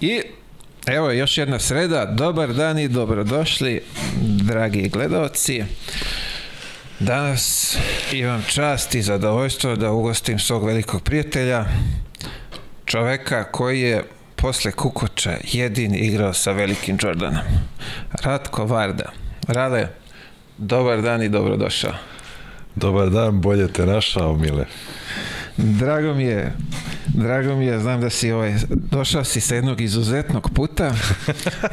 I evo još jedna sreda, dobar dan i dobrodošli, dragi gledalci. Danas imam čast i zadovoljstvo da ugostim svog velikog prijatelja, čoveka koji je posle Kukoča jedin igrao sa velikim Jordanom. Ratko Varda. Rade, dobar dan i dobrodošao. Dobar dan, bolje te našao, Mile. Drago mi je, drago mi je, znam da si ovaj, došao si sa jednog izuzetnog puta.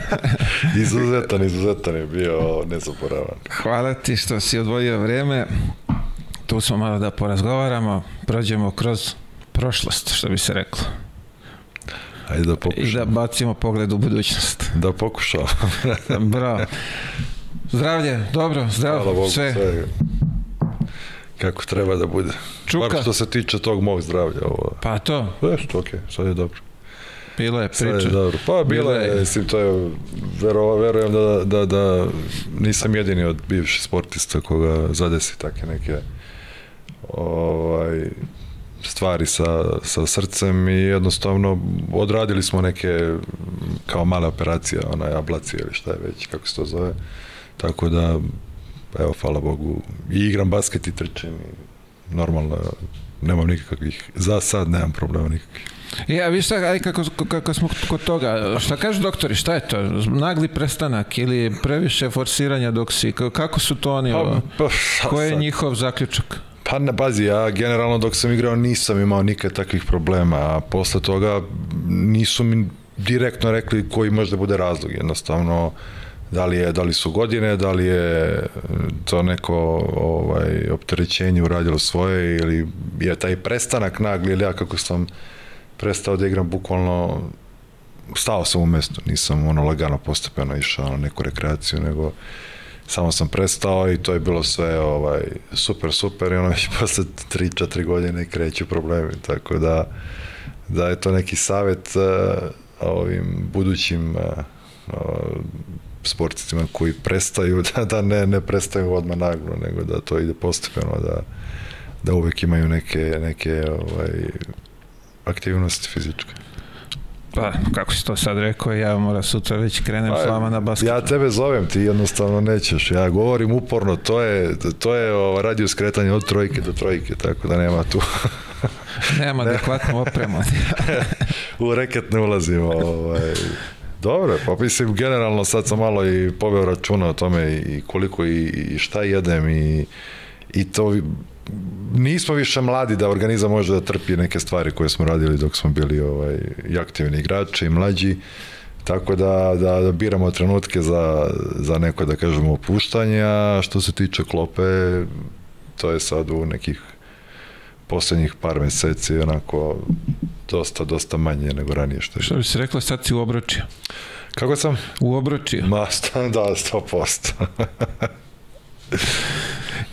izuzetan, izuzetan je bio nezaboravan. Hvala ti što si odvojio vreme. Tu smo malo da porazgovaramo, prođemo kroz prošlost, što bi se reklo. Ajde da pokušamo. I da bacimo pogled u budućnost. Da pokušamo. Bravo. Zdravlje, dobro, zdravo, Hvala Bogu, sve. sve kako treba da bude. Čuka. Bar što se tiče tog mog zdravlja. Ovo. Pa to, Sve što okej, sad je dobro. bilo je Sad priča. je dobro. Pa bilo Bilo je, mislim, to je, vero, verujem da, da, da nisam jedini od bivših sportista koga zadesi take neke ovaj, stvari sa, sa srcem i jednostavno odradili smo neke kao male operacije, onaj ablacije ili šta je već, kako se to zove. Tako da, evo, hvala Bogu, i igram basket i trčim i normalno, nemam nikakvih, za sad nemam problema nikakvih. Ja, vi šta, aj kako, kako smo kod toga, šta kažu doktori, šta je to? Nagli prestanak ili previše forsiranja dok si, kako su to oni, pa, šta koji je sad? njihov zaključak? Pa ne, bazi, ja generalno dok sam igrao nisam imao nikad takvih problema, a posle toga nisu mi direktno rekli koji možda bude razlog, jednostavno da li, je, da li su godine, da li je to neko ovaj, opterećenje uradilo svoje ili je taj prestanak nagli ili ja kako sam prestao da igram bukvalno stao sam u mestu, nisam ono lagano postepeno išao na neku rekreaciju, nego samo sam prestao i to je bilo sve ovaj, super, super i ono već posle 3-4 godine kreću problemi, tako da da je to neki savet uh, ovim budućim uh, uh, sportistima koji prestaju, da, da ne, ne prestaju odmah naglo, nego da to ide postepeno, da, da uvek imaju neke, neke ovaj, aktivnosti fizičke. Pa, kako si to sad rekao, ja moram sutra već krenem s vama na basket. Ja tebe zovem, ti jednostavno nećeš. Ja govorim uporno, to je, to je ovo, radio skretanje od trojke do trojke, tako da nema tu. Nemam adekvatnu opremu. u reket ne ulazimo. Ovaj. Dobro, pa mislim generalno sad sam malo i poveo računa o tome i koliko i, i šta jedem i, i to nismo više mladi da organizam može da trpi neke stvari koje smo radili dok smo bili ovaj, i aktivni igrači i mlađi. Tako da, da, da biramo trenutke za, za neko, da kažemo, opuštanje, a što se tiče klope, to je sad u nekih poslednjih par meseci onako dosta, dosta manje nego ranije što je. Što bi se rekla, sad si u. Kako sam? U obročiju. Ma, sta- da, 100%.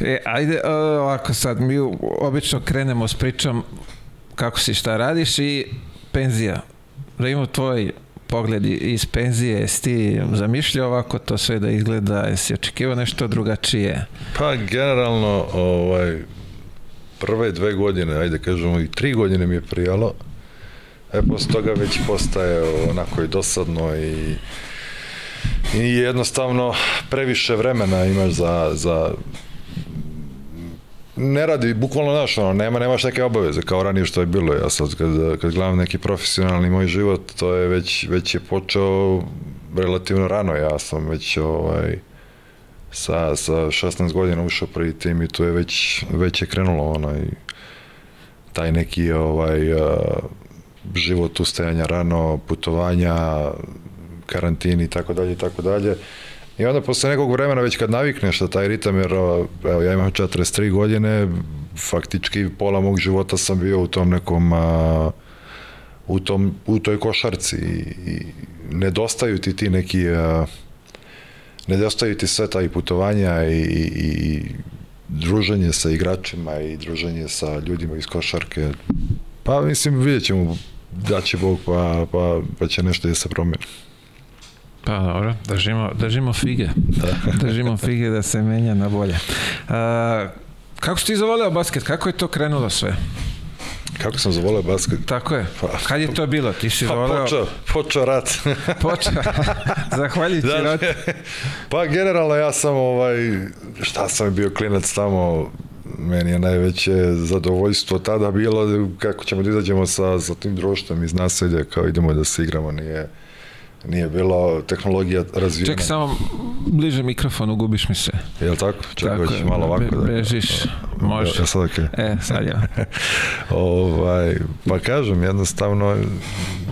E, ajde, o, ovako sad, mi obično krenemo s pričom kako si šta radiš i penzija. Da imamo tvoj pogled iz penzije, jesi ti zamišljao ovako to sve da izgleda, jesi očekivao nešto drugačije? Pa generalno, ovaj, prve dve godine, ajde kažemo i tri godine mi je prijalo, e posle toga već postaje onako i dosadno i i jednostavno previše vremena imaš za, za ne radi, bukvalno znaš, ono, nema, nemaš neke obaveze kao ranije što je bilo. Ja sad kad, kad gledam neki profesionalni moj život, to je već, već je počeo relativno rano. Ja sam već ovaj, sa, sa 16 godina ušao prvi tim i to je već, već je krenulo onaj taj neki ovaj uh, život ustajanja rano, putovanja, karantini i tako dalje i tako dalje. I onda posle nekog vremena već kad navikneš na taj ritam, jer evo ja imam 43 godine, faktički pola mog života sam bio u tom nekom a, u, tom, u toj košarci i, i nedostaju ti ti neki a, nedostaju ti sve taj putovanja i, i, i druženje sa igračima i druženje sa ljudima iz košarke. Pa mislim vidjet ćemo da će Bog pa, pa, pa će nešto da se promeni. Pa dobro, držimo, držimo fige. Da. držimo fige da se menja na bolje. A, kako si ti zavoleo basket? Kako je to krenulo sve? Kako sam zavoleo basket? Tako je. Kad je to bilo? Ti si Pa voleo... počeo, počeo rat. Počeo. Zahvaljujući Da, ratu. pa generalno ja sam ovaj, šta sam bio klinac tamo, meni je najveće zadovoljstvo tada bilo kako ćemo da izađemo sa, sa tim društvom iz naselja, kao idemo da se igramo, nije, nije bilo tehnologija razvijena. Čekaj samo bliže mikrofonu, gubiš mi se. Jel tako? Čekaj, Tako hoćeš malo ovako be- da... bežiš, može. Ja sad okej. E, sad ja. ovaj, pa kažem, jednostavno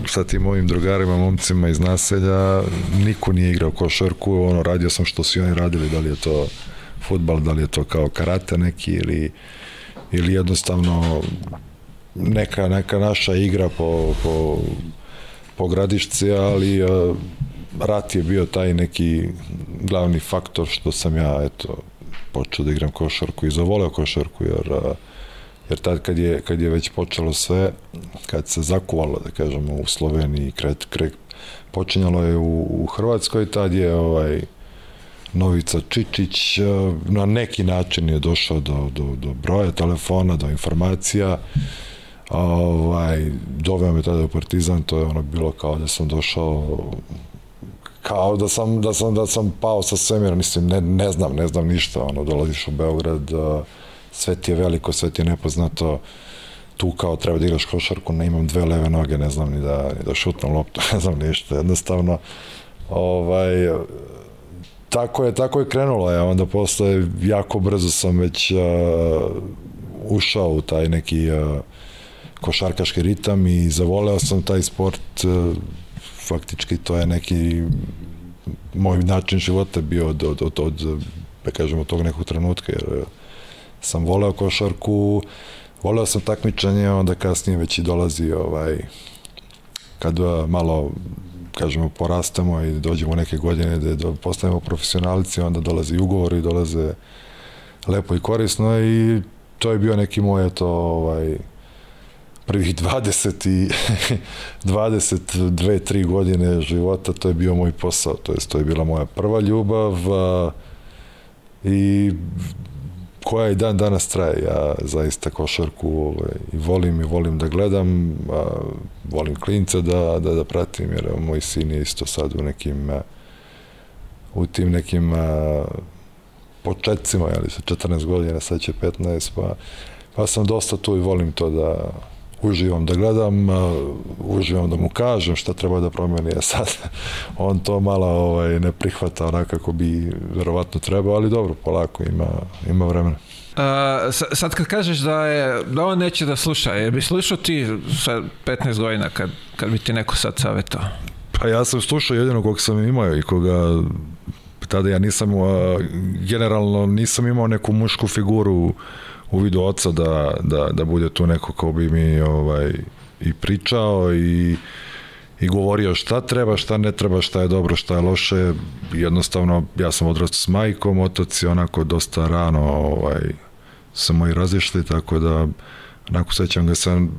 sa tim mojim drugarima, momcima iz naselja, niko nije igrao košarku, ono, radio sam što su oni radili, da li je to futbal, da li je to kao karate neki ili, ili jednostavno neka, neka naša igra po, po, po gradišci, ali uh, rat je bio taj neki glavni faktor što sam ja, eto, počeo da igram košarku i zavoleo košarku, jer uh, jer tad kad je, kad je već počelo sve, kad se zakuvalo, da kažemo, u Sloveniji, kret, kret, počinjalo je u, u Hrvatskoj, tad je ovaj Novica Čičić eh, na neki način je došao do, do, do broja telefona, do informacija, ovaj, doveo me tada u Partizan, to je ono bilo kao da sam došao kao da sam, da sam, da sam pao sa svemira, mislim, ne, ne znam, ne znam ništa, ono, dolaziš u Beograd, sve ti je veliko, sve ti je nepoznato, tu kao treba da igraš košarku, ne imam dve leve noge, ne znam ni da, ni da šutnem loptu, ne znam ništa, jednostavno, ovaj, tako je, tako je krenulo, ja onda posle jako brzo sam već uh, ušao u taj neki uh, košarkaški ritam i zavoleo sam taj sport, uh, faktički to je neki moj način života bio od, od, od, od da kažemo, tog nekog trenutka, jer uh, sam voleo košarku, voleo sam takmičanje, onda kasnije već i dolazi ovaj, kad uh, malo kažemo porastamo i dođemo neke godine da postanemo profesionalci, onda ugovor i dolaze lepo i korisno i to je bio neki moj eto ovaj prvih 20 i 22 3 godine života to je bio moj posao to jest to je bila moja prva ljubav a, i koja i dan danas traje. Ja zaista košarku ovaj, i volim i volim da gledam, a, volim klince da, da, da pratim, jer moj sin je isto sad u nekim a, u tim nekim a, početcima, jeli, sa 14 godina, sad će 15, pa, pa sam dosta tu i volim to da uživam da gledam, a, uživam da mu kažem šta treba da promeni, a sad on to malo ovaj, ne prihvata onako kako bi verovatno trebao, ali dobro, polako, ima, ima vremena. Uh, sa- sad kad kažeš da je da on neće da sluša, jer bi slušao ti sa 15 godina kad, kad bi ti neko sad savjetao? Pa ja sam slušao jedino kog sam imao i koga tada ja nisam a, generalno nisam imao neku mušku figuru u vidu oca da, da, da bude tu neko ko bi mi ovaj, i pričao i, i govorio šta treba, šta ne treba, šta je dobro, šta je loše. Jednostavno, ja sam odrastao s majkom, otac je onako dosta rano ovaj, su moji razišli, tako da onako sećam ga sam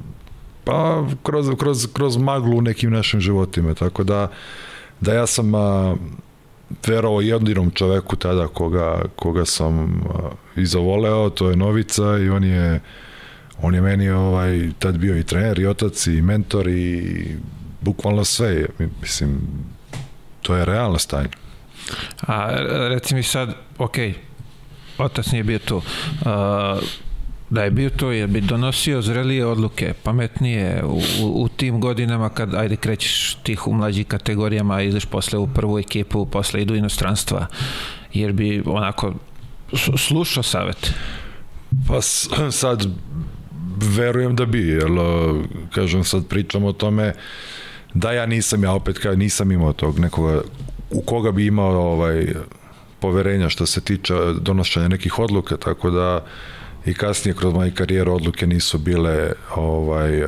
pa kroz, kroz, kroz maglu u nekim našim životima, tako da da ja sam a, verovao jedinom čoveku tada koga, koga sam a, i zavoleo, to je Novica i on je on je meni ovaj, tad bio i trener i otac i mentor i bukvalno sve, mislim to je realno stanje. A reci mi sad, ok, otac nije bio tu. Uh, da je bio to, jer bi donosio zrelije odluke, pametnije u, u, u tim godinama kad, ajde, krećeš tih u mlađih kategorijama, ideš posle u prvu ekipu, posle idu inostranstva, jer bi onako slušao savet. Pa sad verujem da bi, jer kažem sad pričam o tome da ja nisam, ja opet kao nisam imao tog nekoga u koga bi imao ovaj poverenja što se tiče donošenja nekih odluka, tako da i kasnije kroz moju karijeru odluke nisu bile ovaj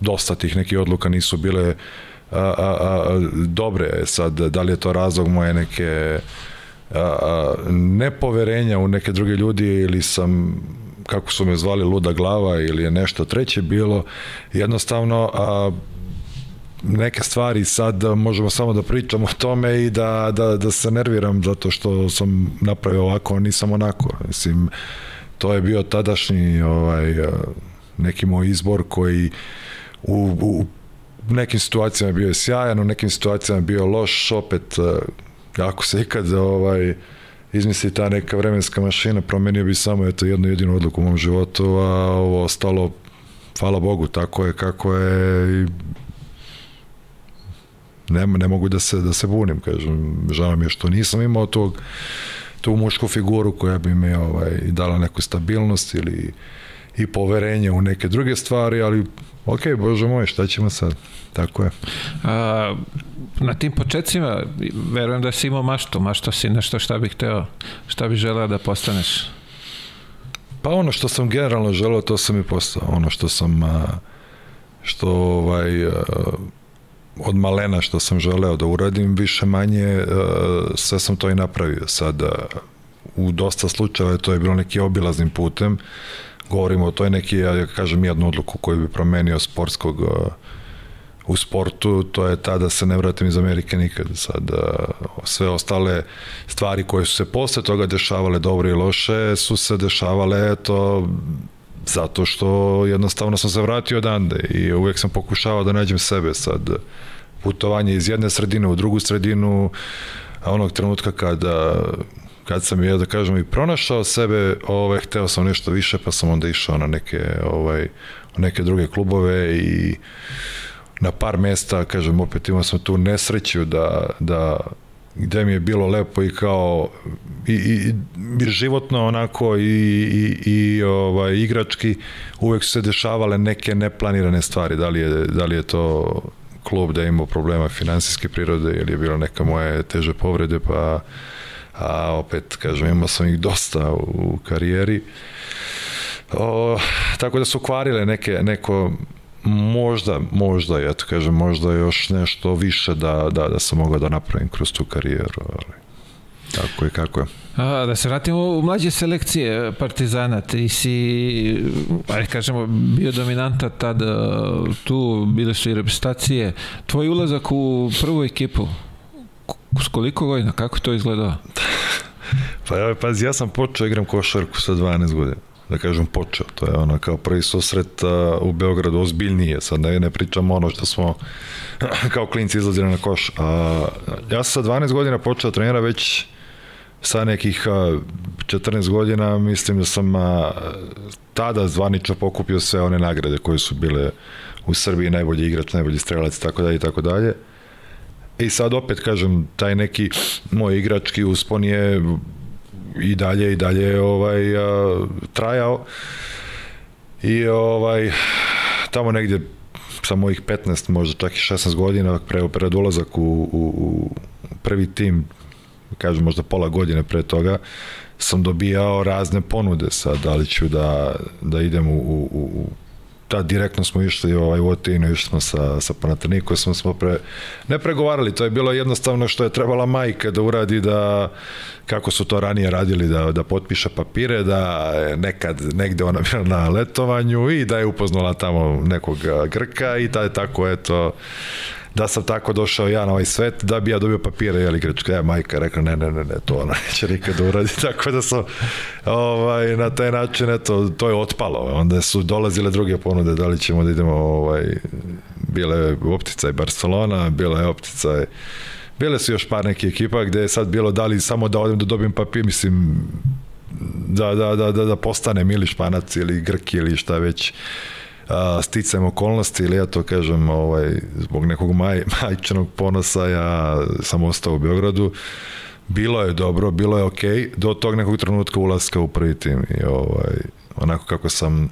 dosta tih nekih odluka nisu bile a, a, a, dobre sad da li je to razlog moje neke a, a, nepoverenja u neke druge ljudi ili sam kako su me zvali luda glava ili je nešto treće bilo jednostavno a, neke stvari sad možemo samo da pričamo o tome i da, da, da se nerviram zato što sam napravio ovako, a nisam onako. Mislim, to je bio tadašnji ovaj, neki moj izbor koji u, u nekim situacijama bio je sjajan, u nekim situacijama bio loš, opet ako se ikad ovaj, izmisli ta neka vremenska mašina, promenio bi samo eto jednu jedinu odluku u mom životu, a ovo ostalo, hvala Bogu, tako je kako je i ne, ne mogu da se, da se bunim, kažem, žao mi je što nisam imao tog, tu mušku figuru koja bi mi ovaj, dala neku stabilnost ili i poverenje u neke druge stvari, ali ok, bože moj, šta ćemo sad? Tako je. A, na tim početcima, verujem da si imao maštu, mašto si nešto šta bih hteo, šta bih želeo da postaneš? Pa ono što sam generalno želeo, to sam i postao. Ono što sam, što ovaj, od malena što sam želeo da uradim, više manje sve sam to i napravio. Sad, u dosta slučajeva to je bilo neki obilaznim putem, govorimo o toj neki, ja kažem, jednu odluku koju bi promenio sportskog u sportu, to je ta da se ne vratim iz Amerike nikad. Sad, sve ostale stvari koje su se posle toga dešavale, dobre i loše, su se dešavale, eto, zato što jednostavno sam se vratio odande i uvek sam pokušavao da nađem sebe sad. Putovanje iz jedne sredine u drugu sredinu a onog trenutka kada kad sam ja da kažem i pronašao sebe, ovaj hteo sam nešto više, pa sam onda išao na neke ovaj neke druge klubove i na par mesta, kažem, opet imao sam tu nesreću da, da gde mi je bilo lepo i kao i, i, i životno onako i, i, i ovaj, igrački uvek su se dešavale neke neplanirane stvari. Da li je, da li je to klub da je imao problema finansijske prirode ili je bilo neka moje teže povrede pa a opet kažem imao sam ih dosta u karijeri. O, tako da su kvarile neke, neko možda, možda, ja to kažem, možda još nešto više da, da, da sam mogao da napravim kroz tu karijeru, ali tako je kako je. A, da se vratimo u mlađe selekcije Partizana, ti si, ajde kažemo, bio dominanta tada tu, bile su i reprezentacije. Tvoj ulazak u prvu ekipu, s koliko godina, kako to izgledao? pa ja, pazi, ja sam počeo igram košarku sa 12 godina da kažem, počeo. To je ono kao prvi susret u Beogradu ozbiljnije. Sad ne, ne pričamo ono što smo kao klinci izlazili na koš. A, ja sam sa 12 godina počeo trenira već sa nekih a, 14 godina mislim da sam a, tada zvanično pokupio sve one nagrade koje su bile u Srbiji najbolji igrač, najbolji strelac tako dalje i tako dalje. I sad opet kažem, taj neki moj igrački uspon je i dalje i dalje ovaj a, trajao. I ovaj tamo negdje sa mojih 15, možda čak i 16 godina pre, pred ulazak u, u, u prvi tim kažem možda pola godine pre toga sam dobijao razne ponude sad da li ću da, da idem u, u, u da, direktno smo išli ovaj, u Otinu, išli smo sa, sa Panathinaiko, smo, smo pre, ne pregovarali, to je bilo jednostavno što je trebala majka da uradi da, kako su to ranije radili, da, da potpiše papire, da nekad negde ona bila na letovanju i da je upoznala tamo nekog Grka i da je tako, eto, da sam tako došao ja na ovaj svet, da bi ja dobio papire, jel igračka, ja majka rekla, ne, ne, ne, ne, to ona neće nikada uradi, tako da sam ovaj, na taj način, eto, to je otpalo, onda su dolazile druge ponude, da li ćemo da idemo, ovaj, bile optica i Barcelona, bila je optica i Bile su još par neke ekipa gde je sad bilo da li samo da odem da dobijem papir, mislim, da, da, da, da, da postane ili Španac ili Grk ili šta već a, sticajem okolnosti ili ja to kažem ovaj, zbog nekog maj, majčanog ponosa ja sam ostao u Beogradu. Bilo je dobro, bilo je okay, do tog nekog trenutka ulaska u prvi tim i ovaj, onako kako sam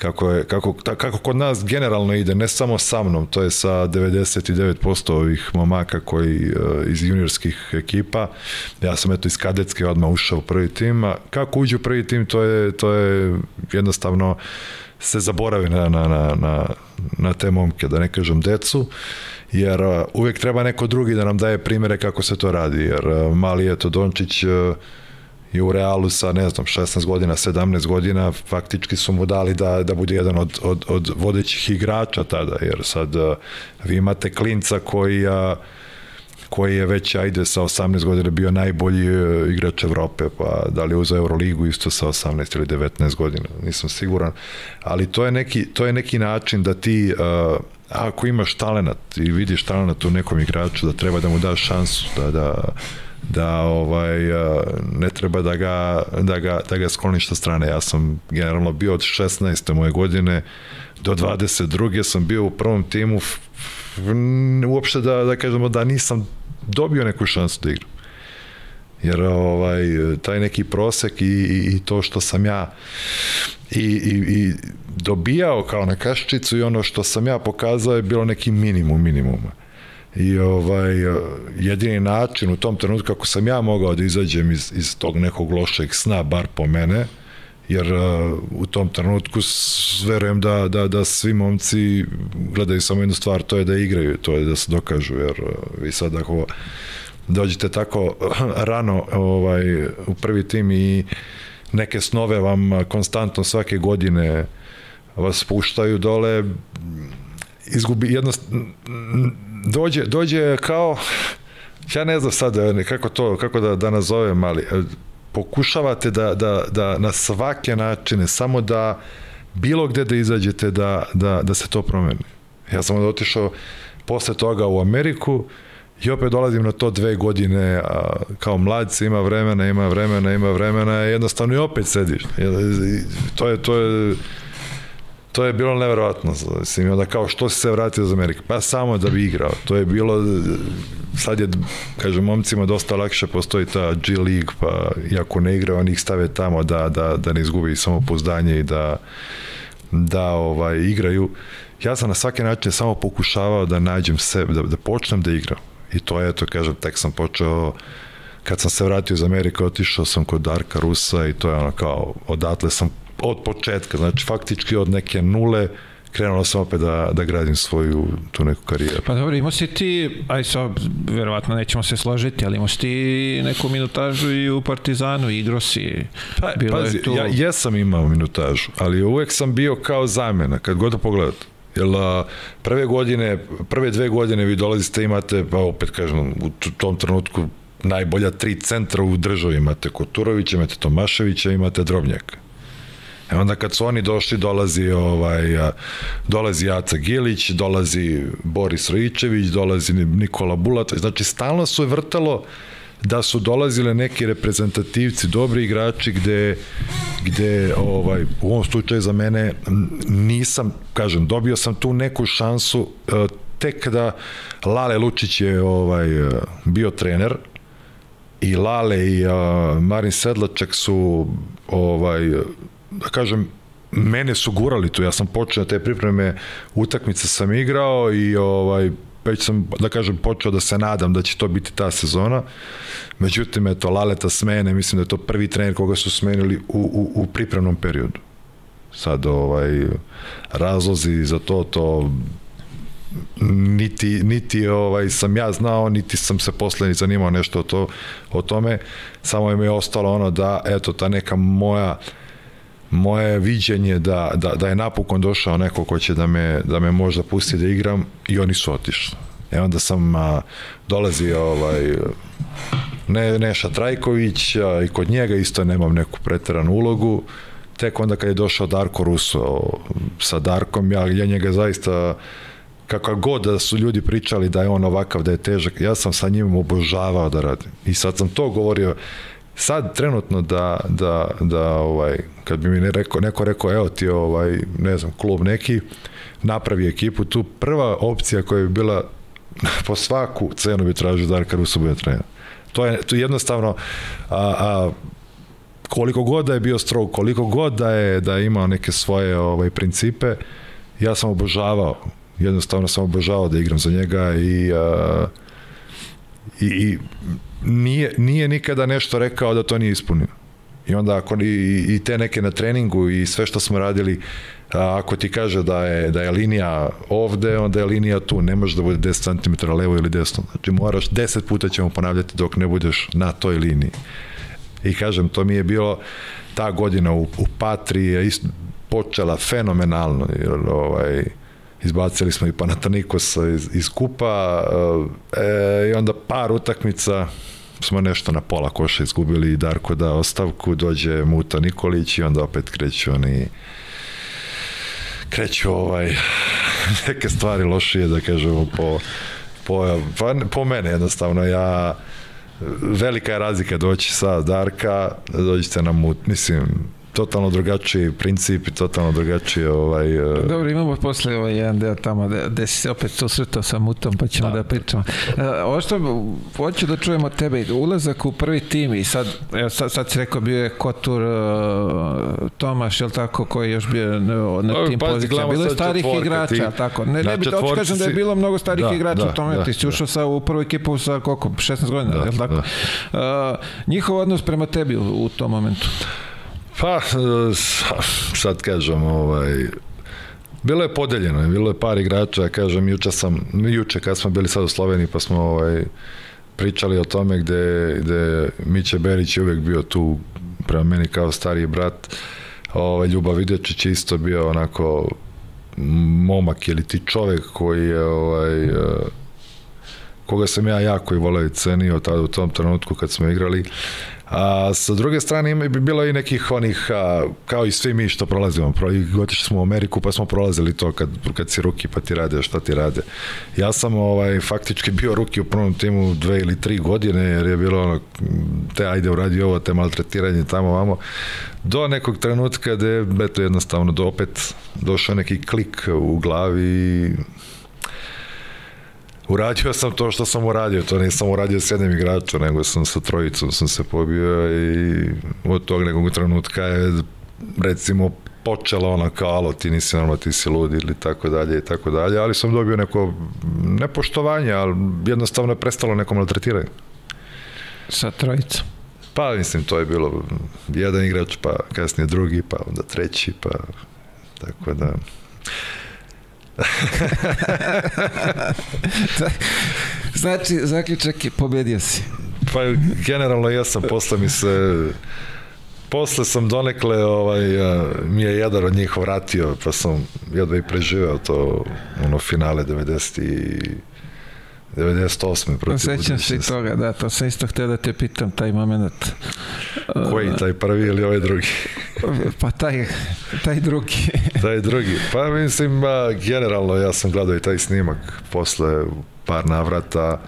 kako, je, kako, kako kod nas generalno ide, ne samo sa mnom, to je sa 99% ovih momaka koji uh, iz juniorskih ekipa, ja sam eto iz kadetske odmah ušao u prvi tim, a kako uđu u prvi tim, to je, to je jednostavno se zaboravi na, na, na, na, na te momke, da ne kažem decu, jer uvijek treba neko drugi da nam daje primere kako se to radi, jer mali eto Dončić uh, i u Realu sa, ne znam, 16 godina, 17 godina, faktički su mu dali da, da bude jedan od, od, od vodećih igrača tada, jer sad vi imate klinca koji a, koji je već, ajde, sa 18 godina bio najbolji e, igrač Evrope, pa da li je uzao Euroligu isto sa 18 ili 19 godina, nisam siguran, ali to je neki, to je neki način da ti uh, ako imaš talenat i vidiš talenat u nekom igraču da treba da mu daš šansu da, da, da ovaj ne treba da ga, da ga, da ga skloniš sa strane. Ja sam generalno bio od 16. moje godine do 22. sam bio u prvom timu uopšte da, da kažemo da nisam dobio neku šansu da igram. Jer ovaj, taj neki prosek i, i, i to što sam ja i, i, i dobijao kao na kaščicu i ono što sam ja pokazao je bilo neki minimum minimuma. I ovaj, jedini način u tom trenutku kako sam ja mogao da izađem iz, iz tog nekog lošeg sna, bar po mene, jer uh, u tom trenutku verujem da, da, da svi momci gledaju samo jednu stvar, to je da igraju, to je da se dokažu, jer uh, vi sad ako dođete tako rano ovaj, u prvi tim i neke snove vam konstantno svake godine vas puštaju dole izgubi jednost dođe, dođe kao ja ne znam sad kako to kako da, da nazovem ali pokušavate da, da, da na svake načine samo da bilo gde da izađete da, da, da se to promeni ja sam otišao posle toga u Ameriku I opet dolazim na to dve godine, a, kao mlad ima vremena, ima vremena, ima vremena, jednostavno i opet sediš. To je, to je, to je bilo neverovatno. Mislim, onda kao što si se vratio iz Amerike? Pa samo da bi igrao. To je bilo, sad je, kažem, momcima dosta lakše, postoji ta G League, pa iako ne igra, oni ih stave tamo da, da, da ne izgubi samopouzdanje i da, da ovaj, igraju. Ja sam na svaki način samo pokušavao da nađem sebe, da, da počnem da igram I to je, to kažem, tek sam počeo kad sam se vratio iz Amerike, otišao sam kod Darka Rusa i to je ono kao, odatle sam od početka, znači faktički od neke nule krenuo sam opet da, da gradim svoju tu neku karijeru. Pa dobro, imao si ti, aj sad, verovatno nećemo se složiti, ali imao si ti neku minutažu i u Partizanu, igro si. Pa, Bilo pazi, je tu... ja jesam imao minutažu, ali uvek sam bio kao zamena, kad god da pogledate. Jer prve godine, prve dve godine vi dolazite imate, pa opet kažem, u tom trenutku najbolja tri centra u državi imate Koturovića, imate Tomaševića, imate Drobnjaka. E onda kad su oni došli, dolazi ovaj, dolazi Aca Gilić, dolazi Boris Rojičević, dolazi Nikola Bulat, znači stalno su je vrtalo da su dolazile neki reprezentativci, dobri igrači gde, gde ovaj, u ovom slučaju za mene nisam, kažem, dobio sam tu neku šansu e, tek da Lale Lučić je ovaj, bio trener i Lale i uh, Marin Sedlačak su ovaj, da kažem mene su gurali tu, ja sam počeo te pripreme utakmice sam igrao i ovaj već sam, da kažem, počeo da se nadam da će to biti ta sezona. Međutim, eto, Laleta smene, mislim da je to prvi trener koga su smenili u, u, u pripremnom periodu. Sad, ovaj, razlozi za to, to niti, niti ovaj, sam ja znao, niti sam se posle ni zanimao nešto o, to, o tome, samo mi je ostalo ono da, eto, ta neka moja moje viđenje da, da, da je napokon došao neko ko će da me, da me možda pusti da igram i oni su otišli. E onda sam a, dolazio ovaj, ne, Neša Trajković a, i kod njega isto nemam neku preteranu ulogu. Tek onda kad je došao Darko Ruso sa Darkom, ja, ja njega zaista kakav god da su ljudi pričali da je on ovakav, da je težak, ja sam sa njim obožavao da radim. I sad sam to govorio, sad trenutno da, da, da ovaj, kad bi mi ne rekao, neko rekao, evo ti ovaj, ne znam, klub neki, napravi ekipu, tu prva opcija koja bi bila po svaku cenu bi tražio Darka Rusu bude trener. To je, to je jednostavno a, a, koliko god da je bio strog, koliko god da je da je imao neke svoje ovaj principe, ja sam obožavao, jednostavno sam obožavao da igram za njega i a, i, i nije, nije nikada nešto rekao da to nije ispunio. I onda ako i, i te neke na treningu i sve što smo radili, a, ako ti kaže da je, da je linija ovde, onda je linija tu, ne može da bude 10 cm levo ili desno. Znači moraš 10 puta ćemo ponavljati dok ne budeš na toj liniji. I kažem, to mi je bilo ta godina u, u Patri je ist, počela fenomenalno. Jer, ovaj, izbacili smo i Panatanikosa iz, iz kupa e, i onda par utakmica smo nešto na pola koša izgubili i Darko da ostavku, dođe Muta Nikolić i onda opet kreću oni kreću ovaj neke stvari lošije da kažemo po, po, pa, po mene jednostavno ja velika je razlika doći sa Darka da dođete na mut mislim totalno drugačiji princip i totalno drugačije ovaj... Uh... Dobro, imamo posle ovaj jedan deo tamo da, da si se opet susretao sa Mutom, pa ćemo da, da pričamo. Uh, ovo što hoću da čujemo tebe, ulazak u prvi tim i sad, evo, sad, sad si rekao bio je Kotur, uh, Tomaš, jel tako, koji je još bio na, na tim pozicijama. Bilo je starih igrača, ti, tako. Ne, ne bi da kažem da je bilo mnogo starih da, igrača da, u tome, da, ti si ušao sa, u prvu ekipu sa koliko, 16 godina, da, jel tako? Da. Uh, njihov odnos prema tebi u, u tom momentu? Pa, sad kažem, ovaj, bilo je podeljeno, bilo je par igrača, kažem, juče sam, juče kad smo bili sad u Sloveniji, pa smo ovaj, pričali o tome gde, gde Miće Berić je uvek bio tu prema meni kao stariji brat, ovaj, Ljubav Videčić isto bio onako momak ili ti čovek koji je ovaj, koga sam ja jako i voleo i cenio tada u tom trenutku kad smo igrali A sa druge strane ima bi bilo i nekih onih, a, kao i svi mi što prolazimo, pro, otišli smo u Ameriku pa smo prolazili to kad, kad si ruki pa ti rade šta ti rade. Ja sam ovaj, faktički bio ruki u prvom timu dve ili tri godine jer je bilo ono, te ajde uradi ovo, te maltretiranje tamo vamo, do nekog trenutka gde eto jednostavno do opet došao neki klik u glavi i uradio sam to što sam uradio, to nisam uradio s jednim igračom, nego sam sa trojicom sam se pobio i od tog nekog trenutka je recimo počelo ono kao alo ti nisi normalno ti si lud ili tako dalje i tako dalje, ali sam dobio neko nepoštovanje, ali jednostavno je prestalo neko maltretiranje. Sa trojicom? Pa mislim to je bilo jedan igrač, pa kasnije drugi, pa onda treći, pa tako da znači, zaključak je, pobedio si. Pa generalno ja sam, posle mi se posle sam donekle ovaj, mi je jedan od njih vratio pa sam jedva i preživeo to ono finale 90 i 98. protiv Sećam se i toga, da, to sam isto htio da te pitam, taj moment. Koji, taj prvi ili ovaj drugi? pa taj, taj drugi. taj drugi. Pa mislim, generalno ja sam gledao i taj snimak posle par navrata,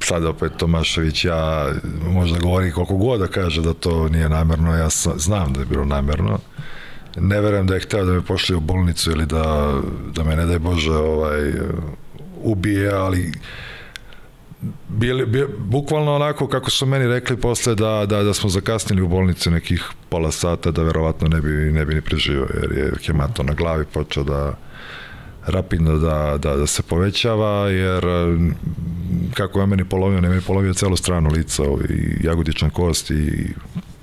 sad opet Tomašević, ja možda govori koliko god da kaže da to nije namerno, ja znam da je bilo namerno. Ne verujem da je hteo da me pošli u bolnicu ili da, da me ne daj Bože ovaj, ubije, ali bili, bili, bukvalno onako kako su meni rekli posle da, da, da smo zakasnili u bolnicu nekih pola sata da verovatno ne bi, ne bi ni preživio jer je hemato na glavi počeo da rapidno da, da, da se povećava jer kako je meni polovio, ne meni polovio celu stranu lica i jagodična kost i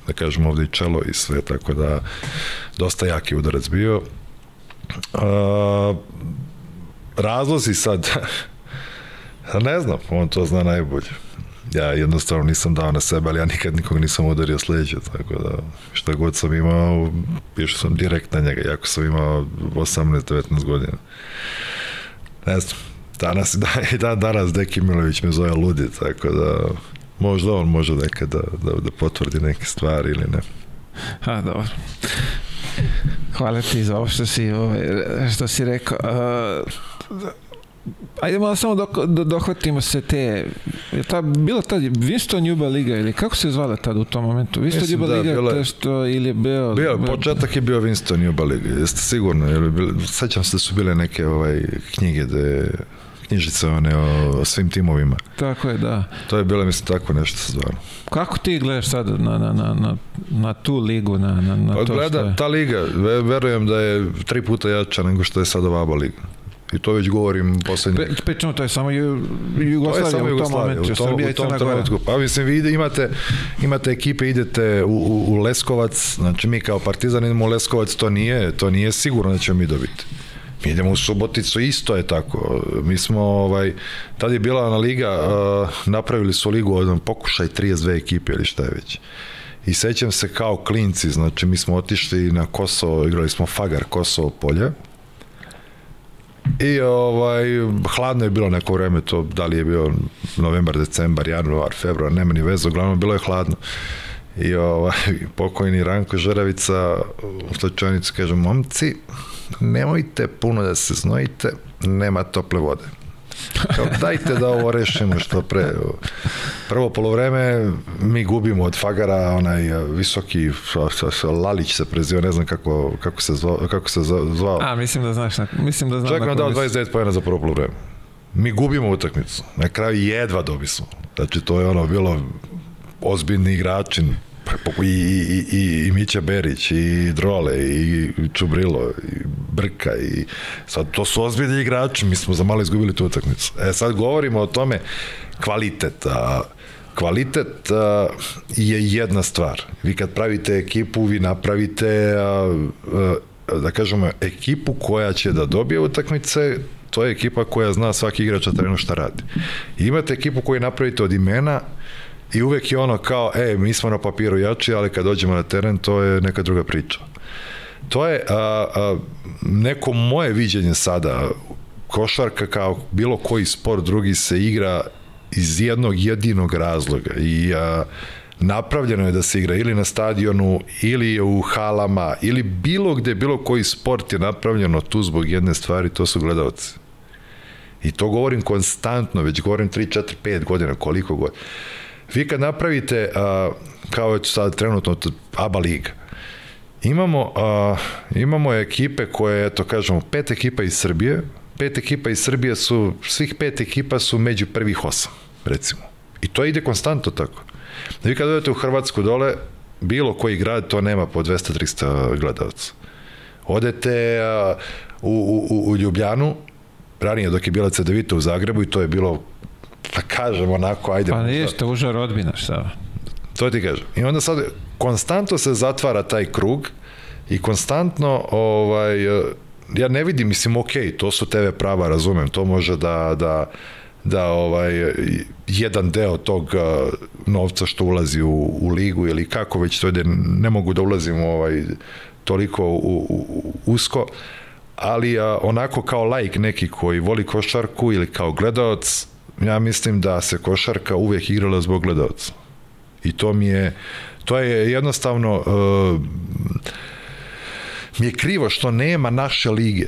da kažem ovde i čelo i sve tako da dosta jaki udarac bio. Uh, razlozi sad, ne znam, on to zna najbolje. Ja jednostavno nisam dao na sebe, ali ja nikad nikog nisam udario sleđe, tako da šta god sam imao, išao sam direkt na njega, jako sam imao 18-19 godina. Ne znam, danas, da, i dan danas Deki Milović me zove ludi, tako da možda on može nekad da, da, da potvrdi neke stvari ili ne. A, dobro. Hvala ti za ovo što si, ovaj, što si rekao. Uh, Ajde malo samo dok, do, dohvatimo se te, je ta, bila ta Winston Juba Liga ili kako se zvala tad u tom momentu? Winston Juba da, Liga bila, to što ili je bio... Bio, početak je bio Winston Juba Liga, jeste sigurno, jer bil, sećam se da su bile neke ovaj, knjige da je knjižice one o, o svim timovima. Tako je, da. To je bilo, mislim, tako nešto se zvalo. Kako ti gledaš sad na, na, na, na, na tu ligu, na, na, na pa, to gleda, što je? Ta liga, verujem da je tri puta jača nego što je sad ova liga. I to već govorim poslednje. Pe, pričamo, to je samo Jugoslavija, to je samo u tom momentu, Srbija u tom trenutku. Pa mislim, vi ide, imate, imate ekipe, idete u, u, u Leskovac, znači mi kao Partizan idemo u Leskovac, to nije, to nije sigurno da ćemo mi dobiti. Mi idemo u Suboticu, isto je tako. Mi smo, ovaj, tad je bila na liga, uh, napravili su ligu, jedan pokušaj 32 ekipe ili šta je već. I sećam se kao klinci, znači mi smo otišli na Kosovo, igrali smo Fagar Kosovo polje, I ovaj, hladno je bilo neko vreme, to da li je bio novembar, decembar, januar, februar, nema ni veze, uglavnom bilo je hladno. I ovaj, pokojni Ranko Žeravica u slačionicu kaže, momci, nemojte puno da se znojite, nema tople vode. Kao, dajte da ovo rešimo što pre. Prvo polovreme mi gubimo od Fagara, onaj visoki Lalić se preziva, ne znam kako, kako se zvao. Kako se zvao. A, mislim da znaš. Mislim da znam. Čak nam dao 29 pojena za prvo polovreme. Mi gubimo utakmicu. Na kraju jedva dobismo. Znači, to je ono bilo ozbiljni igrači, i, i, i, i Mića Berić, i Drole, i Čubrilo, i Brka, i sad to su ozbiljni igrači, mi smo za malo izgubili tu utakmicu. E sad govorimo o tome kvalitet, a, kvalitet a, je jedna stvar. Vi kad pravite ekipu, vi napravite a, a, da kažemo ekipu koja će da dobije utakmice, to je ekipa koja zna svaki igrač na terenu šta radi. I imate ekipu koju napravite od imena I uvek je ono kao, e, mi smo na papiru jači, ali kad dođemo na teren, to je neka druga priča. To je a, a, neko moje viđenje sada, košarka kao bilo koji sport drugi se igra iz jednog jedinog razloga i a, napravljeno je da se igra ili na stadionu, ili u halama, ili bilo gde, bilo koji sport je napravljeno tu zbog jedne stvari, to su gledalci. I to govorim konstantno, već govorim 3, 4, 5 godina, koliko godina. Vi kad napravite, a, kao već sad trenutno ABA liga, imamo, a, imamo ekipe koje, eto kažemo, pet ekipa iz Srbije, pet ekipa iz Srbije su, svih pet ekipa su među prvih osam, recimo. I to ide konstantno tako. Vi kad odete u Hrvatsku dole, bilo koji grad to nema po 200-300 gledalca. Odete a, u, u, u Ljubljanu, ranije dok je bila CDVita u Zagrebu i to je bilo da kažem onako, ajde. Pa jeste, uža rodbina, šta? To ti kažem. I onda sad konstantno se zatvara taj krug i konstantno ovaj, ja ne vidim, mislim, ok, to su TV prava, razumem, to može da, da, da ovaj, jedan deo tog novca što ulazi u, u ligu ili kako već to ide, ne mogu da ulazim ovaj, toliko u, u, usko, ali a, onako kao lajk neki koji voli košarku ili kao gledalac, ja mislim da se košarka uvek igrala zbog gledalca. I to mi je, to je jednostavno, uh, mi je krivo što nema naše lige.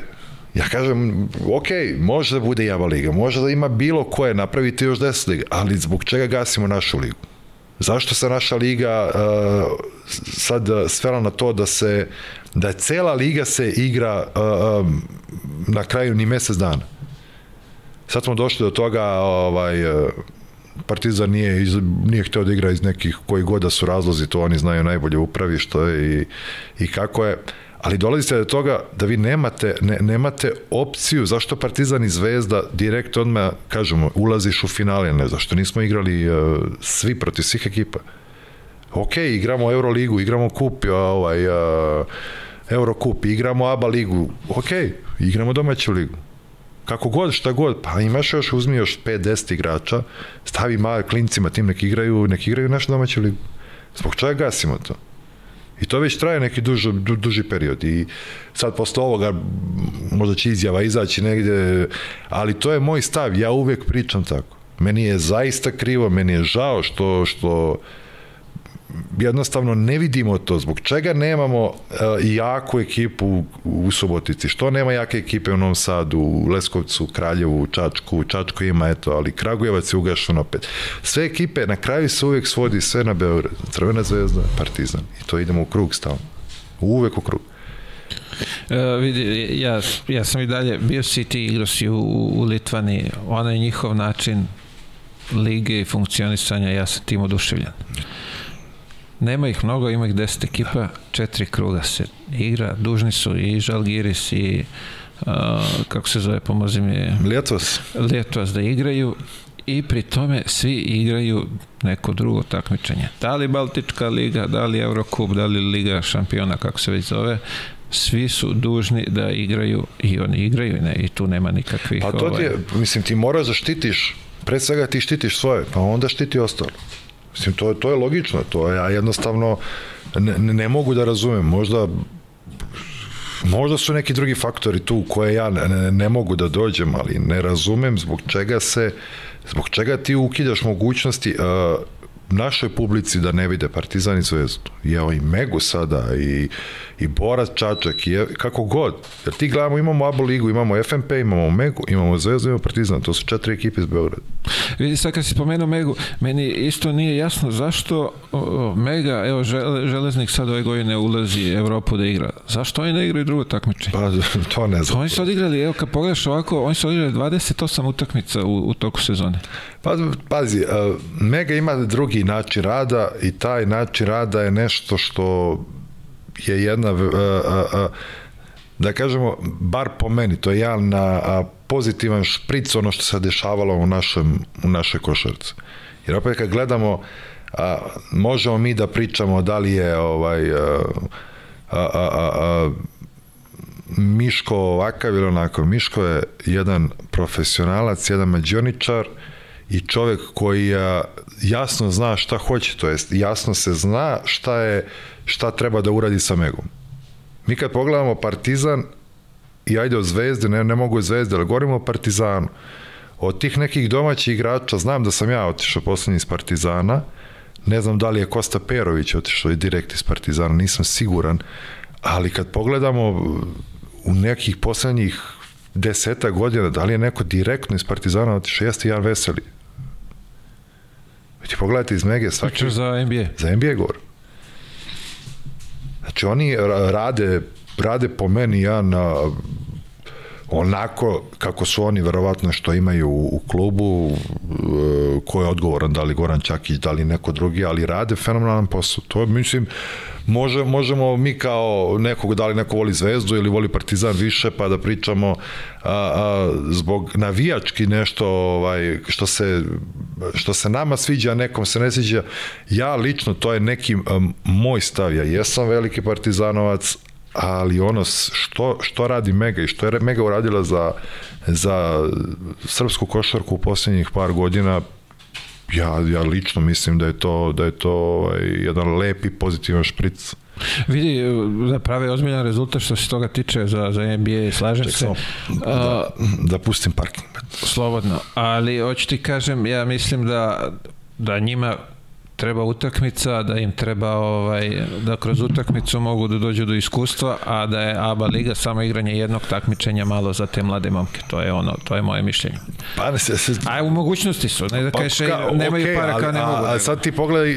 Ja kažem, ok, može da bude Java liga, može da ima bilo koje, napraviti još 10 liga, ali zbog čega gasimo našu ligu? Zašto se naša liga uh, sad svela na to da se da cela liga se igra uh, um, na kraju ni mesec dana? Sad smo došli do toga, ovaj, e, Partizan nije, iz, nije hteo da igra iz nekih koji god da su razlozi, to oni znaju najbolje upravi što je i, i kako je. Ali dolazi se do toga da vi nemate, ne, nemate opciju zašto Partizan i Zvezda direkt odmah, kažemo, ulaziš u finale, ne zašto nismo igrali uh, svi protiv svih ekipa. Ok, igramo Euroligu, igramo kup, ovaj, uh, Eurokup, igramo ABA ligu, ok, igramo domaću ligu kako god, šta god, pa imaš još, uzmi još 5-10 igrača, stavi malo klincima tim nek igraju, nek igraju našu domaću ligu. Zbog čega gasimo to? I to već traje neki duži, du, duži period i sad posle ovoga možda će izjava izaći negde, ali to je moj stav, ja uvek pričam tako. Meni je zaista krivo, meni je žao što, što jednostavno ne vidimo to. Zbog čega nemamo uh, jaku ekipu u, u Subotici? Što nema jake ekipe u Novom Sadu, u Leskovcu, Kraljevu, Čačku? Čačku ima, eto, ali Kragujevac je ugašen opet. Sve ekipe na kraju se uvek svodi sve na Beograd. Crvena zvezda, Partizan. I to idemo u krug stalno. Uvek u krug. Uh, vidi, ja, ja sam i dalje, bio si ti, igrao si u, u Litvani, onaj njihov način lige i funkcionisanja, ja sam tim oduševljen. Nema ih mnogo, ima ih 10 ekipa, četiri kruga se igra, dužni su i Žalgiris i uh, kako se zove, pomozi mi Ljetos. Ljetos da igraju i pri tome svi igraju neko drugo takmičenje. Da li Baltička liga, da li Eurocup, da li Liga šampiona, kako se već zove, svi su dužni da igraju i oni igraju ne, i tu nema nikakvih... Pa to ti je, ovaj... mislim, ti moraš da štitiš, pre svega ti štitiš svoje, pa onda štiti ostalo. Mislim, to, to je logično, to ja jednostavno ne, ne mogu da razumem, možda možda su neki drugi faktori tu koje ja ne, ne mogu da dođem, ali ne razumem zbog čega se, zbog čega ti ukidaš mogućnosti uh, našoj publici da ne vide Partizan i Zvezdu. I i Megu sada i, i Borac Čačak i kako god. Jer ti gledamo, imamo Abo ligu, imamo FNP, imamo Megu, imamo Zvezdu, imamo Partizan. To su četiri ekipe iz Beograda. Vidi sad kad si spomenuo Megu, meni isto nije jasno zašto Mega, evo žele, Železnik sad ove godine ulazi Evropu da igra. Zašto oni ne igraju drugo takmičenje? Pa to ne znam. Oni su odigrali, evo kad pogledaš ovako, oni su odigrali 28 utakmica u, u toku sezone. Pa, pazi, uh, Mega ima drugi način rada i taj način rada je nešto što je jedna da kažemo, bar po meni, to je jedan a, pozitivan špric ono što se dešavalo u, našem, u našoj košarci. Jer opet kad gledamo, a, možemo mi da pričamo da li je ovaj, a, a, a, a, Miško ovakav ili onako. Miško je jedan profesionalac, jedan mađioničar i čovek koji a, jasno zna šta hoće, to jest jasno se zna šta je šta treba da uradi sa Megom. Mi kad pogledamo Partizan i ajde o Zvezde, ne, ne mogu o Zvezde, ali govorimo o Partizanu. Od tih nekih domaćih igrača, znam da sam ja otišao poslednji iz Partizana, ne znam da li je Kosta Perović otišao i direkt iz Partizana, nisam siguran, ali kad pogledamo u nekih poslednjih deseta godina, da li je neko direktno iz Partizana otišao, jeste Jan Veseli. Ti pogledajte iz Mege svaki... za NBA. Za NBA govor. Znači oni rade, rade po meni ja na onako kako su oni verovatno što imaju u, u klubu e, ko je odgovoran, da li Goran Čakić, da li neko drugi, ali rade fenomenalan posao. To mislim, može, možemo mi kao nekog, da li neko voli Zvezdu ili voli Partizan više, pa da pričamo a, a, zbog navijački nešto ovaj, što, se, što se nama sviđa, a nekom se ne sviđa. Ja lično, to je neki a, moj stav. Ja jesam veliki partizanovac, ali ono što, što radi Mega i što je Mega uradila za, za srpsku košarku u poslednjih par godina ja, ja lično mislim da je to, da je to ovaj, jedan lepi pozitivan špric. Vidi, da prave ozbiljan rezultat što se toga tiče za, za NBA, slažem Ček, se. da, da pustim parking. Slobodno, ali hoću ti kažem, ja mislim da, da njima treba utakmica, da im treba ovaj, da kroz utakmicu mogu da dođu do iskustva, a da je ABA liga samo igranje jednog takmičenja malo za te mlade momke. To je ono, to je moje mišljenje. Pa se, se... A u mogućnosti su, ne da pa, kažeš, ka, nemaju okay, para kao ne mogu. A, a sad ti pogledaj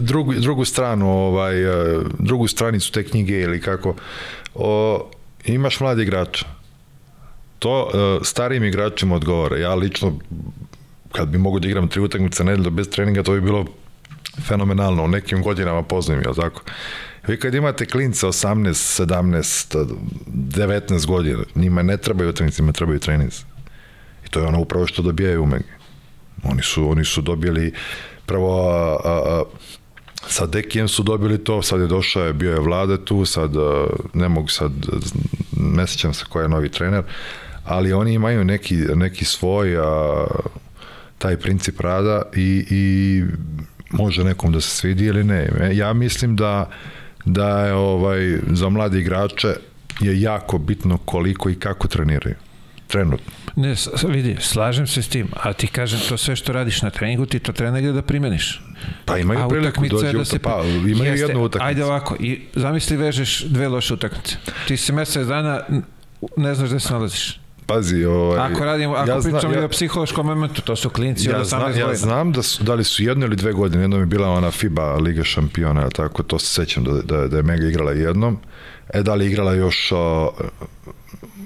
drugu, drugu stranu, ovaj, e, drugu stranicu te knjige ili kako. O, imaš mladi igrača. To e, starijim igračima odgovara. Ja lično kad bi mogu da igram tri utakmice nedelju bez treninga, to bi bilo fenomenalno, u nekim godinama poznajem, jel tako? Vi kad imate klinca 18, 17, 19 godina, njima ne trebaju utakmice, njima trebaju treninzi. I to je ono upravo što dobijaju u Megi. Oni su, oni su dobili prvo a, a, a, sa Dekijem su dobili to, sad je došao, je bio je Vlade tu, sad ne mogu sad, ne sećam se ko je novi trener, ali oni imaju neki, neki svoj a, taj princip rada i, i može nekom da se svidi ili ne. Ja mislim da da je ovaj za mlade igrače je jako bitno koliko i kako treniraju trenutno. Ne, vidi, slažem se s tim, a ti kažem to sve što radiš na treningu, ti to treba negde da primeniš. Pa imaju a priliku dođu, da se, pa imaju jeste, jednu utakmicu. Ajde ovako, i zamisli vežeš dve loše utakmice. Ti se mesec dana ne znaš gde se nalaziš. Pazi, ovaj, ako radimo, ako ja pričamo ja, o psihološkom momentu, to su klinci ja od 18 zna, godina. Ja znam da, su, da li su jedno ili dve godine, jednom je bila ona FIBA Liga šampiona, tako, to se sećam da, da, da je Mega igrala jednom. E, da li igrala još uh,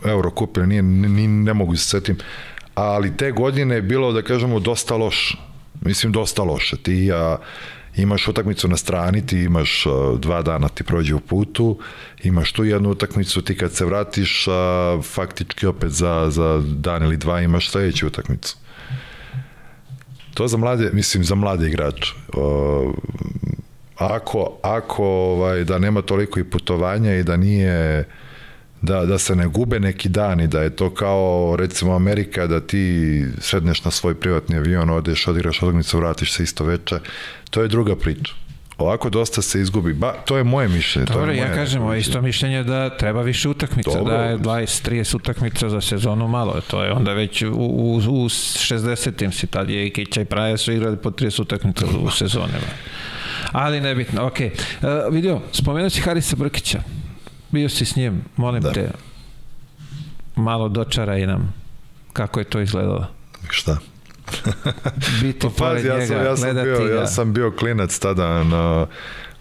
Eurocup, nije, ni, ne mogu se setim, ali te godine je bilo, da kažemo, dosta loše. Mislim, dosta loše. Ti ja, imaš utakmicu na strani, ti imaš dva dana ti prođe u putu, imaš tu jednu utakmicu, ti kad se vratiš, faktički opet za, za dan ili dva imaš sledeću utakmicu. To za mlade, mislim, za mlade igrače. Ako, ako ovaj, da nema toliko i putovanja i da nije da, da se ne gube neki dan i da je to kao recimo Amerika da ti sedneš na svoj privatni avion, odeš, odigraš odgnicu, vratiš se isto veče, to je druga priča. ovako dosta se izgubi. Ba, to je moje mišljenje. to Dobro, je ja moje kažem, ovo isto mišljenje da treba više utakmica, Dobro. da je 20-30 utakmica za sezonu malo, to je onda već u, u, u 60-im si, tad je i Kića i Praja su igrali po 30 utakmica u sezonima. Ali nebitno, ok. Uh, vidio, spomenuo si Harisa Brkića, bio si s njim, molim Da. te, malo dočaraj nam kako je to izgledalo. Šta? Biti Pa pored ja sam, njega, ja sam, bio, ga. ja sam bio klinac tada, na,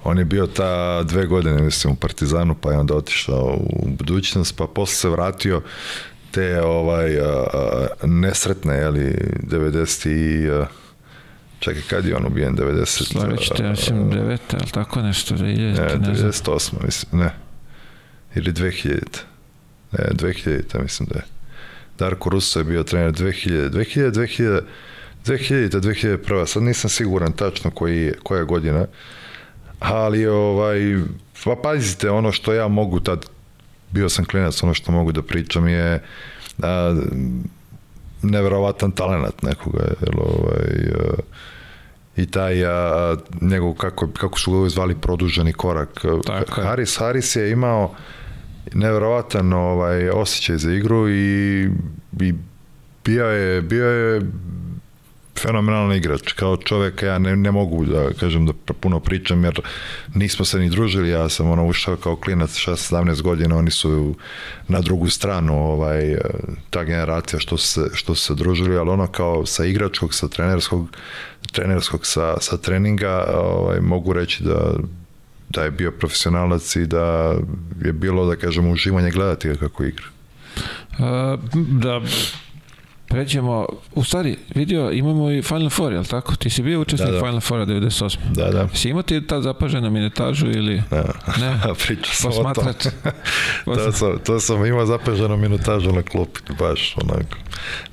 on je bio ta dve godine, mislim, u Partizanu, pa je onda otišao u budućnost, pa posle se vratio te ovaj, a, a, nesretne, jeli, 90 i... A, čekaj, kad je on ubijen? 90... Slavićete, ja mislim, deveta, ali tako nešto, 2000, Ne, ne, znam. 98, mislim, ne. Ili 2000. Ne, 2000, mislim da je. Darko Russo je bio trener 2000, 2000, 2000, 2000, 2001. Sad nisam siguran tačno koji je, koja godina. Ali, ovaj, pa pazite, ono što ja mogu tad, bio sam klinac, ono što mogu da pričam je a, neverovatan talenat nekoga, jer ovaj, a, i taj a, njegov, kako, kako su ga zvali, produženi korak. Tako je. Haris, Haris je imao neverovatan ovaj, osjećaj za igru i, i bio je, bio je fenomenalan igrač. Kao čovek ja ne, ne mogu da kažem da puno pričam jer nismo se ni družili, ja sam ono ušao kao klinac 16-17 godina, oni su na drugu stranu ovaj, ta generacija što se, što se družili, ali ono kao sa igračkog, sa trenerskog, trenerskog sa, sa treninga ovaj, mogu reći da da je bio profesionalac i da je bilo, da kažem, uživanje gledati kako igra. Uh, da pređemo, u stvari, vidio, imamo i Final Four, jel tako? Ti si bio učesnik Da, da. Final Fora 98. Da, da. Si imao ti tad zapaženu minutažu ili... Da. Ne, Pričao sam o tom. posmatrač. to, sam, to sam imao zapaženu minutažu na klupi, baš onako.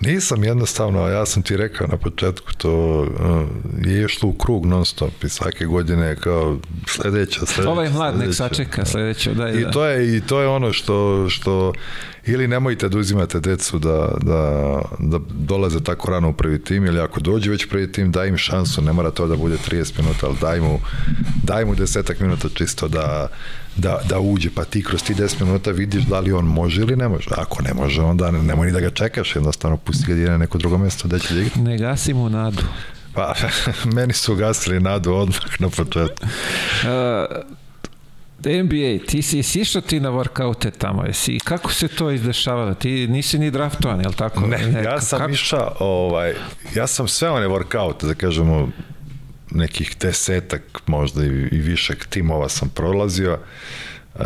Nisam jednostavno, ja sam ti rekao na početku, to uh, je išlo u krug non stop i svake godine kao sledeća, sledeća. Ovaj mlad nek sačeka sledeće. Da, I da. to je i to je ono što što ili nemojte da uzimate decu da, da, da dolaze tako rano u prvi tim ili ako dođe već prvi tim daj im šansu, ne mora to da bude 30 minuta, ali daj mu, daj mu desetak minuta čisto da, da, da uđe, pa ti kroz ti 10 minuta vidiš da li on može ili ne može. Ako ne može, onda ne- nemoj ni da ga čekaš, jednostavno pusti ga da na neko drugo mesto da će da igra. Ne gasi mu nadu. Pa, meni su gasili nadu odmah na početku. Uh, NBA, ti si si išao ti na workoute tamo, jesi, kako se to izdešavalo? Ti nisi ni draftovan, jel tako? Ne, ja sam kako- išao, ovaj, ja sam sve one workoute, da kažemo, nekih desetak, možda i, i višeg timova sam prolazio. Uh,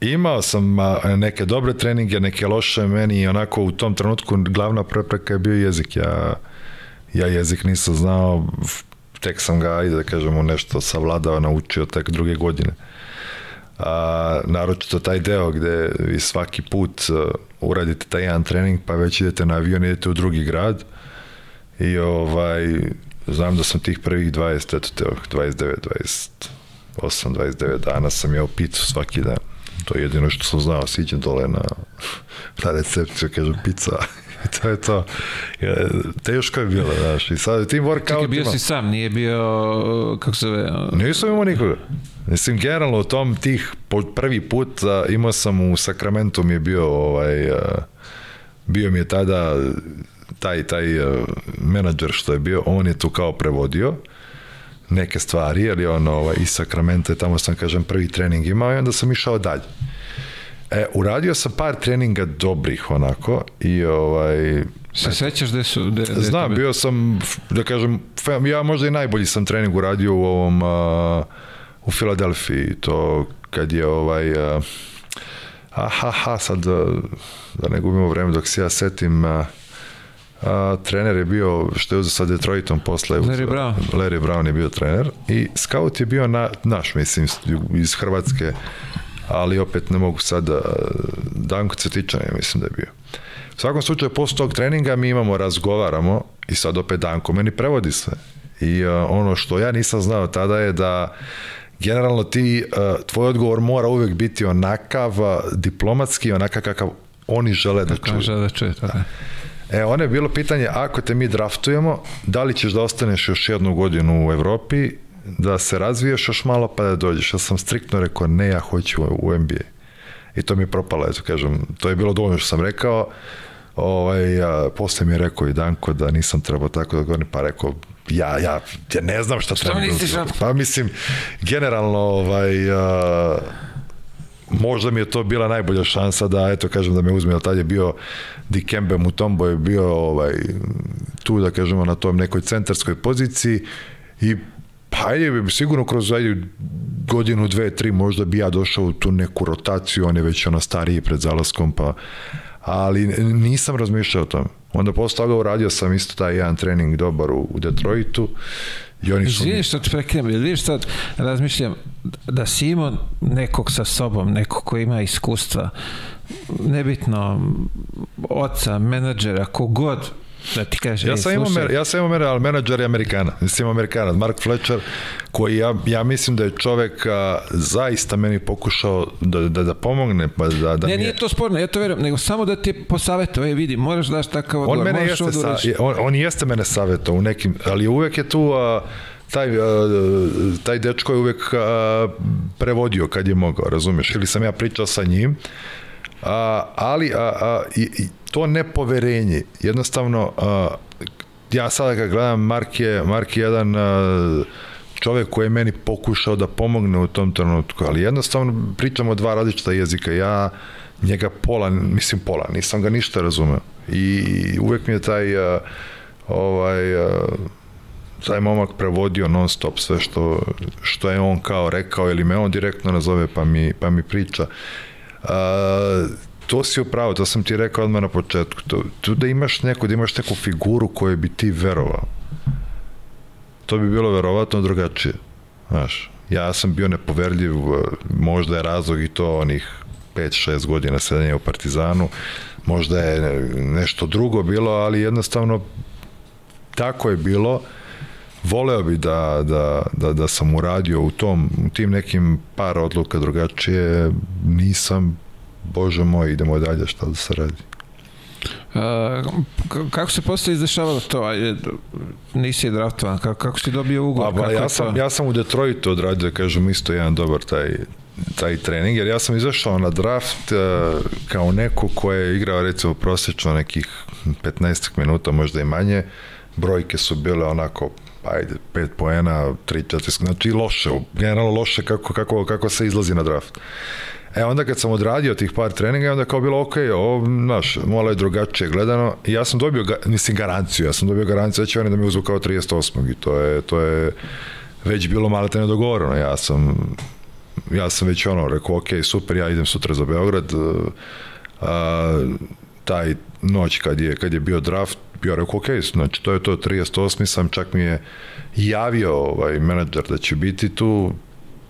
imao sam neke dobre treninge, neke loše, meni onako u tom trenutku glavna prepreka je bio jezik. Ja, ja jezik nisam znao, tek sam ga, ajde da kažemo, nešto savladao, naučio tek druge godine a, naročito taj deo gde vi svaki put uh, uradite taj jedan trening pa već idete na avion idete u drugi grad i ovaj znam da sam tih prvih 20 eto te 29 28 29 dana sam jeo picu svaki dan. To je jedino što sam znao siđem dole na, na recepciju kažem pizza to je to teško je bilo znaš i sad tim Čekaj, bio workoutima si sam, nije bio, kako se Nisam imao nikoga. Mislim, generalno u tom tih, prvi put a, imao sam u Sakramentu mi je bio ovaj, a, bio mi je tada taj, taj a, menadžer što je bio, on je tu kao prevodio neke stvari, je on ovaj, iz Sakramenta, tamo sam, kažem, prvi trening imao i onda sam išao dalje. E, uradio sam par treninga dobrih onako i ovaj, se sećaš gde su... Gde, gde Znam, bilo? bio sam, da kažem, ja možda i najbolji sam trening uradio u ovom, a, u Filadelfiji, to kad je ovaj, a, aha, ha, sad da ne gubimo vreme dok se ja setim, a, a, trener je bio, što je uzeo sa Detroitom posle. Larry Brown. Larry Brown je bio trener i scout je bio na, naš, mislim, iz Hrvatske, ali opet ne mogu sad da, Danko Cvetičan je, mislim da je bio. U svakom slučaju, posle tog treninga mi imamo, razgovaramo i sad opet Danko meni prevodi sve. I uh, ono što ja nisam znao tada je da generalno ti, uh, tvoj odgovor mora uvek biti onakav uh, diplomatski, onakav kakav oni žele da čuju. Kaže da čuje to. Da. E, ono je bilo pitanje, ako te mi draftujemo, da li ćeš da ostaneš još jednu godinu u Evropi da se razviješ još malo pa da dođeš. Ja sam striktno rekao, ne, ja hoću u NBA. I to mi je propalo, eto kažem, to je bilo dovoljno što sam rekao. Ovaj, a, posle mi je rekao i Danko da nisam trebao tako da govorim, pa rekao, ja, ja, ja ne znam šta, Što treba. nisi šao? Pa mislim, generalno, ovaj, a, možda mi je to bila najbolja šansa da, eto, kažem da me uzme, tad je bio Dikembe Mutombo je bio ovaj, tu, da kažemo, na tom nekoj centarskoj poziciji i pa ajde, sigurno kroz ajde, godinu, dve, tri, možda bi ja došao u tu neku rotaciju, on je već ono stariji pred zalaskom, pa ali nisam razmišljao o tom. Onda posle toga uradio sam isto taj jedan trening dobar u, u Detroitu i oni su... Izvini što te prekinem, vidiš sad, razmišljam da si imao nekog sa sobom, nekog ko ima iskustva, nebitno, oca, menadžera, kogod, da ti kaže, Ja "Ej, sam imao, mer, ja sam imao mer, ali menadžer je Amerikana. Mislim Amerikanac, Mark Fletcher, koji ja, ja mislim da je čovek a, zaista meni pokušao da, da, da pomogne, pa da, da Ne, mi je- nije to sporno, ja to verujem, nego samo da ti posavetuje, vidi, moraš daš takav On odgovor, mene moraš jeste, sa, on, on jeste mene savjetao u nekim, ali uvek je tu a, taj, taj dečko je uvek prevodio kad je mogao, razumeš, ili sam ja pričao sa njim, a, ali a, a, i to nepoverenje, jednostavno a, ja sada kad gledam Mark je, Mark je jedan a, čovek koji je meni pokušao da pomogne u tom trenutku, ali jednostavno pričamo dva različita jezika. Ja njega pola, mislim pola, nisam ga ništa razumeo. I uvek mi je taj a, ovaj a, taj momak prevodio non stop sve što, što je on kao rekao ili me on direktno nazove pa mi, pa mi priča. A, to si upravo, to sam ti rekao odmah na početku. To, tu da imaš neku, da imaš neku figuru koju bi ti verovao. To bi bilo verovatno drugačije. Znaš, ja sam bio nepoverljiv, možda je razlog i to onih 5-6 godina sedenja u Partizanu, možda je nešto drugo bilo, ali jednostavno tako je bilo. Voleo bi da, da, da, da sam uradio u tom, u tim nekim par odluka drugačije, nisam, bože moj, idemo dalje, šta da se radi. A, kako se posle izdešavalo to? Ajde, nisi draftovan, kako, kako si dobio ugovor? Pa, pa Kako ja sam, to? ja sam u Detroitu odradio, kažem, isto jedan dobar taj, taj trening, jer ja sam izašao na draft uh, kao neko ko je igrao recimo prosečno nekih 15 minuta, možda i manje, brojke su bile onako ajde, 5 poena, 3, 4, znači loše, generalno loše kako, kako, kako se izlazi na draft. E onda kad sam odradio tih par treninga, onda kao bilo ok, ovo, znaš, malo je drugačije gledano. I ja sam dobio, mislim, garanciju, ja sam dobio garanciju da će oni da me uzu kao 38. I to je, to je već bilo malo te nedogovoreno. Ja sam, ja sam već ono, rekao, ok, super, ja idem sutra za Beograd. A, taj noć kad je, kad je bio draft, bio rekao, ok, znači to je to 38. sam, čak mi je javio ovaj menadžer da će biti tu,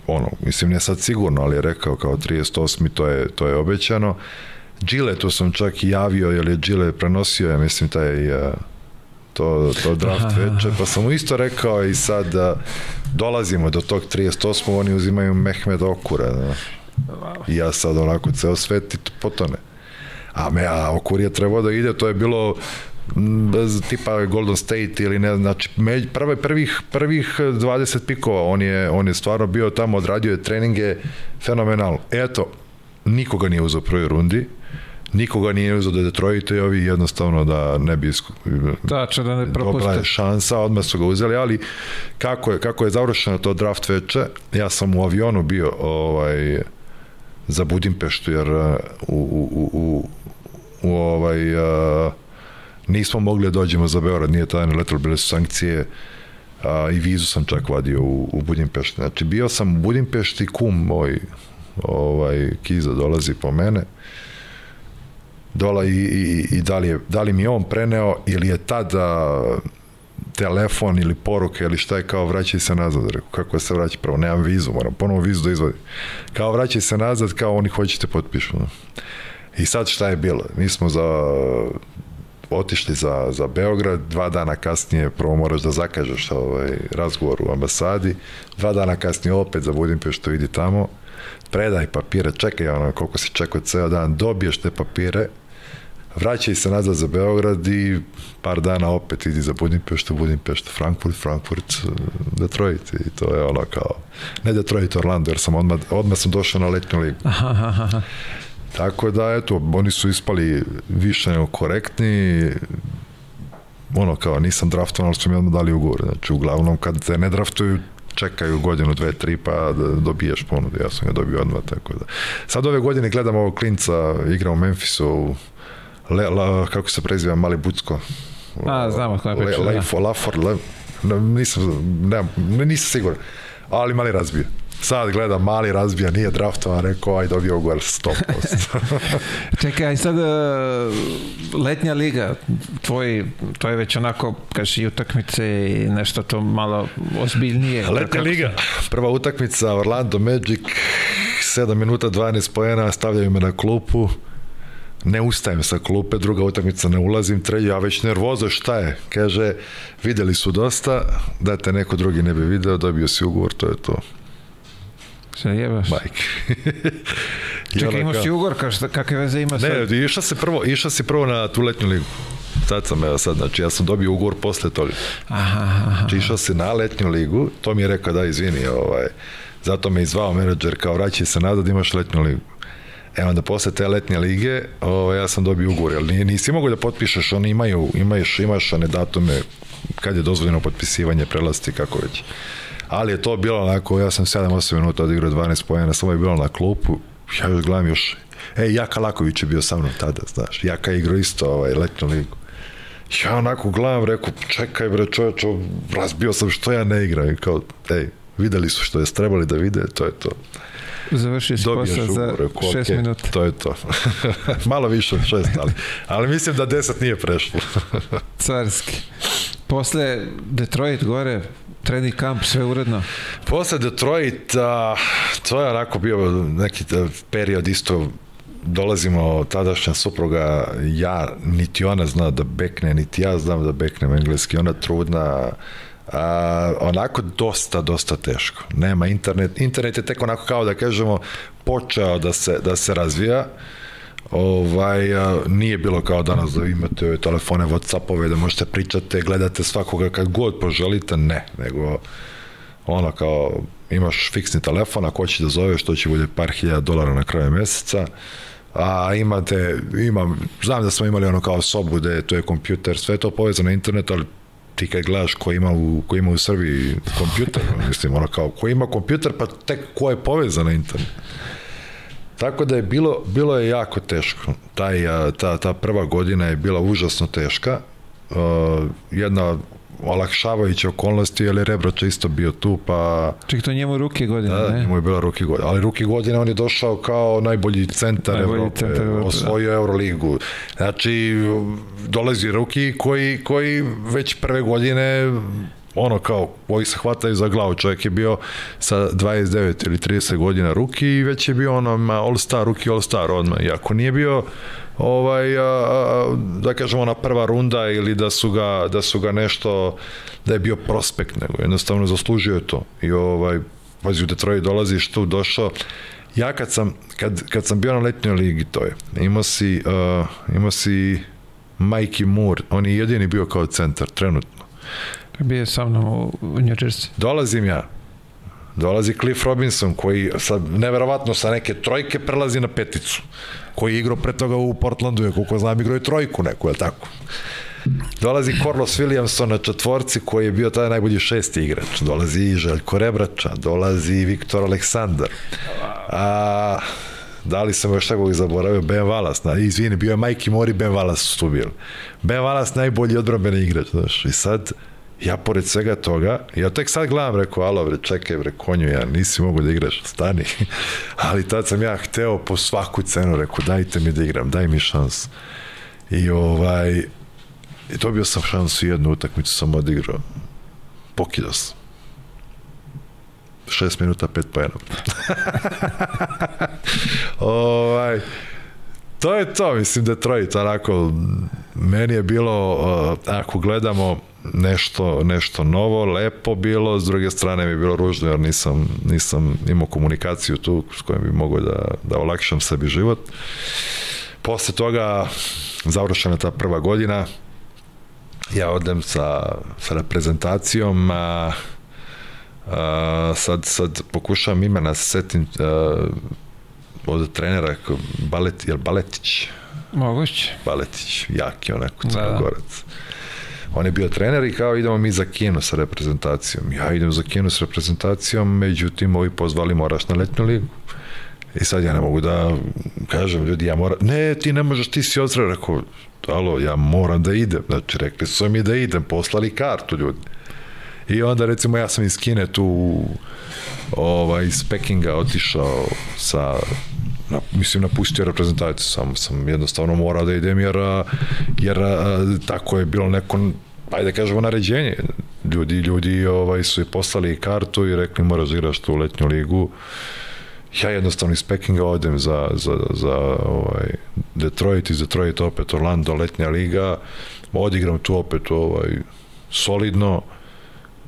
ono, mislim ne sad sigurno, ali je rekao kao 38. to je, to je obećano. Gile tu sam čak i javio, jer je Gile prenosio, ja mislim, taj uh, to, to draft veče, pa sam mu isto rekao i sad uh, dolazimo do tog 38. oni uzimaju Mehmed Okura, da. I ja sad onako ceo svet i to potone. A me, a Okur je trebao da ide, to je bilo tipa Golden State ili ne znam, znači među, prve, prvih, prvih 20 pikova, on je, on je stvarno bio tamo, odradio je treninge fenomenalno. Eto, nikoga nije uzao u prvoj rundi, nikoga nije uzao do Detroita i ovi jednostavno da ne bi isku, Tačno, da ne dobila je propuste. šansa, odmah su ga uzeli, ali kako je, kako je završeno to draft veče, ja sam u avionu bio ovaj, za Budimpeštu, jer uh, u, u, u, u, u ovaj, uh, nismo mogli da dođemo za Beograd, nije tada ne letalo, bile su sankcije, a, i vizu sam čak vadio u, u Budimpešti. Znači, bio sam u Budimpešti, kum moj, ovaj, Kiza dolazi po mene, dola i, i, i da, li je, da li mi je on preneo ili je tada telefon ili poruke ili šta je kao vraćaj se nazad, rekao kako se vraća? Prvo, nemam vizu, moram ponovo vizu da izvadim kao vraćaj se nazad, kao oni hoćete potpišu i sad šta je bilo, mi smo za otišli za, za Beograd, dva dana kasnije prvo moraš da zakažeš ovaj razgovor u ambasadi, dva dana kasnije opet za Budimpeštu idi tamo, predaj papire, čekaj ono koliko si čekao ceo dan, dobiješ te papire, vraćaj se nazad za Beograd i par dana opet idi za Budimpeštu, Budimpeštu, Frankfurt, Frankfurt, Detroit i to je ono kao, ne Detroit, Orlando, jer sam odmah, odmah sam došao na letnju ligu. Aha, aha. Tako da, eto, oni su ispali više nego korektni, ono kao, nisam draftovan, ali su mi odmah dali ugovor. Znači, uglavnom, kad te ne draftuju, čekaju godinu, dve, tri, pa da dobiješ ponudu. Ja sam ga dobio odmah, tako da. Sad ove godine gledam ovog klinca, igra u Memphisu, Le, la, kako se preziva, Mali Bucko. A, znamo koja priča, Le, da. Lafor, Le, ne, nisam, ne, nisam siguran, ali mali razbije. Sad gledam, mali razbija, nije draftovan, rekao, aj dobio ugovor 100%. Čekaj, sad uh, letnja liga, tvoj, to je već onako, kažeš i utakmice i nešto to malo ozbiljnije. Letnja Kako liga, prva utakmica Orlando Magic, 7 minuta 12 poena, stavljaju me na klupu, ne ustajem sa klupe, druga utakmica ne ulazim, treća, ja već nervozo, šta je? Kaže, videli su dosta, da te neko drugi ne bi video, dobio si ugovor, to je to. Se jebaš. Majke. Čekaj, imaš kao- ti ugor, kažeš, da- kakve veze ima sad? Ne, išao si prvo, išao si prvo na tu letnju ligu. Sad sam, evo sad, znači ja sam dobio ugovor posle toga. Aha, aha. Znači išao si na letnju ligu, to mi je rekao da izvini, ovaj, zato me izvao menadžer kao vraćaj se nazad, imaš letnju ligu. E onda posle te letnje lige, ovaj, ja sam dobio ugovor, jer nije, nisi mogu da potpišeš, oni imaju, imaš, imaš one datume kad je dozvoljeno potpisivanje, prelasti, kako već. Ali je to bilo onako, ja sam 7-8 minuta odigrao 12 pojena, samo je bilo na klupu, ja još gledam još, e, Jaka Laković je bio sa mnom tada, znaš, Jaka je igrao isto ovaj, letnju ligu. Ja onako gledam, rekao, čekaj bre čoveč, ovo, razbio sam što ja ne igram. I kao, ej, videli su što je trebali da vide, to je to. Završio si posao za rekao, šest okej, minuta. To je to. Malo više od šest, ali, ali mislim da deset nije prešlo. Carski. Posle Detroit gore, trening kamp, sve uredno. Posle Detroita, to je onako bio neki eh, period isto dolazimo tadašnja supruga, ja, niti ona zna da bekne, niti ja znam da beknem engleski, ona trudna, a, onako dosta, dosta teško. Nema internet, internet je tek onako kao da kažemo počeo da se, da se razvija, ovaj, nije bilo kao danas da imate ove telefone, whatsappove, da možete pričate, gledate svakoga kad god poželite, ne, nego ono kao imaš fiksni telefon, ako hoćeš da zoveš, to će bude par hiljada dolara na kraju meseca, a imate, imam, znam da smo imali ono kao sobu gde to je kompjuter, sve je to povezano na internet, ali ti kad gledaš ko ima u, ko ima u Srbiji kompjuter, mislim, ono kao, ko ima kompjuter, pa tek ko je povezan na internet. Tako da je bilo, bilo je jako teško. Taj, ta, ta prva godina je bila užasno teška. Uh, jedna olakšavajuća okolnosti, jer je Rebroć isto bio tu, pa Čekaj, to njemu ruke godine, da, ne? njemu je bila ruki godina. Ali ruki godina on je došao kao najbolji centar Najbolji Evrope, centar Evrope, da. osvojio Euroligu. Znači, dolazi ruki koji, koji već prve godine ono kao, koji se hvataju za glavu. Čovjek je bio sa 29 ili 30 godina ruki i već je bio ono all star, ruki all star odmah. I ako nije bio ovaj, a, a, da kažemo ona prva runda ili da su ga, da su ga nešto, da je bio prospekt, nego jednostavno zaslužio je to. I ovaj, pazi, u Detroit dolaziš tu, došao, ja kad sam, kad, kad sam bio na letnjoj ligi, to je, imao si, uh, imao si Mikey Moore, on je jedini bio kao centar, trenutno. Bio je sa mnom u, u New Jersey. Dolazim ja, dolazi Cliff Robinson koji sad neverovatno sa neke trojke prelazi na peticu koji je igrao pre toga u Portlandu je koliko znam igrao je trojku neku, je tako? Dolazi Carlos Williamson na četvorci koji je bio tada najbolji šesti igrač. Dolazi i Željko Rebrača, dolazi i Viktor Aleksandar. A, da li sam još takvog zaboravio, Ben Wallace, na, izvini, bio je Mikey Mori, Ben Wallace su tu bili. Ben Wallace najbolji odbrambeni igrač, znaš, i sad ja pored svega toga, ja tek sad gledam, rekao, alo bre, čekaj bre, konju, ja nisi mogu da igraš, stani. Ali tad sam ja hteo po svaku cenu, rekao, dajte mi da igram, daj mi šans. I ovaj, i dobio sam šansu jednu utakmicu sam odigrao. Pokidao sam. Šest minuta, pet pojena. ovaj, to je to, mislim, Detroit, onako, meni je bilo, uh, ako gledamo nešto, nešto novo, lepo bilo, s druge strane mi je bilo ružno jer nisam, nisam imao komunikaciju tu s kojom bi mogao da, da olakšam sebi život. Posle toga završena ta prva godina, ja odem sa, sa reprezentacijom, a, a, sad, sad pokušavam imena da se setim a, od trenera, Balet, jel Baletić? Moguće. Baletić, jaki onako crnogorac. Da, da. On je bio trener i kao idemo mi za kino sa reprezentacijom. Ja idem za kino sa reprezentacijom, međutim ovi pozvali moraš na letnju ligu. I sad ja ne mogu da kažem ljudi, ja moram, ne, ti ne možeš, ti si odzra, rekao, alo, ja moram da idem. Znači, rekli su mi da idem, poslali kartu ljudi. I onda, recimo, ja sam iz Kine tu, ovaj, iz Pekinga otišao sa na, mislim napustio reprezentaciju sam sam jednostavno morao da idem jer jer tako je bilo neko ajde da kažemo naređenje. Ljudi ljudi ovaj su i poslali kartu i rekli moraš da igraš tu letnju ligu. Ja jednostavno iz Pekinga odem za, za, za ovaj, Detroit, iz Detroit opet Orlando, letnja liga, odigram tu opet ovaj, solidno,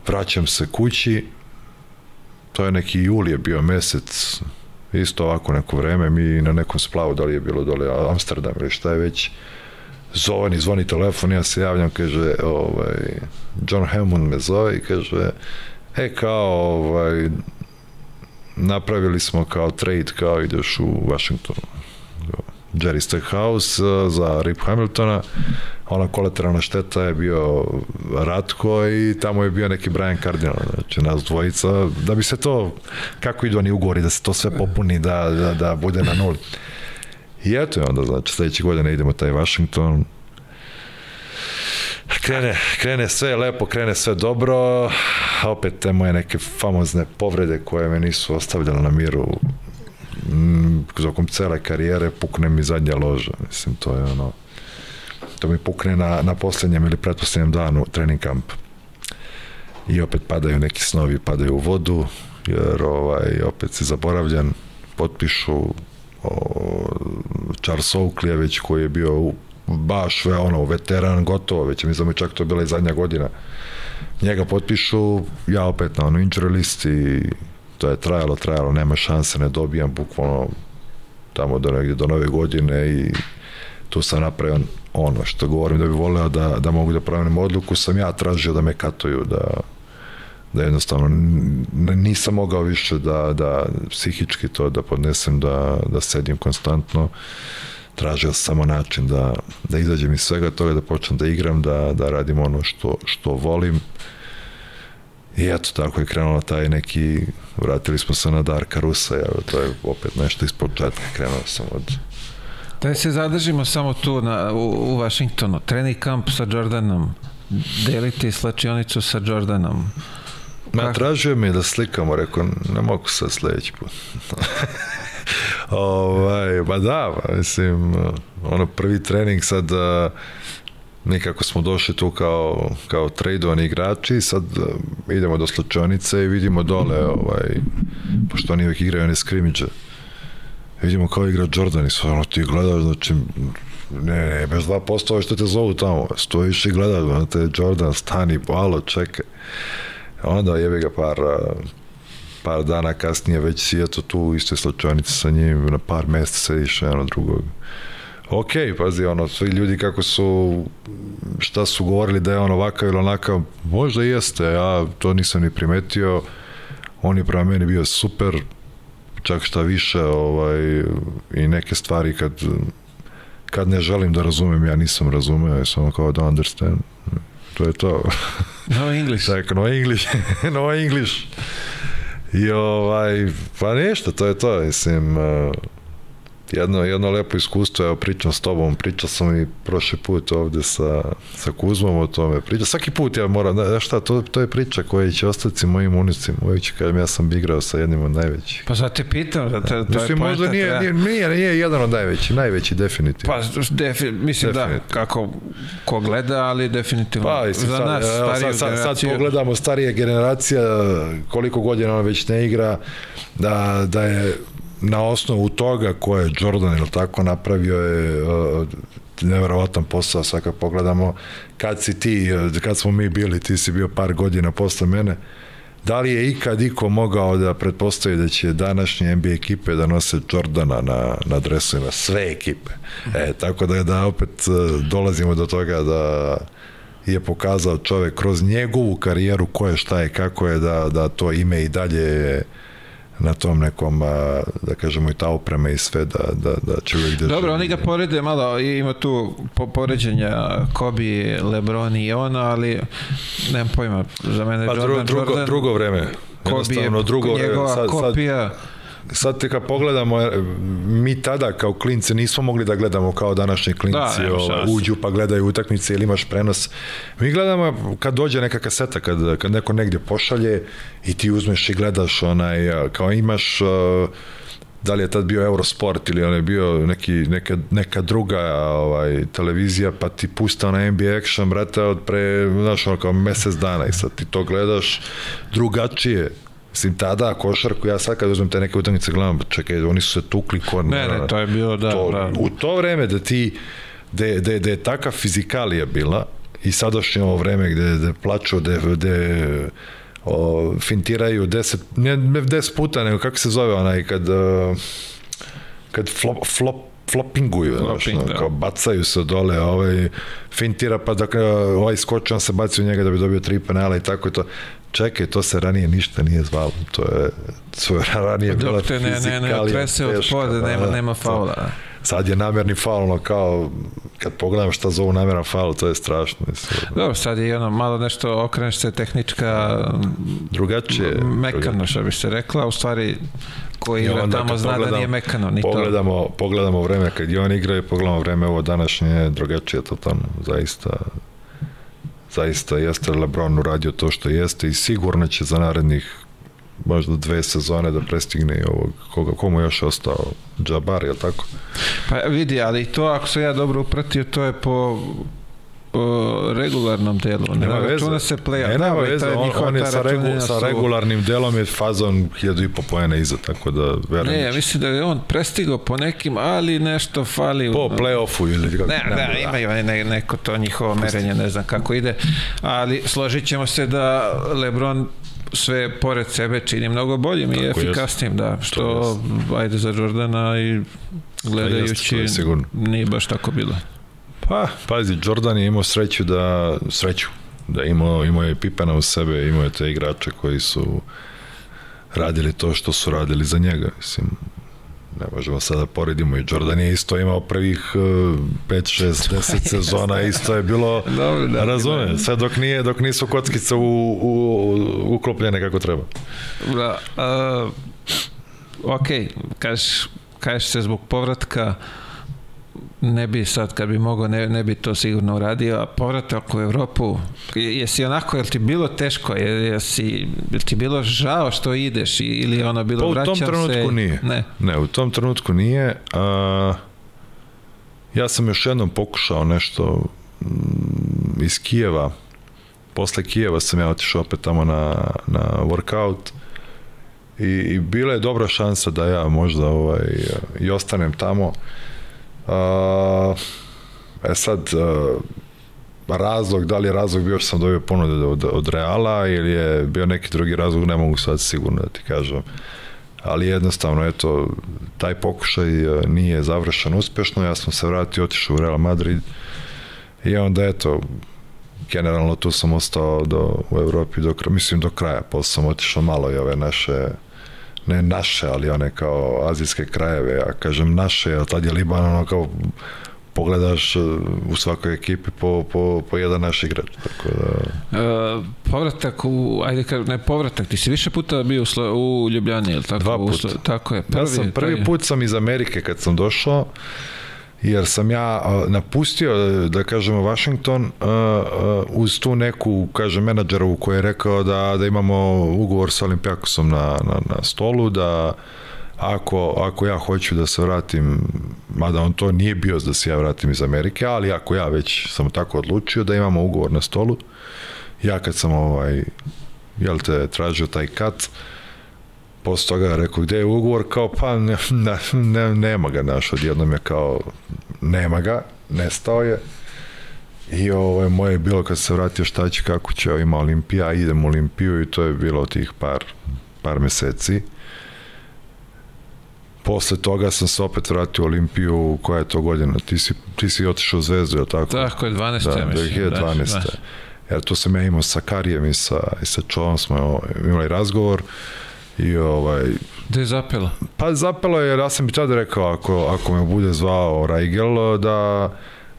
vraćam se kući, to je neki jul je bio mesec, isto ovako neko vreme, mi na nekom splavu, da li je bilo dole Amsterdam ili šta je već, zovani, zvoni telefon, ja se javljam, kaže, ovaj, John Hammond me zove i kaže, e, kao, ovaj, napravili smo kao trade, kao ideš u Washington. Jerry Stackhouse eh, za Rip Hamiltona, ona kolateralna šteta je bio Ratko i tamo je bio neki Brian Cardinal, znači nas dvojica, da bi se to, kako idu oni ugovori, da se to sve popuni, da, da, da bude na nuli. I eto je onda, znači, sledeće godine idemo taj Washington, krene, krene sve lepo, krene sve dobro, opet te moje neke famozne povrede koje me nisu ostavljale na miru tokom cele karijere pukne mi zadnja loža, mislim, to je ono, to mi pukne na, na poslednjem ili pretposlednjem danu trening kamp. I opet padaju neki snovi, padaju u vodu, jer ovaj, opet se zaboravljan, potpišu o, Charles Oakley već koji je bio u baš ve ono veteran gotovo već mi znamo čak to bila i zadnja godina njega potpišu ja opet na ono injury listi to je trajalo, trajalo, nema šanse, ne dobijam bukvalno tamo do negdje do nove godine i tu sam napravio ono što govorim da bi voleo da, da mogu da pravim odluku, sam ja tražio da me katuju, da, da jednostavno nisam mogao više da, da psihički to da podnesem, da, da sedim konstantno tražio sam samo način da, da izađem iz svega toga, da počnem da igram, da, da radim ono što, što volim. I eto, tako je krenulo taj neki, vratili smo se na Darka Rusa, ja, to je opet nešto iz početka, krenuo sam od... Da se zadržimo samo tu na, u, u Washingtonu, trening kamp sa Jordanom, deliti slačionicu sa Jordanom. Ma, tražio mi da slikamo, rekao, ne mogu sad sledeći put. ovaj, ba da, mislim, ono prvi trening sad, uh, mi kako smo došli tu kao, kao tradovani igrači, sad uh, idemo do slučajnice i vidimo dole, ovaj, pošto oni uvijek igraju one skrimidže, vidimo kao igra Jordan i sve ono ti gledaš, znači, ne, ne, bez 2% ovo što te zovu tamo, stojiš i gledaš, ono te Jordan, stani, alo, čekaj. Onda jebi ga par, par dana kasnije već si eto tu u istoj slučajnici sa njim, na par mesta sediš jedno drugog. Ok, pazi, ono, svi ljudi kako su, šta su govorili da je on ovakav ili onakav, možda jeste, ja to nisam ni primetio, on je prema meni bio super, čak šta više, ovaj, i neke stvari kad, kad ne želim da razumem, ja nisam razumeo, ja sam kao da understand, to je to. No English. Tako, no English, no English. I ovaj, pa nešto, to je to, mislim, uh, jedno, jedno lepo iskustvo, evo pričam s tobom, pričao sam i prošli put ovde sa, sa Kuzmom o tome, pričao, svaki put ja moram, znaš šta, to, to je priča koja će ostati mojim unicima, uvijek ću kažem, ja sam igrao sa jednim od najvećih. Pa zato te pitam, da, to, to mislim, je možda nije, nije, nije, nije jedan od najvećih, najveći definitivno. Pa, defi, mislim definitivno. da, kako ko gleda, ali definitivno pa, za sad, nas, stariju sad, sad, sad pogledamo starije generacija, koliko godina on već ne igra, da, da je na osnovu toga ko je Jordan ili tako napravio je uh, neverovatan posao, sad kad pogledamo kad si ti, kad smo mi bili, ti si bio par godina posle mene, da li je ikad iko mogao da pretpostavi da će današnje NBA ekipe da nose Jordana na, na dresovima, sve ekipe. E, tako da, da opet e, dolazimo do toga da je pokazao čovek kroz njegovu karijeru ko je, šta je, kako je, da, da to ime i dalje na tom nekom, da kažemo i ta oprema i sve, da, da, da će uvijek da Dobro, oni ga porede malo, ima tu po, poređenja Kobe, Lebron i ona, ali nemam pojma, za mene pa, Jordan, drugo, Jordan, drugo vreme. Kobe je drugo, njegova sad, kopija. Sad, sad te kad pogledamo, e, mi tada kao klinci nismo mogli da gledamo kao današnji klinci, da, ovaj, uđu pa gledaju utakmice ili imaš prenos. Mi gledamo kad dođe neka kaseta, kad, kad neko negdje pošalje i ti uzmeš i gledaš onaj, kao imaš da li je tad bio Eurosport ili on je bio neki, neka, neka druga ovaj, televizija, pa ti pusta na NBA Action, brate, od pre, znaš, ono kao mesec dana i sad ti to gledaš drugačije Mislim, tada košarku, ja sad kad uzmem te neke utakmice gledam, čekaj, oni su se tukli kod... Ne, ne, to je bilo, da, to, da. U to vreme da ti, da de, de je taka fizikalija bila i sadašnje ovo vreme gde, gde plaču, gde, gde o, fintiraju deset, ne, ne deset puta, nego kako se zove onaj, kad, kad flop, flop flopinguju, Flopping, znaš, da. kao bacaju se dole, ovaj fintira pa da ovaj skoči, on se baci u njega da bi dobio tri penala i tako to čekaj, to se ranije ništa nije zvalo. To je, to je ranije bila Dok te ne, ne, ne trese od poda, nema, da, nema faula. To, sad je namerni faul, no kao kad pogledam šta zovu nameran faul, to je strašno. Mislim. Dobro, sad je ono malo nešto okreneš se tehnička drugačije. Mekano, što bi se rekla, u stvari ko igra tamo zna da nije mekano. Ni pogledamo, to. pogledamo vreme kad je on igra i pogledamo vreme ovo današnje drugačije totalno, zaista zaista jeste Lebron uradio to što jeste i sigurno će za narednih možda dve sezone da prestigne ovog, koga, komu još ostao Džabar, je tako? Pa vidi, ali to ako se ja dobro upratio, to je po regularnom delu. Ne nema računa se play Ne, nema veze, on, on je sa, regu, sa regularnim delom je fazon 1000 i po pojene iza, tako da verujem. Ne, ja mislim da je on prestigao po nekim, ali nešto fali. Po play-offu ili kako. Ne, ne, da, imaju ne, neko to njihovo merenje, ne znam kako ide, ali složit ćemo se da Lebron sve pored sebe čini mnogo boljim Tako i efikasnim, da, što ajde za Jordana i gledajući jest, nije baš tako bilo. Pa, pazi, Jordan je imao sreću da, sreću, da imao, imao je Pipena u sebe, imao je te igrače koji su radili to što su radili za njega, mislim, ne možemo sada da poredimo i Jordan je isto imao prvih 5, 6, 10 sezona isto je bilo Dobre, da, razume, da. sve dok nije dok nisu kockice u, u, uklopljene kako treba da, uh, ok kažeš, kažeš se zbog povratka ne bi sad kad bi mogao ne, ne bi to sigurno uradio a povratak u Evropu jesi onako jel ti bilo teško jesi jel ti bilo žao što ideš ili ono bilo pa, vraćam se u tom trenutku se, nije ne. ne u tom trenutku nije a, ja sam još jednom pokušao nešto mm, iz Kijeva posle Kijeva sam ja otišao opet tamo na, na workout i, i bila je dobra šansa da ja možda ovaj, i ostanem tamo e sad, uh, razlog, da li je razlog bio što sam dobio ponude od, od Reala ili je bio neki drugi razlog, ne mogu sad sigurno da ti kažem. Ali jednostavno, eto, taj pokušaj nije završen uspešno, ja sam se vratio, otišao u Real Madrid i onda, eto, generalno tu sam ostao do, u Evropi do, mislim do kraja, posle sam otišao malo i ove naše ne naše, ali one kao azijske krajeve, ja kažem naše, a tad je Liban ono kao pogledaš e, u svakoj ekipi po, po, po jedan naš igrač. Tako da... E, povratak u, ajde ka, ne povratak, ti si više puta bio u, Slo, u Ljubljani, ili tako? Dva puta. U, tako je. Prvi, ja sam, prvi put sam iz Amerike kad sam došao, jer sam ja napustio, da kažemo, Washington uz tu neku, kaže, menadžerovu koja je rekao da, da imamo ugovor sa Olimpijakosom na, na, na stolu, da ako, ako ja hoću da se vratim, mada on to nije bio da se ja vratim iz Amerike, ali ako ja već sam tako odlučio da imamo ugovor na stolu, ja kad sam ovaj, jel te, tražio taj kat, uh, posle toga rekao gde je ugovor, kao pa ne, ne, nema ga naš, odjednom je kao nema ga, nestao je I ovo je moje bilo kad se vratio šta će, kako će, evo ima Olimpija, idem u Olimpiju i to je bilo tih par, par meseci. Posle toga sam se opet vratio u Olimpiju, koja je to godina? Ti si, ti si otišao u Zvezdu, je tako? Tako je, 12. Da, ja mislim. 2012. Da, Jer tu sam ja imao sa Karijem i sa, i sa Čovom smo imali razgovor i ovaj, Gde je zapelo? Pa zapelo je, jer ja sam bi tada rekao, ako, ako me bude zvao Rajgel, da,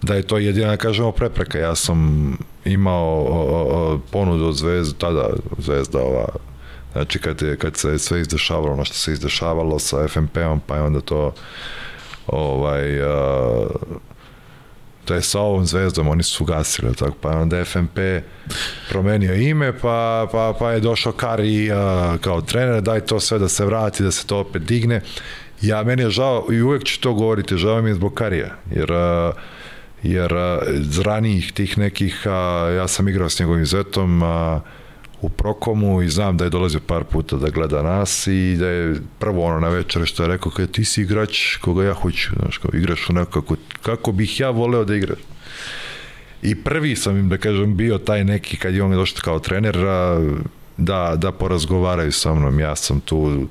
da je to jedina, kažemo, prepreka. Ja sam imao o, o, ponudu od Zvezda, tada Zvezda ova, znači kad, je, kad se sve izdešavalo, ono što se izdešavalo sa FMP-om, pa je onda to ovaj, a, to je sa ovom zvezdom, oni su gasili, tako, pa onda FMP promenio ime, pa, pa, pa je došao Kari a, kao trener, daj to sve da se vrati, da se to opet digne. Ja, meni je žao, i uvek ću to govoriti, žao mi je zbog Karija, jer a, jer a, ranijih tih nekih, a, ja sam igrao s njegovim zetom, a, u Prokomu i znam da je dolazio par puta da gleda nas i da je prvo ono na večer što je rekao kada ti si igrač koga ja hoću, znaš, kao igraš onako kako, kako bih ja voleo da igraš. I prvi sam im, da kažem, bio taj neki, kad je on došao kao trener, da, da porazgovaraju sa mnom. Ja sam tu,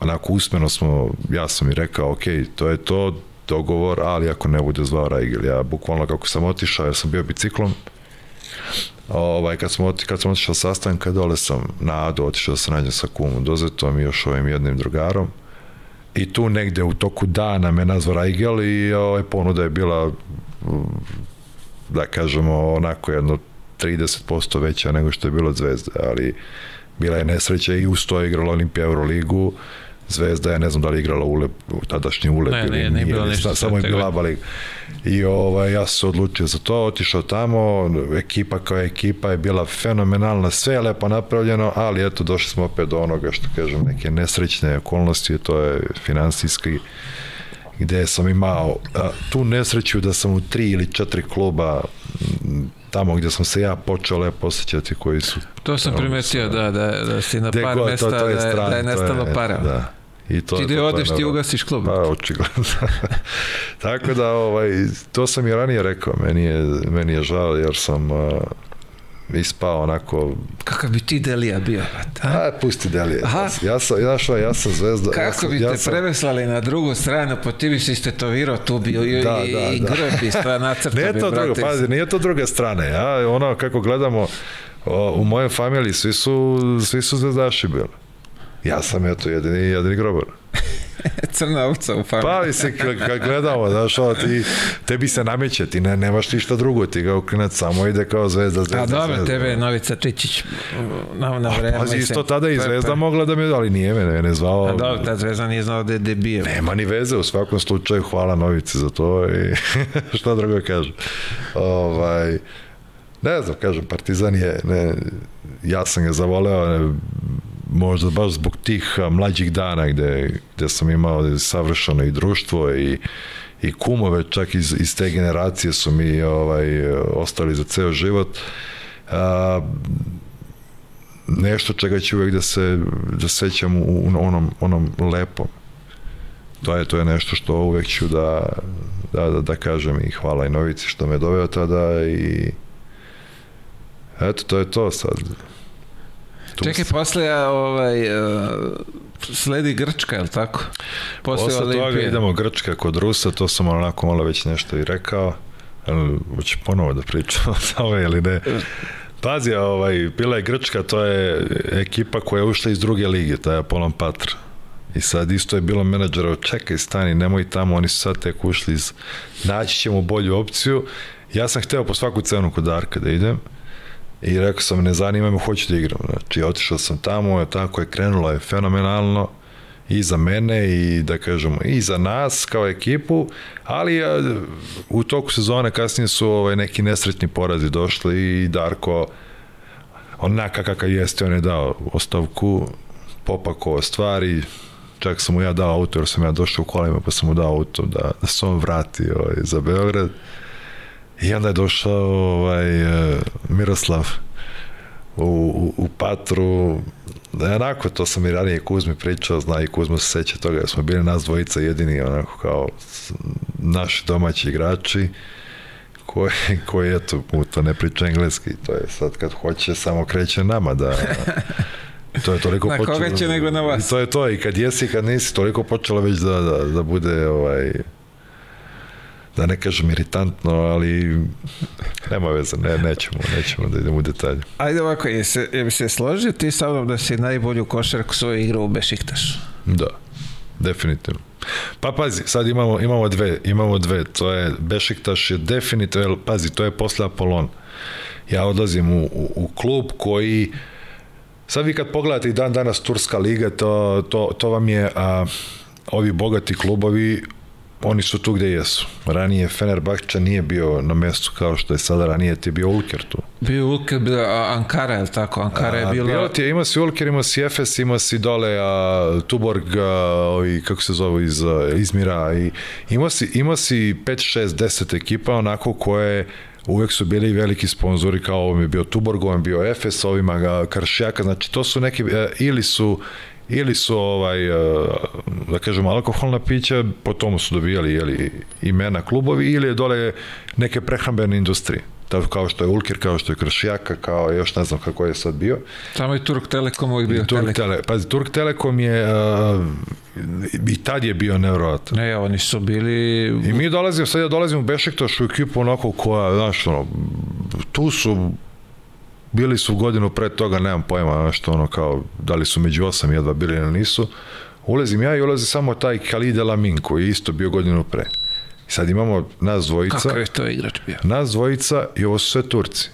onako usmeno smo, ja sam i rekao, ok, to je to, dogovor, ali ako ne bude zvao Rajgel, ja bukvalno kako sam otišao, ja sam bio biciklom, ovaj, kad, smo, kad sam otišao sastanka, dole sam na Adu otišao da se nađem sa kumom Dozetom i još ovim jednim drugarom. I tu negde u toku dana me nazva Rajgel i ovaj, ponuda je bila da kažemo onako jedno 30% veća nego što je bilo od Zvezde, ali bila je nesreća i uz to je igrala Olimpija Euroligu, Zvezda je, ne znam da li igrala ule, tadašnji ulep ne, ne, ne, bilo ništa, samo je bila Aba I ovaj, ja sam se odlučio za to, otišao tamo, ekipa kao ekipa je bila fenomenalna, sve je lepo napravljeno, ali eto, došli smo opet do onoga što kažem, neke nesrećne okolnosti, to je finansijski, gde sam imao a, tu nesreću da sam u tri ili četiri kluba tamo gde sam se ja počeo lepo osjećati koji su to sam primetio da, da, da si na par mesta to, to je da, stran, da je nestalo je, para da. I to, ti da odeš ti ugasiš klub. Pa, očigledno. Tako da, ovaj, to sam i ranije rekao, meni je, meni je žao jer sam uh, ispao onako... Kakav bi ti Delija bio? A, a pusti Delija. Aha. Ja sam, ja, sam, ja sam zvezda. Kako ja sam, bi ja te sam... preveslali na drugu stranu, po ti bi se istetovirao tu bio i, da, i, da, i da. grb i sva nacrta Nije to druga, pazi, nije to druga strana. Ja, ono, kako gledamo, o, u mojoj familiji svi su, svi su zvezdaši bili. Ja sam eto jedini, jedini grobar. Crna ovca u familiji. Pa, se kad gledamo, znaš, ovo, ti, tebi se nameće, ti ne, nemaš ništa drugo, ti ga uklinac samo ide kao zvezda, zvezda, A dobro, zvezda. tebe je Novica Čičić na, na vreme. Pazi, isto tada i zvezda mogla da me, ali nije me, mene zvao. A dobro, ta zvezda nije znao da je debije. Nema ni veze, u svakom slučaju, hvala Novici za to i šta drugo kažem. Ovaj, ne znam, kažem, Partizan je, ne, ja sam ga zavoleo, ne, možda baš zbog tih mlađih dana gde, gde sam imao savršeno i društvo i, i kumove čak iz, iz te generacije su mi ovaj, ostali za ceo život. A, nešto čega ću uvek da se da sećam u onom, onom lepom. To je, to je nešto što uvek ću da, da, da, da kažem i hvala i Novici što me doveo tada i eto to je to sad tu Čekaj, posle ovaj, uh, sledi Grčka, je li tako? Posle, posle Olimpije. toga idemo Grčka kod Rusa, to sam onako malo već nešto i rekao. Hoće ponovo da pričam o tome ili ne? Pazi, ovaj, bila je Grčka, to je ekipa koja je ušla iz druge lige, to je Apollon Patra. I sad isto je bilo menadžera, čekaj, stani, nemoj tamo, oni su sad tek ušli iz... Naći ćemo bolju opciju. Ja sam hteo po svaku cenu kod Arka da idem, I rekao sam, ne zanima me, hoću da igram. Znači, otišao sam tamo, tako je krenulo je fenomenalno i za mene i da kažemo i za nas kao ekipu, ali u toku sezone kasnije su ovaj, neki nesretni porazi došli i Darko onaka kakav jeste, on je dao ostavku, popakovao stvari, čak sam mu ja dao auto, jer sam ja došao u kolima, pa sam mu dao auto da, da se on vrati ovaj, za Beograd. I onda je došao ovaj, e, Miroslav u, u, u Patru, da onako, to sam i ranije Kuzmi pričao, zna i Kuzma se seća toga, da smo bili nas dvojica jedini, onako kao naši domaći igrači, koji, koji eto, mu to ne priča engleski, to je sad kad hoće samo kreće nama da to je toliko na počelo. koga će nego na vas. To je to i kad jesi i kad nisi, toliko počelo već da, da, da bude ovaj, da ne kažem iritantno, ali nema veze, ne, nećemo, nećemo da idemo u detalje. Ajde ovako, je se, je bi se složio ti sa mnom da si najbolju košarku svoju igrao u Bešiktašu? Da, definitivno. Pa pazi, sad imamo, imamo dve, imamo dve, to je Bešiktaš je definitivno, pazi, to je posle Apolon. Ja odlazim u, u, u klub koji Sad vi kad pogledate i dan danas Turska liga, to, to, to vam je a, ovi bogati klubovi oni su tu gde jesu. Ranije Fenerbahča nije bio na mestu kao što je sada, ranije ti je bio Ulker tu. Bio Ulker, bio Ankara, je li tako? Ankara je bila... Bilo ti je, ima si Ulker, ima si Efes, ima si dole a, Tuborg, a, ovi, kako se zove, iz a, Izmira. I, ima, si, ima si 5, 6, 10 ekipa onako koje uvek su bili veliki sponzori kao ovim je bio Tuborg, ovim je bio Efes, ovima Karšijaka, znači to su neki, ili su ili su ovaj da kažemo alkoholna pića, po tomu su dobijali jeli, imena klubovi ili je dole neke prehrambene industrije. Tako kao što je Ulkir, kao što je Kršijaka, kao još ne znam kako je sad bio. Tamo je Turk Telekom uvijek bio. Turk Telekom. Pazi, Turk Telekom je uh, i tad je bio nevjerovatno. Ne, oni su bili... I mi dolazimo, sad ja dolazim u Bešiktaš u ekipu onako koja, znaš, ono, tu su bili su godinu pre toga, nemam pojma, što ono kao, da li su među osam jedva bili ili nisu. Ulazim ja i ulazi samo taj Khalid Elamin koji je isto bio godinu pre. I sad imamo nas dvojica. Kako je to igrač bio? Nas dvojica i ovo su sve Turci.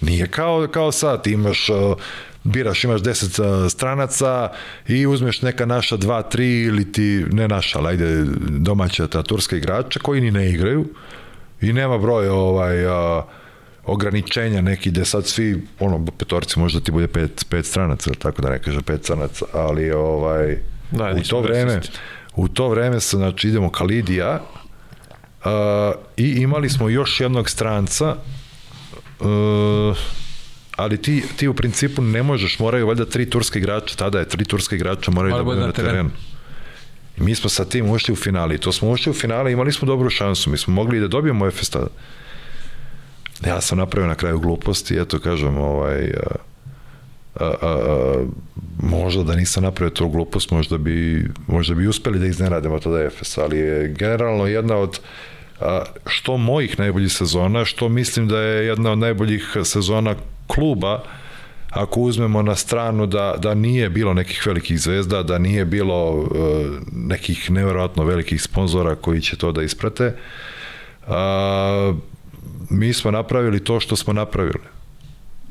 Nije kao, kao sad, ti imaš uh, biraš, imaš 10 stranaca i uzmeš neka naša dva, tri ili ti, ne naša, ali ajde domaća ta turska igrača koji ni ne igraju i nema broj ovaj, a, ograničenja neki gde sad svi, ono, petorci možda ti bude pet, pet stranaca, tako da ne kaže pet stranaca, ali ovaj, da, u to vreme, u to vreme se, znači, idemo Kalidija uh, i imali smo još jednog stranca uh, ali ti, ti u principu ne možeš, moraju valjda tri turske igrača, tada je tri turske igrača moraju da budu na terenu. I mi smo sa tim ušli u finale i to smo ušli u finale imali smo dobru šansu, mi smo mogli da dobijemo Efes tada. Ja sam napravio na kraju gluposti, eto kažem, ovaj, a, a, a, a, možda da nisam napravio tu glupost, možda bi, možda bi uspeli da iznenadimo tada Efes, ali je generalno jedna od a, što mojih najboljih sezona, što mislim da je jedna od najboljih sezona kluba, ako uzmemo na stranu da, da nije bilo nekih velikih zvezda, da nije bilo uh, nekih neverovatno velikih sponzora koji će to da isprate, uh, mi smo napravili to što smo napravili.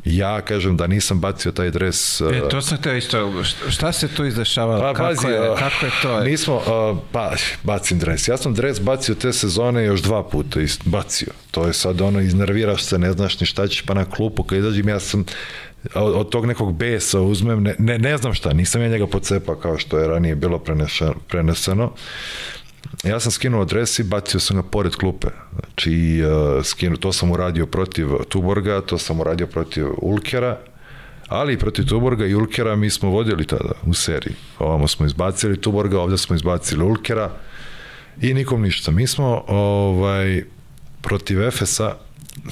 Ja kažem da nisam bacio taj dres. E, to sam teo isto, šta se tu izdešavalo? Pa, kako, bazi, je, kako je to? Mi smo, uh, pa, bacim dres. Ja sam dres bacio te sezone još dva puta, bacio. To je sad ono, iznerviraš se, ne znaš ni šta ćeš, pa na klupu kad izađem, ja sam od, od tog nekog besa uzmem, ne, ne, ne znam šta, nisam ja njega pocepao kao što je ranije bilo preneseno. preneseno ja sam skinuo dres i bacio sam ga pored klupe. Znači, uh, skinu, to sam uradio protiv Tuborga, to sam uradio protiv Ulkera, ali protiv Tuborga i Ulkera mi smo vodili tada u seriji. Ovamo smo izbacili Tuborga, ovde smo izbacili Ulkera i nikom ništa. Mi smo ovaj, protiv Efesa,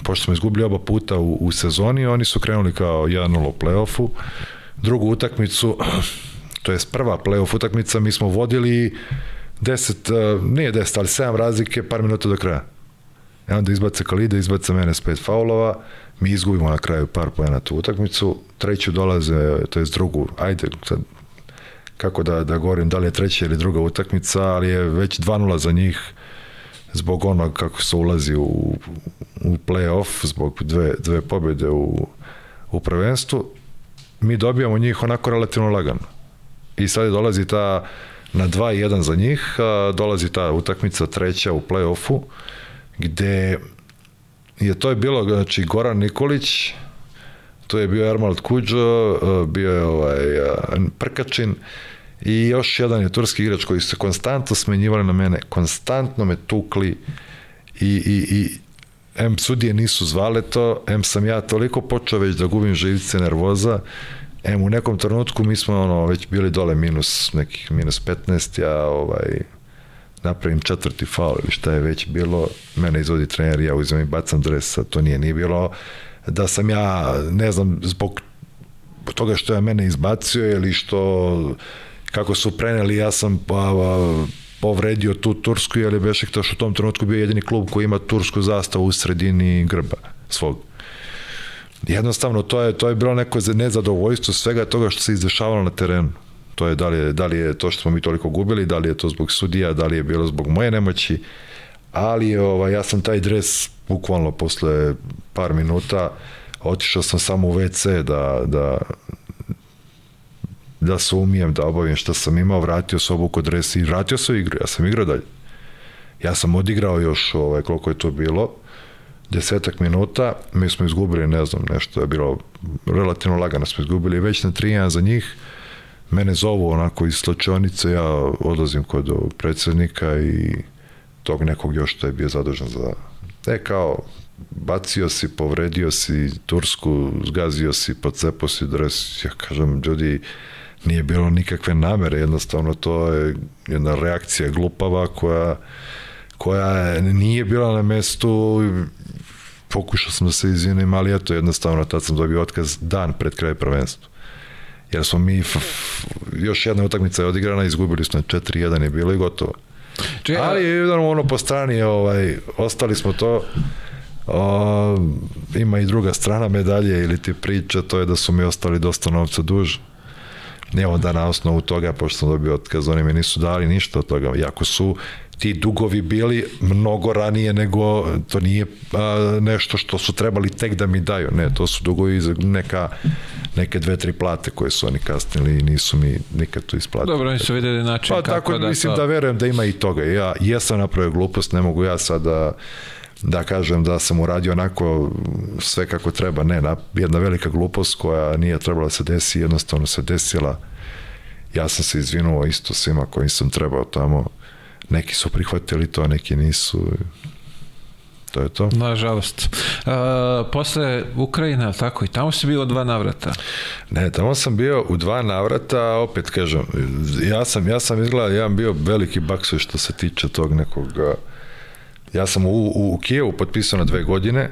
pošto smo izgubili oba puta u, u sezoni, oni su krenuli kao 1-0 u play-offu. Drugu utakmicu, to je prva play-off utakmica, mi smo vodili 10, uh, nije 10, ali 7 razlike, par minuta do kraja. I onda izbace Kalida, izbace mene s pet faulova, mi izgubimo na kraju par pojena tu utakmicu, treću dolaze, to je drugu, ajde, sad, kako da, da govorim, da li je treća ili druga utakmica, ali je već 2-0 za njih, zbog onog kako se ulazi u, u play-off, zbog dve, dve pobjede u, u prvenstvu, mi dobijamo njih onako relativno lagano. I sad dolazi ta na 2-1 za njih, a, dolazi ta utakmica treća u play-offu, gde je to je bilo, znači, Goran Nikolić, to je bio Ermald Kuđo, bio je ovaj, Prkačin i još jedan je turski igrač koji su konstantno smenjivali na mene, konstantno me tukli i, i, i M sudije nisu zvale to, M sam ja toliko počeo već da gubim živce nervoza, Em, u nekom trenutku mi smo ono, već bili dole minus nekih minus 15, ja ovaj, napravim četvrti faul ili šta je već bilo, mene izvodi trener, ja uzmem i bacam dresa, to nije, nije bilo da sam ja, ne znam, zbog toga što je mene izbacio ili što kako su preneli, ja sam pa, pa, povredio tu Tursku, jer je Bešiktaš u tom trenutku bio jedini klub koji ima tursku zastavu u sredini grba svog. Jednostavno, to je, to je bilo neko nezadovoljstvo svega toga što se izdešavalo na terenu. To je da li, je, da li je to što smo mi toliko gubili, da li je to zbog sudija, da li je bilo zbog moje nemoći, ali ovaj, ja sam taj dres bukvalno posle par minuta otišao sam samo u WC da, da, da se umijem, da obavim šta sam imao, vratio se obuku dres i vratio se u igru, ja sam igrao dalje. Ja sam odigrao još ovaj, koliko je to bilo, desetak minuta, mi smo izgubili, ne znam, nešto je bilo relativno lagano smo izgubili, već na 3 za njih, mene zovu onako iz slačionice, ja odlazim kod predsednika i tog nekog još što je bio zadužen za... E, kao, bacio si, povredio si Tursku, zgazio si, pocepo si dres, ja kažem, ljudi, nije bilo nikakve namere, jednostavno to je jedna reakcija glupava koja koja nije bila na mestu pokušao sam da se izvinim, ali eto jednostavno tad sam dobio otkaz dan pred kraj prvenstva. Jer smo mi, još jedna utakmica je odigrana, izgubili smo 4-1 je bilo i gotovo. Če, ali jedan ono po strani, ovaj, ostali smo to, o, ima i druga strana medalje ili ti priča, to je da su mi ostali dosta novca duž. Evo da na osnovu toga, pošto sam dobio otkaz, oni mi nisu dali ništa od toga, jako su ti dugovi bili mnogo ranije nego to nije a, nešto što su trebali tek da mi daju, ne, to su dugovi za neka neke dve, tri plate koje su oni kasnili i nisu mi nikad to isplatili. Dobro, oni su videli način pa, kako tako, da mislim to... da verujem da ima i toga. Ja jesam napravio glupost, ne mogu ja sad da da kažem da sam uradio onako sve kako treba, ne, na, jedna velika glupost koja nije trebala da se desi, jednostavno se desila. Ja sam se izvinuo isto svima koji sam trebao tamo neki su prihvatili to, neki nisu. To je to. Nažalost. Uh, posle Ukrajina, tako, i tamo si bio dva navrata. Ne, tamo sam bio u dva navrata, opet kažem, ja sam, ja sam izgleda, ja sam bio veliki baksoj što se tiče tog nekog, ja sam u, u, u Kijevu potpisao na dve godine,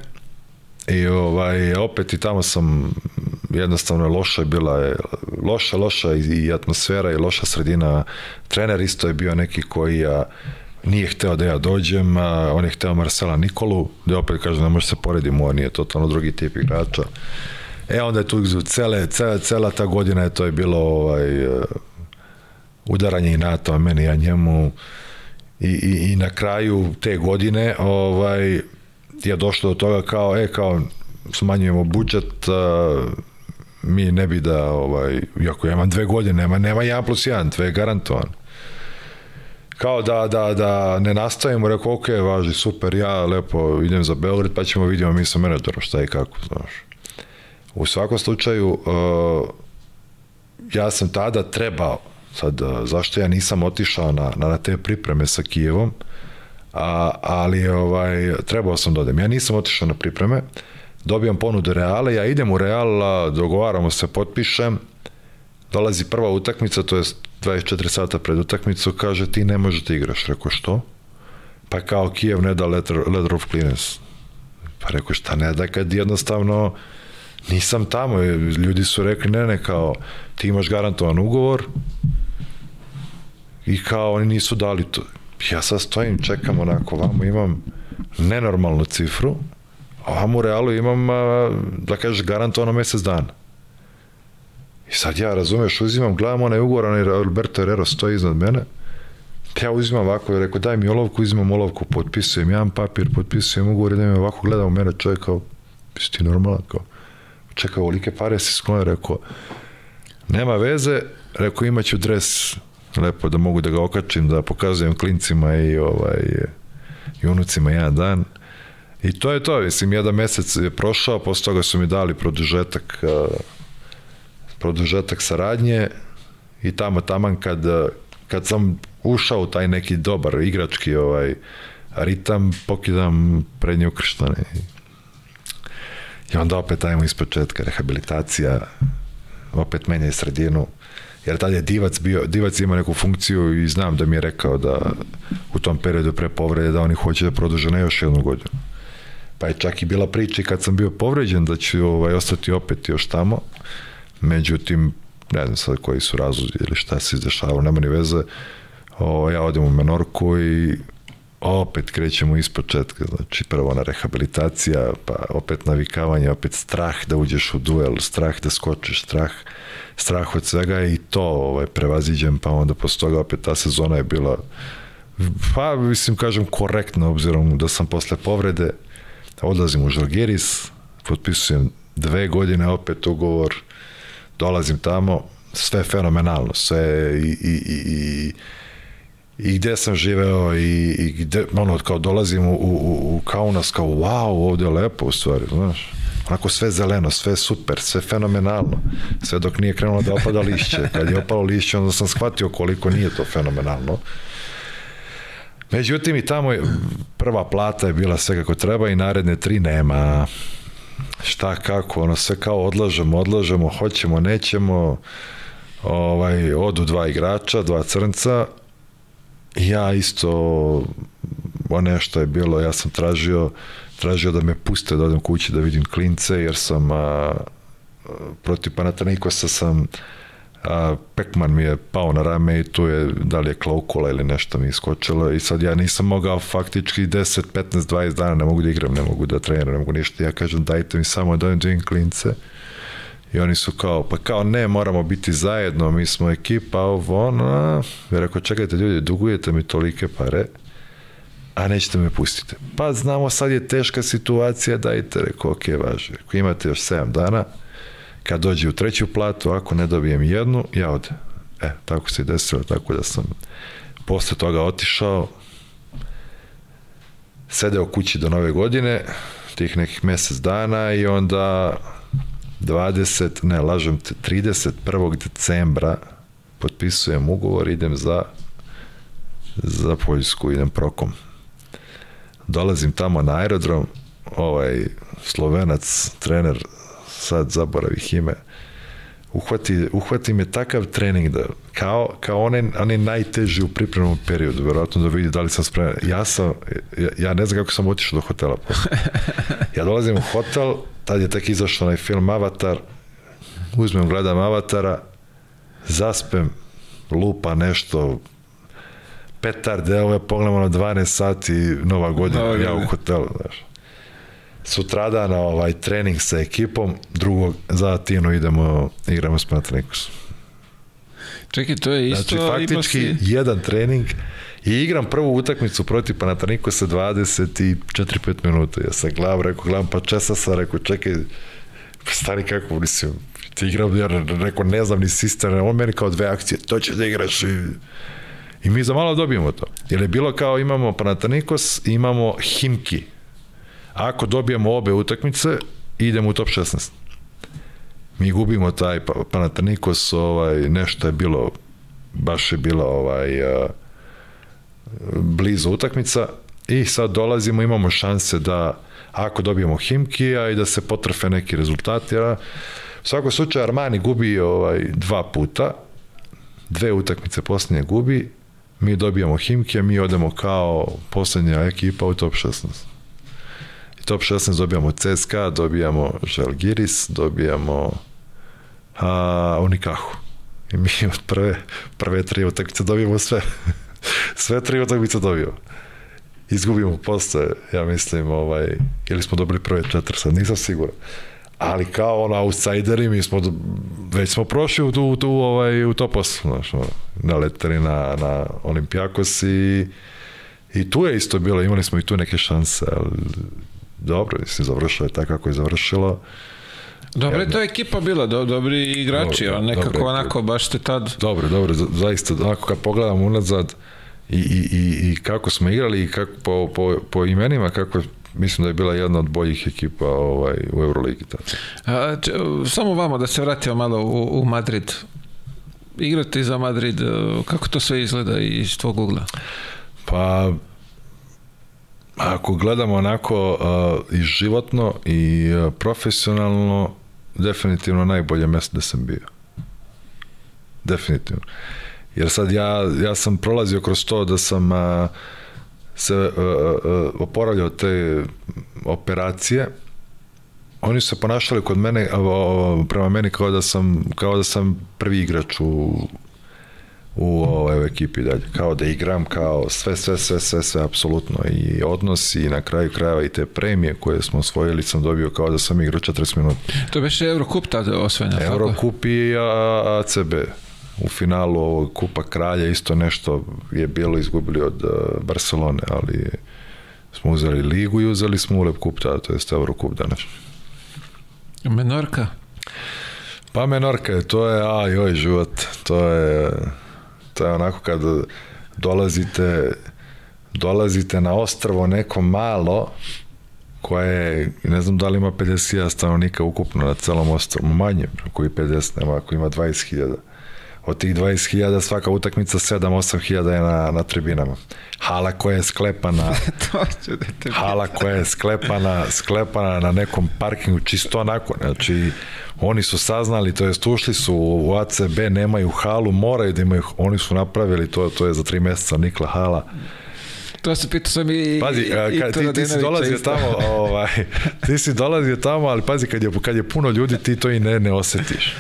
I ovaj, opet i tamo sam jednostavno loša je bila je loša, loša i, atmosfera i loša sredina. Trener isto je bio neki koji a, nije hteo da ja dođem, a, on je hteo Marcela Nikolu, da opet kažem da može se porediti, on je totalno drugi tip igrača. E onda je tu cele, cela, cela ta godina je to je bilo ovaj, udaranje i NATO, meni ja njemu i, i, i na kraju te godine ovaj, je došlo do toga kao, e, kao, smanjujemo budžet, a, mi ne bi da, ovaj, iako ja imam dve godine, nema, nema 1 plus 1, dve garantovan. Kao da, da, da ne nastavimo, rekao, ok, važi, super, ja lepo idem za Beograd, pa ćemo vidimo mi sa menadžerom šta i kako, znaš. U svakom slučaju, uh, ja sam tada trebao, sad, zašto ja nisam otišao na, na te pripreme sa Kijevom, a, ali ovaj, trebao sam da odem. Ja nisam otišao na pripreme, dobijam ponudu Reala, ja idem u Real, dogovaramo se, potpišem, dolazi prva utakmica, to je 24 sata pred utakmicu, kaže ti ne možeš da igraš. Rekao što? Pa kao Kijev ne da letter, letter of clearance. Pa rekao šta ne da kad jednostavno nisam tamo, ljudi su rekli ne ne kao ti imaš garantovan ugovor i kao oni nisu dali to ja sad stojim, čekam onako, vamo imam nenormalnu cifru, a vamo u realu imam, da kažeš, garantovano mesec dana. I sad ja, razumeš, uzimam, gledam onaj ugovor, onaj Alberto Herrero stoji iznad mene, ja uzimam ovako, ja rekao, daj mi olovku, uzimam olovku, potpisujem jedan papir, potpisujem ugovor, idem ovako, gledam u mene čovjek kao, jesi ti normalan, kao, čekao, olike pare si sklonio, rekao, nema veze, rekao, imaću dres lepo da mogu da ga okačim, da pokazujem klincima i ovaj i unucima jedan dan. I to je to, mislim, jedan mesec je prošao, posle toga su mi dali produžetak produžetak saradnje i tamo taman kad, kad sam ušao u taj neki dobar igrački ovaj ritam, pokidam prednje ukrštane. I onda opet ajmo iz početka, rehabilitacija, opet menja i sredinu, jer tad je Divac bio, Divac ima neku funkciju i znam da mi je rekao da u tom periodu pre povrede da oni hoće da produže na još jednu godinu. Pa je čak i bila priča kad sam bio povređen da ću ovaj, ostati opet još tamo. Međutim, ne znam sad koji su razlozi ili šta se izdešava, nema ni veze. O, ja odem u Menorku i opet krećemo iz početka, znači prvo na rehabilitacija, pa opet navikavanje, opet strah da uđeš u duel, strah da skočiš, strah, strah od svega i to ovaj, prevaziđem, pa onda posle toga opet ta sezona je bila pa mislim kažem korektno obzirom da sam posle povrede odlazim u Žalgiris, potpisujem dve godine opet ugovor, dolazim tamo, sve fenomenalno, sve i, i, i, i i gde sam živeo i, i gde, ono, kao dolazim u, u, u Kaunas, kao wow, ovde je lepo u stvari, znaš. Onako sve zeleno, sve super, sve fenomenalno. Sve dok nije krenulo da opada lišće. Kad je opalo lišće, onda sam shvatio koliko nije to fenomenalno. Međutim, i tamo je, prva plata je bila sve kako treba i naredne tri nema. Šta, kako, ono, sve kao odlažemo, odlažemo, hoćemo, nećemo. Ovaj, odu dva igrača, dva crnca, ja isto o nešto je bilo, ja sam tražio tražio da me puste da odem kući da vidim klince jer sam a, protiv Panatanikosa sam a, Pekman mi je pao na rame i tu je da li je klaukula ili nešto mi iskočilo i sad ja nisam mogao faktički 10, 15, 20 dana ne mogu da igram, ne mogu da treniram, ne mogu ništa. Ja kažem dajte mi samo da odem da klince I oni su kao, pa kao ne, moramo biti zajedno, mi smo ekipa, ovo, ono, jer ako čekajte ljudi, dugujete mi tolike pare, a nećete me pustiti. Pa znamo, sad je teška situacija, dajte, rekao, ok, važi. Ako imate još 7 dana, kad dođe u treću platu, ako ne dobijem jednu, ja ode. E, tako se i desilo, tako da sam posle toga otišao, sedeo kući do nove godine, tih nekih mesec dana i onda 20, ne, lažem te, 31. decembra potpisujem ugovor, idem za za Poljsku, idem prokom. Dolazim tamo na aerodrom, ovaj slovenac, trener, sad zaboravih ime, uhvati, uhvati me takav trening da, kao, kao onaj, onaj najteži u pripremnom periodu, verovatno da vidi da li sam spreman. Ja sam, ja, ja ne znam kako sam otišao do hotela. Ja dolazim u hotel, tad je tek izašao onaj film Avatar, uzmem, gledam Avatara, zaspem, lupa nešto, petarde, evo je pogledamo na 12 sati, nova godina, no, ja u hotelu, znaš. Sutradan ovaj trening sa ekipom, drugog za Atinu idemo, igramo s Panathinaikosom. Čekaj, to je isto... Znači, faktički si... jedan trening i igram prvu utakmicu protiv Panatanikosa 24-5 minuta. Ja sam gledam, rekao, gledam, pa česa sam, rekao, čekaj, stani kako, mislim, ti igram, ja rekao, ne znam ni sistem, on meni kao dve akcije, to će da igraš i... I mi za malo dobijemo to. Jer je bilo kao imamo Panatanikos, imamo Himki. Ako dobijemo obe utakmice, idemo u top 16 mi gubimo taj pa, Panathinaikos, ovaj, nešto je bilo, baš je bila ovaj, blizu utakmica i sad dolazimo, imamo šanse da ako dobijemo Himkija i da se potrfe neki rezultati, a u svakom slučaju Armani gubi ovaj, dva puta, dve utakmice posljednje gubi, mi dobijamo Himkija, mi odemo kao poslednja ekipa u top 16 top 16 dobijamo CSKA, dobijamo Žalgiris, dobijamo a, Unikahu. I mi od prve, prve tri utakmice dobijemo sve. sve tri utakmice dobijemo. Izgubimo posle, ja mislim, ovaj, ili smo dobili prve četiri, sad nisam siguran. Ali kao ono outsideri, mi smo, već smo prošli u, tu, tu, ovaj, u to posle, znaš, naleteli na, na Olimpijakos i, i tu je isto bilo, imali smo i tu neke šanse, ali dobro, mislim, završilo je tako kako je završilo. Dobro je to ekipa bila, do, dobri igrači, dobro, nekako dobro, onako baš ste tad... Dobro, dobro, zaista, onako kad pogledam unazad i, i, i, i kako smo igrali i kako, po, po, po imenima, kako mislim da je bila jedna od boljih ekipa ovaj, u Euroligi. A, če, samo vamo da se vratimo malo u, u Madrid. Igrate za Madrid, kako to sve izgleda iz tvog ugla? Pa, ako gledamo onako uh, i životno i uh, profesionalno, definitivno najbolje mesto da sam bio. Definitivno. Jer sad ja, ja sam prolazio kroz to da sam a, se a, a, oporavljao te operacije, oni su se ponašali kod mene, prema meni kao da sam, kao da sam prvi igrač u, u ovoj ekipi dalje. Kao da igram, kao sve, sve, sve, sve, sve, apsolutno. I odnos i na kraju krajeva i te premije koje smo osvojili sam dobio kao da sam igrao 40 minuta. To biše Eurocup tada osvojeno. Eurocup i ACB. U finalu ovog Kupa Kralja isto nešto je bilo izgubili od Barcelone, ali smo uzeli ligu i uzeli smo Ulep Kup tada, to je Eurocup danas. Menorka? Pa Menorka, to je, aj, joj, život, to je To je onako kad dolazite dolazite na ostrvo neko malo koje ne znam da li ima 50.000 stanovnika ukupno na celom ostrvu, manje, koji 50 nema, ako ima 20.000. Od tih 20.000 svaka utakmica 7-8 hiljada je na, na tribinama. Hala koja je sklepana to ću da te hala koja je sklepana, sklepana na nekom parkingu čisto onako, znači oni su saznali, to jest ušli su u ACB, nemaju halu, moraju da imaju, oni su napravili to, to je za tri meseca Nikla hala. To se pitao sam i Pazi, i, a, i ka, ti, ti si dolazio tamo, ovaj, ti si dolazio tamo, ali pazi, kad je, kad je puno ljudi, ti to i ne, ne osetiš.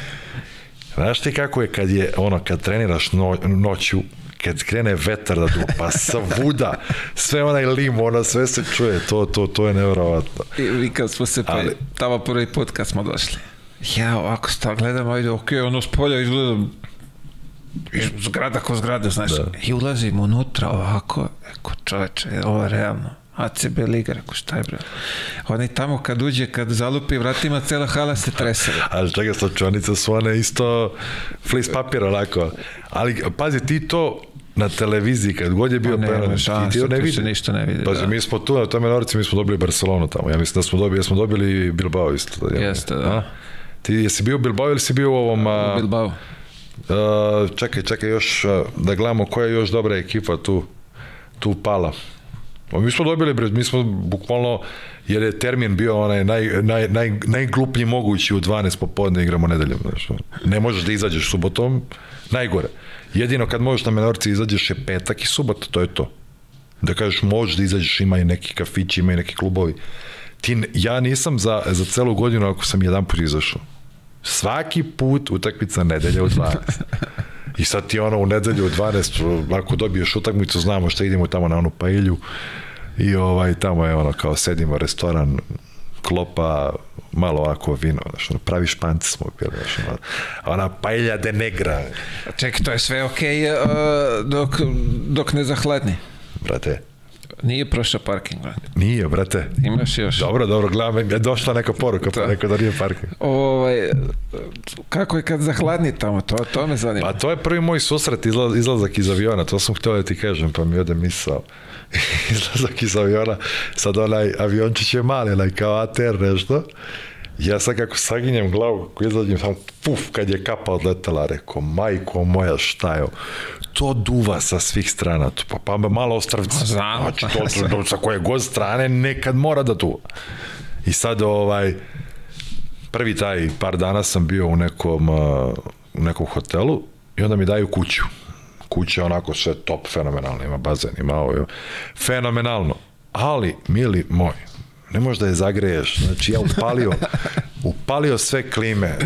Znaš ti kako je kad je, ono, kad treniraš no, noću, kad krene vetar da du, pa svuda, sve onaj lim, ona sve se čuje, to, to, to je nevjerovatno. I, i kad smo se, ali, tamo prvi put kad smo došli. Ja ovako sta gledam, ajde, ok, ono s polja izgledam zgrada ko zgrada, znaš, da. i ulazim unutra ovako, eko čoveče, ovo je realno. ACB Liga, reko šta je bre. Oni tamo kad uđe, kad zalupi vratima, cela hala se trese. Ali čekaj, slačonica su one isto flis papir onako. Ali pazi, ti to na televiziji kad god je bio Pa prenos, šansa, ti to ne vidi. ništa ne vidi, Pazi, da. mi smo tu na tome Norci, mi smo dobili Barcelonu tamo. Ja mislim da smo dobili, ja smo dobili Bilbao isto. Da, Jeste, da. A? Ti jesi bio u Bilbao ili si bio u ovom... A, Bilbao. a, čekaj, čekaj još da gledamo koja je još dobra ekipa tu, tu pala. Pa mi smo dobili, bre, mi smo bukvalno, jer je termin bio onaj naj, naj, naj, najgluplji mogući u 12 popodne igramo nedeljom. Znaš. Ne možeš da izađeš subotom, najgore. Jedino kad možeš na menorci izađeš je petak i subota, to je to. Da kažeš možeš da izađeš, ima i neki kafići, ima i neki klubovi. Ti, ja nisam za, za celu godinu ako sam jedan put izašao. Svaki put utakmica nedelja u 12. I sad ti ono u nedelju u 12, ako dobiješ utakmicu, znamo šta idemo tamo na onu pailju i ovaj, tamo je ono kao sedimo restoran, klopa, malo ovako vino, znaš, ono, pravi španci smo pili, znaš, ono, ona pailja de negra, Čekaj, to je sve okej okay, uh, dok, dok ne zahladni. brate. Nije prošao parking, brate. Nije, brate. Imaš još. Dobro, dobro, gledam, je došla neka poruka, pa Da. neko da nije parking. Ovaj, kako je kad zahladni tamo, to, to me zanima. Pa to je prvi moj susret, izlaz, izlazak iz aviona, to sam htio da ti kažem, pa mi ode misao. izlazak iz aviona, sad onaj aviončić je mali, onaj kao ATR nešto, ja sad kako saginjem glavu, kako izlađem, sam puf, kad je kapa odletela, rekao, majko moja, šta je? To duva sa svih strana, to, pa, pa malo ostrvci, znam. znači to, to, sa koje god strane nekad mora da duva. I sad ovaj, prvi taj par dana sam bio u nekom, uh, u nekom hotelu i onda mi daju kuću. Kuća onako sve top, fenomenalno, ima bazen, ima ovo, fenomenalno. Ali, mili moj, ne možeš da je zagreješ. Znači, ja upalio, upalio sve klime.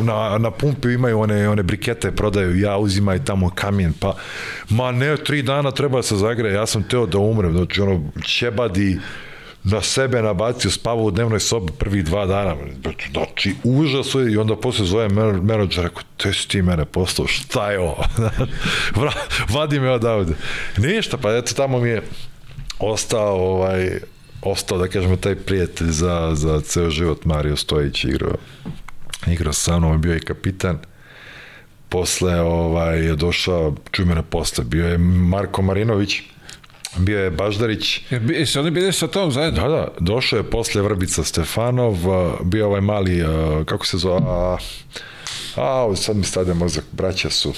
Na, na pumpi imaju one, one brikete, prodaju, ja uzimaj tamo kamijen, pa, ma ne, tri dana treba da se zagreje, ja sam teo da umrem, znači, ono, ćebadi, na sebe nabacio, spavao u dnevnoj sobi prvih dva dana. Znači, užas je i onda posle zove menadžer, rekao, te si ti mene poslao, šta je ovo? Vadi me odavde. Ništa, pa eto, tamo mi je ostao, ovaj, ostao, da kažemo, taj prijatelj za, za ceo život, Mario Stojić igrao, igrao sa mnom, bio je kapitan. Posle ovaj, je došao, čuj posle, bio je Marko Marinović, bio je Baždarić, Jer bi, jesu oni bili sa tom zajedno? Da, da, došao je posle Vrbica Stefanov, bio ovaj mali, kako se zove, a, a sad mi stade mozak, braća su,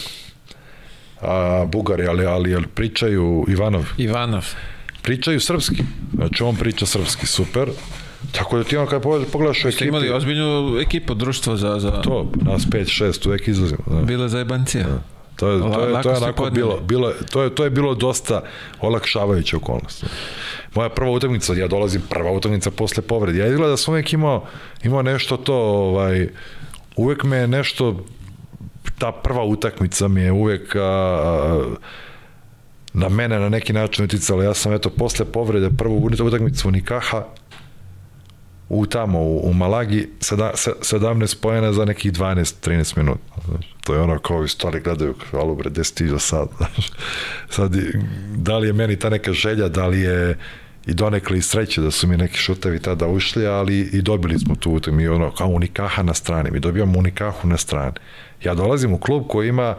a, Bugari, ali, ali, ali pričaju, Ivanov, Ivanov. Pričaju srpski, znači on priča srpski, super, tako da ti ono kad pogledaš- u Ste ekipi, imali ozbiljnu ekipu, društvo za... za... to, nas 5-6 uvek izlazimo, da. Bile za jebancija. To je, to je, to je ste onako bilo, bilo, to je, to je bilo dosta olakšavajuća okolnost. Moja prva utakmica, ja dolazim prva utakmica posle povrede. Ja izgleda da sam uvek imao, imao nešto to, ovaj, uvek me nešto, ta prva utakmica mi je uvek a, a, na mene na neki način uticala. Ja sam eto posle povrede prvu utakmicu Nikaha u tamo u, u Malagi sada, se- 17 pojena za nekih 12-13 minuta. Znaš, to je ono kao i stvari gledaju, kao, bre, gde si do sad? Sad, i- da li je meni ta neka želja, da li je i donekle i sreće da su mi neki šutevi tada ušli, ali i dobili smo tu utakmicu. mi ono kao Unikaha na strani, mi dobijamo Unikahu na strani. Ja dolazim u klub koji ima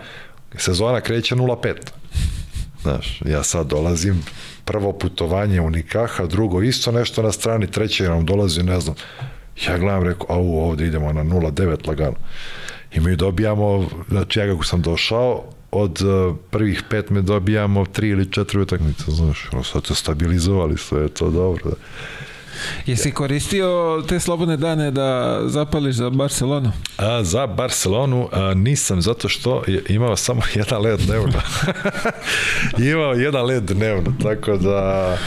sezona kreće 0-5. Znaš, ja sad dolazim, prvo putovanje u Nikaha, drugo isto nešto na strani, treće nam dolazi, ne znam, ja gledam, rekao, au, ovde idemo na 0,9 lagano. I mi dobijamo, znači ja kako sam došao, od uh, prvih pet me dobijamo tri ili četiri utakmice, znaš, ono, sad se stabilizovali, sve je to dobro. Da. Jesi koristio te slobodne dane da zapališ za Barcelonu? A, za Barcelonu a, nisam, zato što je imao samo jedan let dnevno. imao jedan let dnevno, tako da,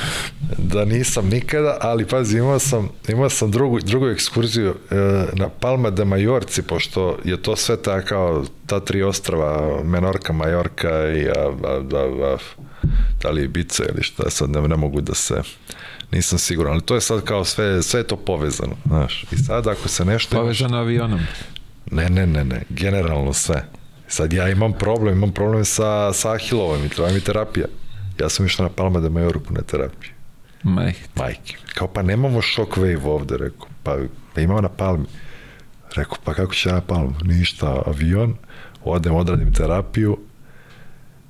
da nisam nikada, ali pazi, imao sam, imao sam drugu, drugu ekskurziju e, na Palma de Majorci, pošto je to sve ta kao ta tri ostrava, Menorka, Majorka i a, a, a, a, da li Ibiza ili šta, sad ne, ne mogu da se nisam siguran, ali to je sad kao sve, sve je to povezano, znaš, i sad ako se nešto... Povezano avionom. Ne, ne, ne, ne, generalno sve. Sad ja imam problem, imam problem sa, sa ahilovom i treba mi terapija. Ja sam išao na Palma de Majorku na terapiju. Maj. Majke. Kao pa nemamo shockwave ovde, rekao. Pa, pa imamo na Palmi. Rekao, pa kako će ja na Palmu? Ništa, avion, odem, odradim terapiju,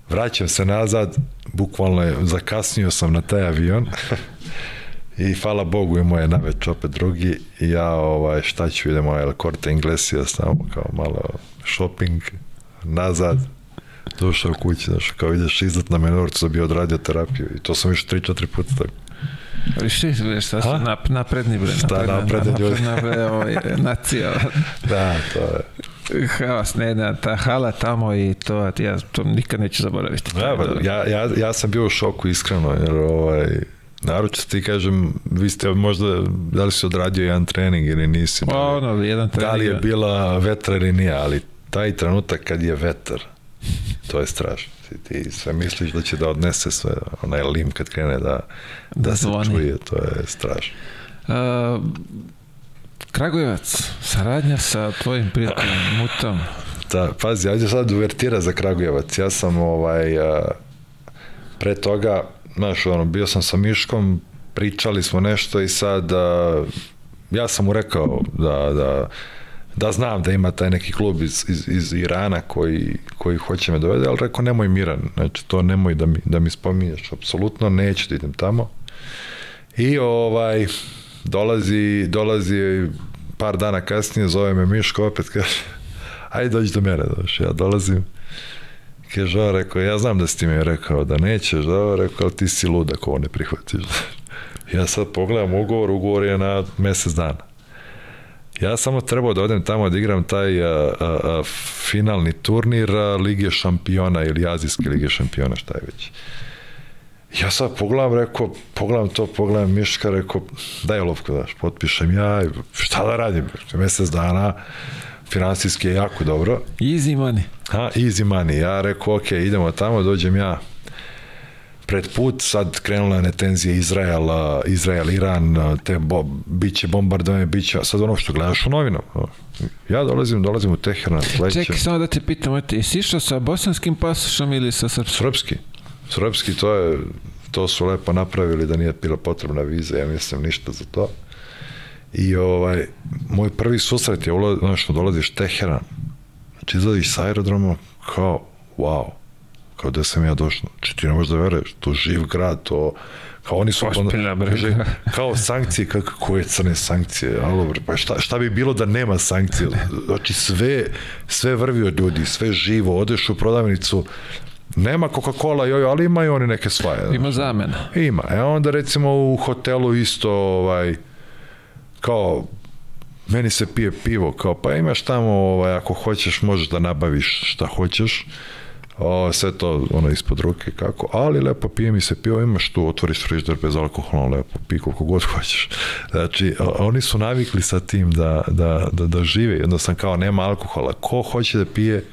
vraćam se nazad, bukvalno je, zakasnio sam na taj avion i hvala Bogu imao je naveć opet drugi i ja ovaj, šta ću idemo El Corte Inglesija tamo kao malo shopping nazad došao kući, znaš, kao ideš izlet na menorcu da bi odradio terapiju i to sam još 3-4 puta tako. Viš, viš, šta su nap, napredni bre. Šta napredni ljudi? Napredna ovaj, nacija. Da, to je. Haos, ne, da, ta hala tamo i to, ja to nikad neću zaboraviti. Ja, ja, ja, ja sam bio u šoku iskreno, jer ovaj, naročito ti kažem, vi ste možda, da li si odradio jedan trening ili nisi, da li, Ono, jedan da li je trening. bila vetra ili nije, ali taj trenutak kad je vetar, to je strašno. Ti, ti sve misliš da će da odnese sve, onaj lim kad krene da, da, Da se zvoni. čuje, to je strašno. Uh, Kragujevac, saradnja sa tvojim prijateljem Mutom. Da, pazi, ajde sad uvertira za Kragujevac. Ja sam ovaj, a, pre toga, znaš, ono, bio sam sa Miškom, pričali smo nešto i sad a, ja sam mu rekao da, da, da znam da ima taj neki klub iz, iz, iz Irana koji, koji hoće me dovede, ali rekao nemoj Miran, znači to nemoj da mi, da mi spominješ, apsolutno neću da idem tamo. I ovaj, dolazi, dolazi par dana kasnije, zove me Miško opet, kaže, ajde dođi do mene, doš. ja dolazim, kaže, on rekao, ja znam da si ti mi rekao da nećeš, da, rekao, ali ti si lud ako ovo ne prihvatiš. ja sad pogledam ugovor, ugovor je na mesec dana. Ja samo trebao da odem tamo da igram taj a, a, a, finalni turnir a, Lige šampiona ili Azijske Lige šampiona, šta je već. Ja sad pogledam, rekao, pogledam to, pogledam Miška, rekao, daj olovku, daš, potpišem ja, šta da radim, mesec dana, finansijski je jako dobro, Easy money. Ha, easy money. Ja rekao, ok, idemo tamo, dođem ja pred put, sad krenula je tenzije Izrael, Izrael, Iran, te bo, biće bombardovanje, biće, sad ono što gledaš u novinama. Ja dolazim, dolazim u Teheran, sledeće. Čekaj, samo da te pitam, jesi išao sa bosanskim pasošom ili sa srpskim? Srpski. Srpski, to je, to su lepo napravili da nije bila potrebna viza, ja mislim ništa za to. I ovaj, moj prvi susret je, ula- znaš, što dolaziš Teheran, znači izlaziš sa aerodroma, kao, wow, kao da sam ja došao. Znači ti ne možeš da veruješ, to živ grad, to, kao oni su... Bre. kaže, kao sankcije, kako, koje crne sankcije, alo bre, pa šta, šta bi bilo da nema sankcije? Znači sve, sve vrvi od ljudi, sve živo, odeš u prodavnicu, nema Coca-Cola, joj, ali imaju oni neke svoje. Ima zamena. Ima. E onda recimo u hotelu isto ovaj kao meni se pije pivo kao pa imaš tamo ovaj ako hoćeš možeš da nabaviš šta hoćeš. o, sve to ono ispod ruke kako, ali lepo pije mi se pivo, imaš tu, otvoriš frižder bez alkohola, lepo pi koliko god hoćeš. Znači, oni su navikli sa tim da, da, da, da žive, jednostavno kao nema alkohola, ko hoće da pije,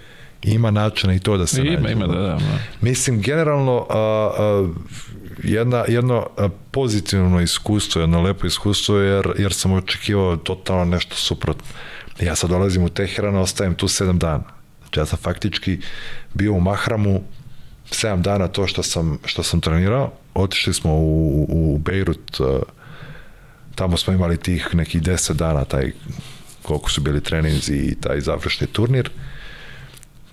ima načina i to da se Ima, nađe. ima, da, da. da. Mislim, generalno, a, a, jedna, jedno pozitivno iskustvo, jedno lepo iskustvo, jer, jer sam očekivao totalno nešto suprotno. Ja sad dolazim u Teheran, ostajem tu sedam dana. Znači, ja sam faktički bio u Mahramu sedam dana to što sam, što sam trenirao. Otišli smo u, u Bejrut, a, tamo smo imali tih nekih deset dana, taj koliko su bili treninzi i taj završni turnir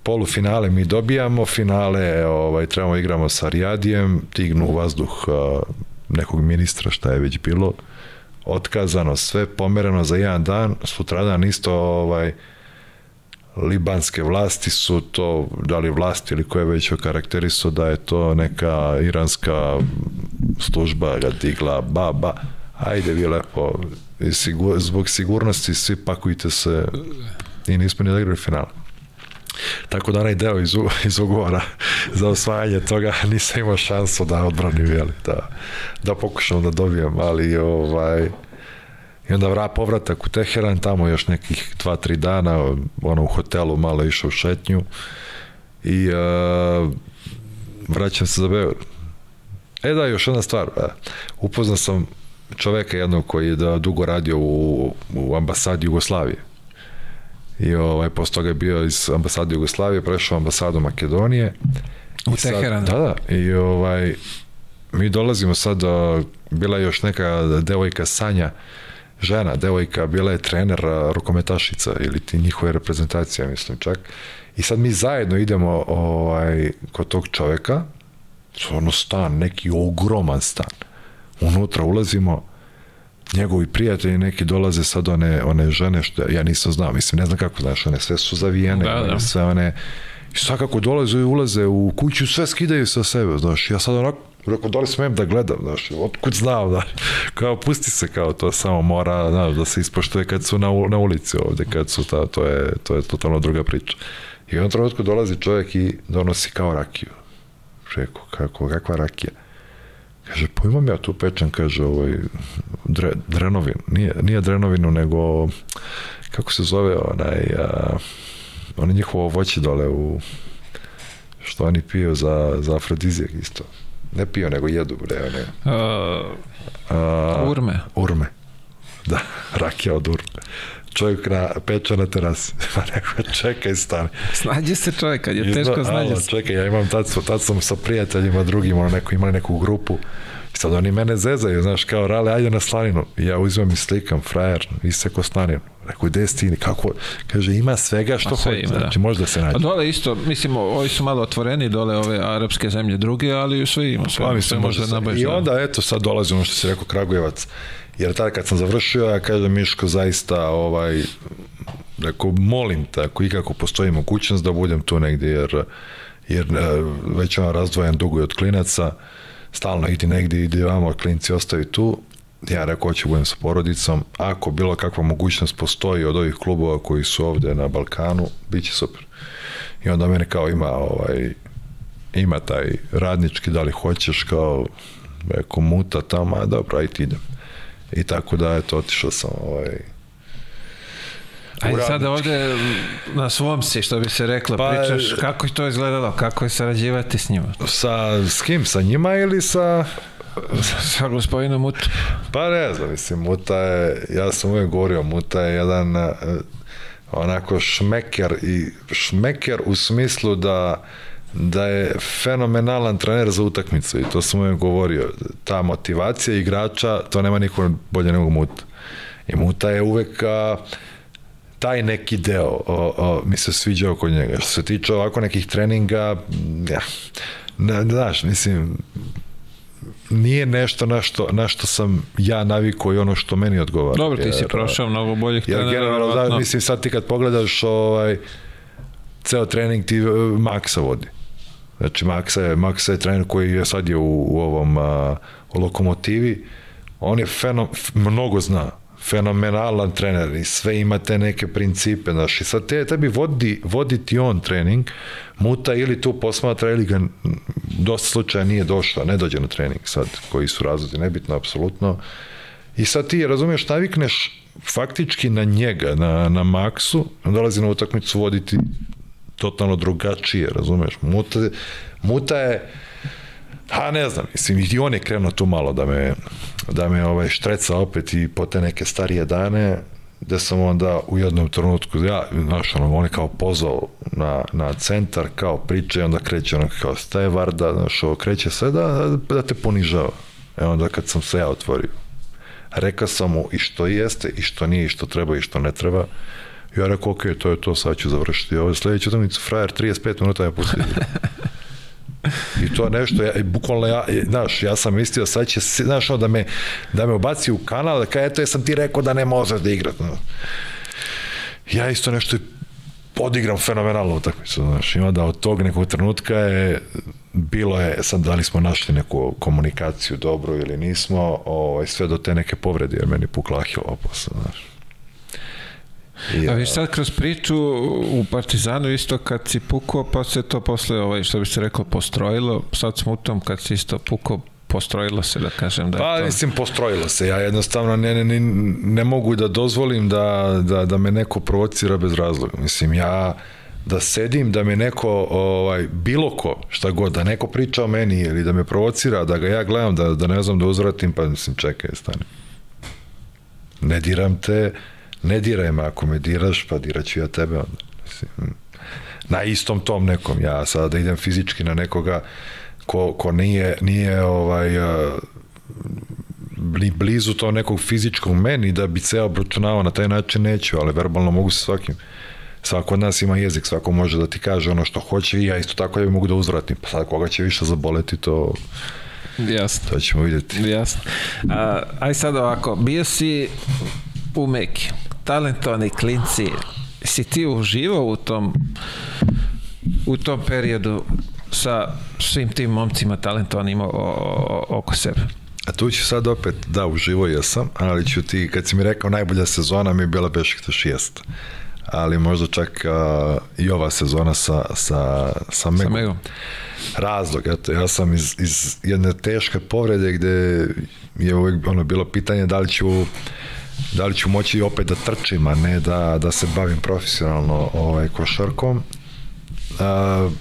polufinale mi dobijamo, finale ovaj, trebamo igramo sa Rijadijem, tignu u vazduh uh, nekog ministra šta je već bilo, otkazano sve, pomereno za jedan dan, sutradan isto ovaj, libanske vlasti su to, da li vlasti ili koje već okarakterisu da je to neka iranska služba ga digla, ba, ba, ajde vi lepo, sigur, zbog sigurnosti svi pakujte se i nismo ni odigrali finale. Tako da onaj deo iz, iz ugovora za osvajanje toga nisam imao šansu da odbranim, jeli, da, da pokušam da dobijem, ali ovaj, i onda vra, povratak u Teheran, tamo još nekih dva, tri dana, ono u hotelu malo išao u šetnju i uh, vraćam se za Beograd. E da, još jedna stvar, upoznao sam čoveka jednog koji je da dugo radio u, u ambasadi Jugoslavije i ovaj, posle toga je bio iz ambasade Jugoslavije, prešao ambasadu Makedonije. U Teheran. Da, da. I ovaj, mi dolazimo sad, bila je još neka devojka Sanja, žena, devojka, bila je trener rukometašica ili ti njihove reprezentacije, mislim čak. I sad mi zajedno idemo ovaj, kod tog čoveka, ono stan, neki ogroman stan. Unutra ulazimo, njegovi prijatelji neki dolaze sad one, one žene što ja nisam znao, mislim, ne znam kako, znaš, one sve su zavijene, da, da. sve one, i svakako dolaze i ulaze u kuću, sve skidaju sa sebe, znaš, ja sad onako, rekao, da li smem da gledam, znaš, otkud znam, znaš, kao, pusti se, kao, to samo mora, znaš, da se ispoštuje kad su na, na ulici ovde, kad su ta, to je, to je totalno druga priča. I u jednom trenutku dolazi čovjek i donosi kao rakiju. Rekao, kako, kakva rakija? Kaže, pa imam ja tu pečen, kaže, ovaj, dre, drenovin, nije, nije drenovinu, nego, kako se zove, onaj, a, oni njihovo voće dole u, što oni piju za, za afrodizijak isto. Ne piju, nego jedu, bre, one. Uh, a, urme. Urme. Da, rakija od urme čovjek na peča na terasi. Pa neko čekaj stani. Snađe se čovjek, kad je teško snađe se. Čekaj, ja imam tad, tad sam sa prijateljima drugim, ono neko imali neku grupu i sad oni mene zezaju, znaš, kao rale, ajde na slaninu. I ja uzmem i slikam, frajer, iseko slaninu. Rekao, gde si ti, kako? Kaže, ima svega što sve hoće, ima, znači, da. možda se nađe. A dole isto, mislim, ovi su malo otvoreni, dole ove arapske zemlje druge, ali sve ima, sve, pa, mislim, sve može nabaviti. I onda, eto, sad dolazi ono što si rekao, Kragujevac Jer tada kad sam završio, ja kažem Miško zaista ovaj, rekao, molim te, ako ikako postoji mogućnost da budem tu negdje, jer, jer e, već on razdvojen dugo od klinaca, stalno idi negdje, idi vamo, klinci ostavi tu, ja rekao, hoću budem sa porodicom, ako bilo kakva mogućnost postoji od ovih klubova koji su ovde na Balkanu, bit će super. I onda mene kao ima ovaj, ima taj radnički, da li hoćeš kao rekao, muta tamo, a dobro, ajde idem. I tako da, eto, otišao sam ovaj, Ajde sada ovde na svom si, što bi se reklo, pa, pričaš kako je to izgledalo, kako je sarađivati s njima? Sa, s kim? Sa njima ili sa... Sa gospodinom Muta? Pa ne znam, mislim, Muta je, ja sam uvijek govorio, Muta je jedan uh, onako šmeker i šmeker u smislu da da je fenomenalan trener za utakmicu i to sam uvijek govorio. Ta motivacija igrača, to nema niko bolje nego Muta. I Muta je uvek a, taj neki deo o, o, mi se sviđao kod njega. Što se tiče ovako nekih treninga, ja, ne, znaš, mislim, nije nešto na što, na što sam ja navikao i ono što meni odgovara. Dobro, ti jer, si prošao mnogo boljih trenera. Jer generalno, da, mislim, sad ti kad pogledaš ovaj, ceo trening ti Maksa vodi. Znači, Maksa je, Maksa je trener koji je sad je u, u ovom a, u lokomotivi. On je fenom, mnogo zna, fenomenalan trener i sve ima te neke principe, znaš, i sad te, tebi vodi, vodi ti on trening, muta ili tu posmatra ili ga dosta slučaja nije došla, ne dođe na trening sad, koji su razlozi, nebitno, apsolutno. I sad ti, razumiješ, navikneš faktički na njega, na, na maksu, dolazi na utakmicu voditi totalno drugačije, razumeš? Muta, muta je, a ne znam, mislim, i on je krenuo tu malo da me, da me ovaj, štreca opet i po te neke starije dane, gde sam onda u jednom trenutku, ja, znaš, ono, on je kao pozvao na, na centar, kao priča i onda kreće ono kao staje Varda, znaš, ovo kreće sve da, da te ponižava. E onda kad sam se ja otvorio, rekao sam mu i što jeste, i što nije, i što treba, i što ne treba, ja rekao, ok, to je to, sad ću završiti. Ovo je sledeću utakmicu, frajer, 35 minuta je pustio. I to nešto, ja, bukvalno ja, znaš, ja sam mislio sad će, znaš, da me, da me ubaci u kanal, da kaj, eto, ja sam ti rekao da ne možeš da igrat. No. Ja isto nešto odigram fenomenalno utakmicu, znaš, ima da od tog nekog trenutka je bilo je, sad da li smo našli neku komunikaciju dobro ili nismo, ovaj, sve do te neke povrede, jer meni pukla posle, znaš. Ja. A vi sad kroz priču u Partizanu isto kad si pukao, pa se to posle, ovaj, što bi se rekao, postrojilo, sad smo u tom kad si isto pukao, postrojilo se, da kažem da Pa, to... mislim, postrojilo se. Ja jednostavno ne, ne, ne mogu da dozvolim da, da, da me neko provocira bez razloga. Mislim, ja da sedim, da me neko, ovaj, bilo ko, šta god, da neko priča o meni ili da me provocira, da ga ja gledam, da, da ne znam da uzvratim, pa mislim, čekaj, stani. Ne diram te, ne diraj me, ako me diraš, pa diraću ja tebe onda. Mislim, na istom tom nekom, ja sada da idem fizički na nekoga ko, ko nije, nije ovaj, bli, blizu to nekog fizičkog meni da bi se obračunavao na taj način neću, ali verbalno mogu se svakim svako od nas ima jezik, svako može da ti kaže ono što hoće i ja isto tako ja mogu da uzvratim, pa sad koga će više zaboleti to Jasno. To ćemo vidjeti. Jasno. A, aj sad ovako, bio si u Meki, talentovani klinci, si ti uživao u tom u tom periodu sa svim tim momcima talentovanim oko sebe? A tu ću sad opet, da, uživo jesam, ali ću ti, kad si mi rekao najbolja sezona mi je bila Bešiktaš jest. Ali možda čak uh, i ova sezona sa, sa, sa Megom. Sa Megom. Razlog, eto, ja sam iz, iz jedne teške povrede gde je uvek ono bilo pitanje da li ću da li ću moći opet da trčim, a ne da, da se bavim profesionalno ovaj, košarkom. Uh,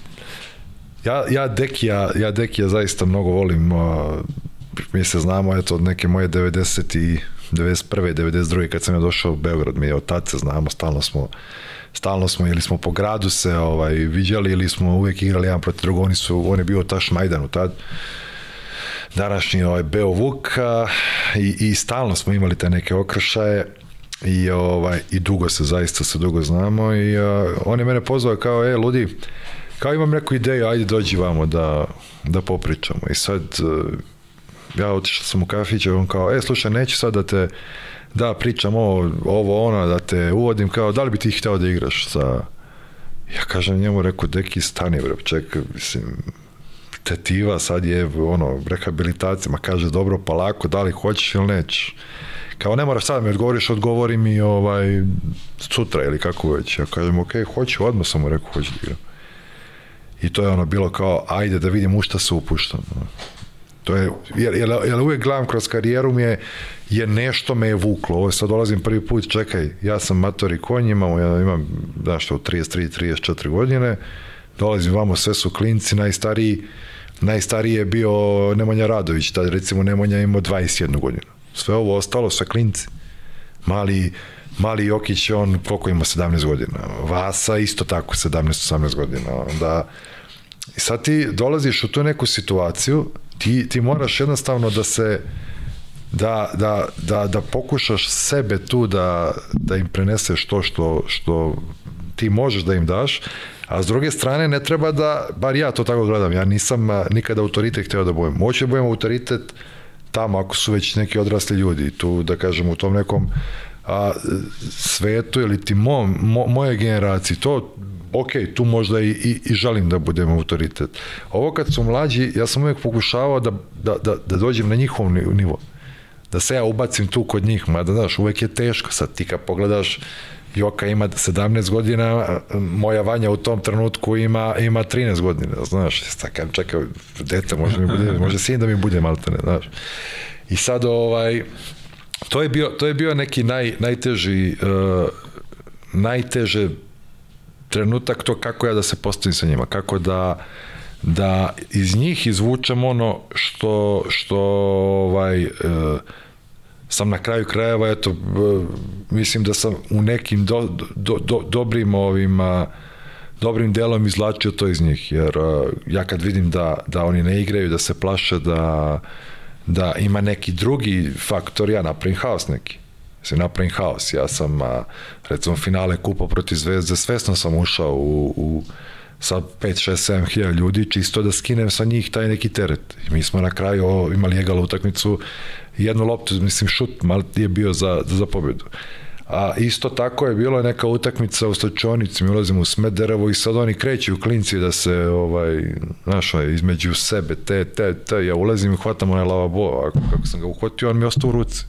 ja, ja Dekija, ja Dekija zaista mnogo volim, uh, mi se znamo, eto, od neke moje 90 i 91. 92. kad sam ja došao u Beograd, mi je od tad se znamo, stalno smo stalno smo ili smo po gradu se ovaj viđali ili smo uvek igrali jedan protiv drugog, oni su on je bio Taš u tad današnji ovaj Beo Vuk i, i stalno smo imali te neke okršaje i ovaj i dugo se zaista se dugo znamo i uh, on je mene pozvao kao e ludi kao imam neku ideju ajde dođi vamo da da popričamo. I sad uh, ja otišao sam u kafić i on kao e slušaj neću sad da te da pričam ovo, ovo ono da te uvodim kao da li bi ti hteo da igraš sa ja kažem njemu rekao deki stani bre čekaj mislim tetiva sad je ono rehabilitacija, ma kaže dobro pa lako, da li hoćeš ili nećeš. Kao ne moraš sad da mi odgovoriš, odgovori mi ovaj, sutra ili kako već. Ja kažem, ok, hoću, odmah sam mu rekao, hoću da igram. I to je ono bilo kao, ajde da vidim u šta se upuštam. To je, jer, jer, jer uvijek gledam kroz karijeru mi je, je nešto me je vuklo. Ovo sad dolazim prvi put, čekaj, ja sam matori konj, imam, ja imam, da što, 33, 34 godine, dolazim vamo, sve su klinci, najstariji, najstariji je bio Nemanja Radović, tad recimo Nemanja imao 21 godinu. Sve ovo ostalo sa klinci. Mali, mali Jokić, on koliko ima 17 godina. Vasa isto tako 17-18 godina. Onda, I sad ti dolaziš u tu neku situaciju, ti, ti moraš jednostavno da se da, da, da, da pokušaš sebe tu da, da im preneseš to što, što ti možeš da im daš, A s druge strane ne treba da, bar ja to tako gledam, ja nisam nikada autoritet hteo da budem. Moće da budem autoritet tamo ako su već neki odrasli ljudi, tu da kažem u tom nekom a, svetu ili ti mo, mo, moje generaciji, to ok, tu možda i, i, i želim da budem autoritet. Ovo kad su mlađi, ja sam uvijek pokušavao da, da, da, da dođem na njihov nivo. da se ja ubacim tu kod njih, mada znaš, uvek je teško, sad ti kad pogledaš Joka ima 17 godina, moja Vanja u tom trenutku ima, ima 13 godina, znaš, sad čekaj, dete, može, mi bude, može sin da mi bude maltene, znaš. I sad, ovaj, to je bio, to je bio neki naj, najteži, uh, najteže trenutak to kako ja da se postavim sa njima, kako da da iz njih izvučem ono što što ovaj uh, sam na kraju krajeva, eto, mislim da sam u nekim do, do, do, dobrim ovim dobrim delom izlačio to iz njih, jer ja kad vidim da, da oni ne igraju, da se plaše, da, da ima neki drugi faktor, ja napravim haos neki. Se napravim haos. Ja sam, recimo, finale kupa protiv Zvezde, svesno sam ušao u, u sa 5, 6, 7 hiljada ljudi, čisto da skinem sa njih taj neki teret. Mi smo na kraju imali egalu utakmicu jednu loptu, mislim šut mal je bio za, za pobedu. A isto tako je bilo neka utakmica u stočionici, mi ulazimo u Smederevo i sad oni kreću klinci da se ovaj, znaš, između sebe, te, te, te, ja ulazim i hvatam onaj lavabo, ako kako sam ga uhvatio, on mi ostao u ruci.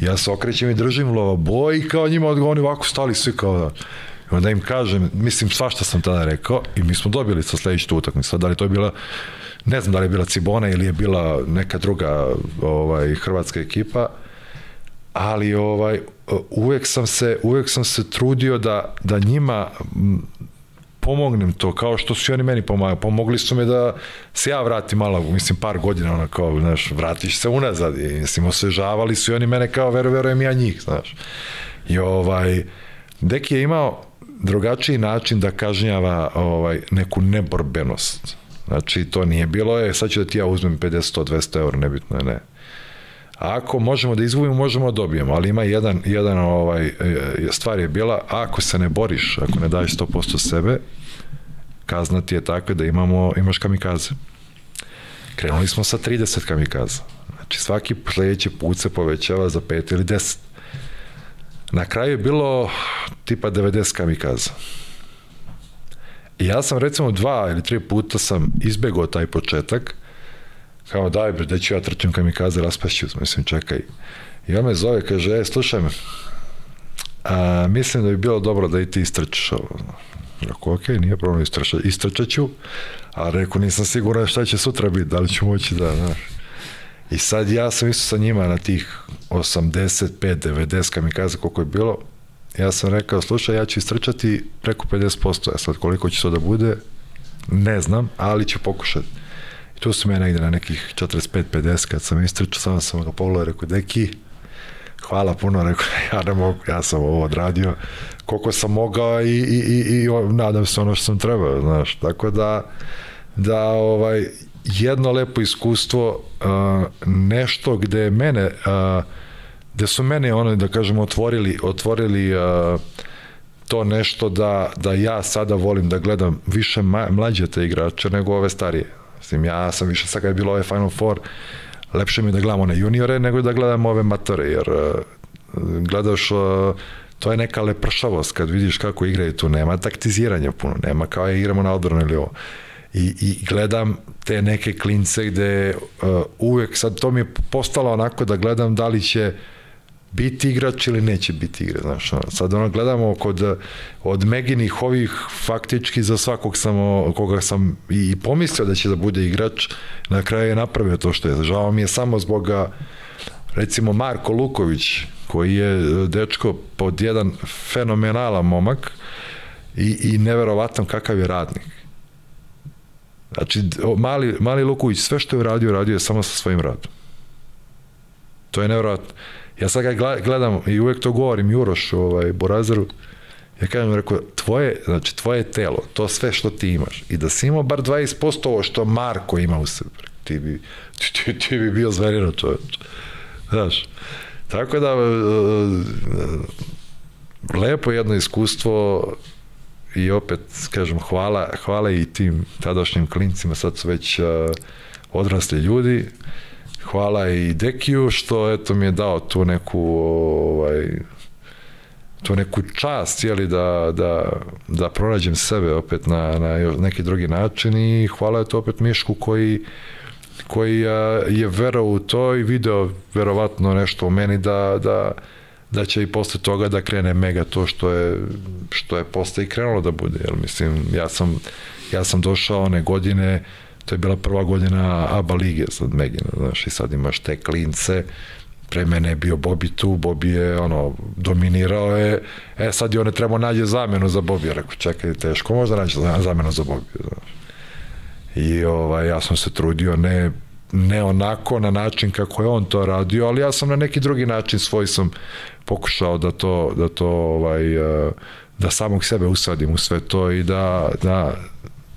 Ja se okrećem i držim lavabo i kao njima oni ovako stali svi kao da, I onda im kažem, mislim svašta sam tada rekao i mi smo dobili sa sledeću utakmicu. Da li to je bila ne znam da li je bila Cibona ili je bila neka druga ovaj hrvatska ekipa, ali ovaj uvek sam se uvek sam se trudio da da njima pomognem to, kao što su oni meni pomagali. Pomogli su me da se ja vratim malo, mislim, par godina, ono kao, znaš, vratiš se unazad. I, mislim, osvežavali su i oni mene kao, vero, verujem ja njih, znaš. I ovaj, Deki je imao drugačiji način da kažnjava ovaj, neku neborbenost. Znači, to nije bilo, je, sad ću da ti ja uzmem 50, 100, 200 eur, nebitno je, ne. Ako možemo da izgubimo, možemo da dobijemo, ali ima jedan, jedan ovaj, e, stvar je bila, ako se ne boriš, ako ne daješ 100% sebe, kazna ti je takva da imamo, imaš kamikaze. Krenuli smo sa 30 kamikaza. Znači, svaki sledeći put se povećava za 5 ili 10. Na kraju je bilo tipa 90 kamikaza. Ja sam recimo dva ili tri puta sam izbegao taj početak, kao daj bre, da ću ja trčim kamikaze, raspašću, mislim, čekaj. I on me zove, kaže, e, slušaj me, a, mislim da bi bilo dobro da i ti istrčiš ovo. Rekao, ok, nije problem, istrčat, istrčat ću, a rekao, nisam siguran šta će sutra biti, da li ću moći da, znaš. I sad ja sam isto sa njima na tih 85, 90 kamikaza koliko je bilo, ja sam rekao, slušaj, ja ću istrčati preko 50%, ja sad koliko će to da bude, ne znam, ali ću pokušati. I tu su me negde na nekih 45-50, kad sam istrčao, samo sam ga pogledao, rekao, deki, hvala puno, rekao, ja ne mogu, ja sam ovo odradio, koliko sam mogao i, i, i, i nadam se ono što sam trebao, znaš, tako da, da ovaj, jedno lepo iskustvo, uh, nešto gde mene uh, gde su mene ono da kažemo otvorili otvorili uh, to nešto da, da ja sada volim da gledam više mlađe te igrače nego ove starije. Mislim, ja sam više sad kad je bilo ove Final Four, lepše mi da gledam one juniore nego da gledam ove matore, jer uh, gledaš uh, to je neka lepršavost kad vidiš kako igraju tu, nema taktiziranja puno, nema kao je igramo na odbranu ili ovo. I, i gledam te neke klince gde uh, uvek, sad to mi je postalo onako da gledam da li će uh, biti igrač ili neće biti igrač, znaš, sad ono gledamo kod od Meginih ovih faktički za svakog sam koga sam i pomislio da će da bude igrač, na kraju je napravio to što je. Žao mi je samo zbog recimo Marko Luković, koji je dečko pod jedan fenomenalan momak i, i neverovatan kakav je radnik. Znači, mali, mali Luković, sve što je uradio, uradio je samo sa svojim radom. To je neverovatno. Ja sad ga gledam i uvek to govorim Juroš, ovaj, Borazaru, ja kažem, rekao, tvoje, znači, tvoje telo, to sve što ti imaš, i da si imao bar 20% ovo što Marko ima u sebi, ti bi, ti, ti, ti bi bio zverino čoveč. Znaš, tako da, lepo jedno iskustvo i opet, kažem, hvala, hvala i tim tadašnjim klincima, sad su već uh, odrasli ljudi, hvala i Dekiju što eto mi je dao tu neku ovaj tu neku čast jeli, da, da, da pronađem sebe opet na, na neki drugi način i hvala je to opet Mišku koji koji a, je verao u to i video verovatno nešto u meni da, da, da će i posle toga da krene mega to što je, što je posle i krenulo da bude. Jer, mislim, ja sam, ja sam došao one godine, to je bila prva godina ABA lige sad Megina, znaš, i sad imaš te klince, pre mene je bio Bobi tu, Bobi je ono, dominirao je, e sad je one treba nađe zamenu za Bobi, rekao čekaj, teško možda nađe zamenu za Bobi, znaš. I ovaj, ja sam se trudio ne ne onako na način kako je on to radio, ali ja sam na neki drugi način svoj sam pokušao da to da to ovaj eh, da samog sebe usadim u sve to i da da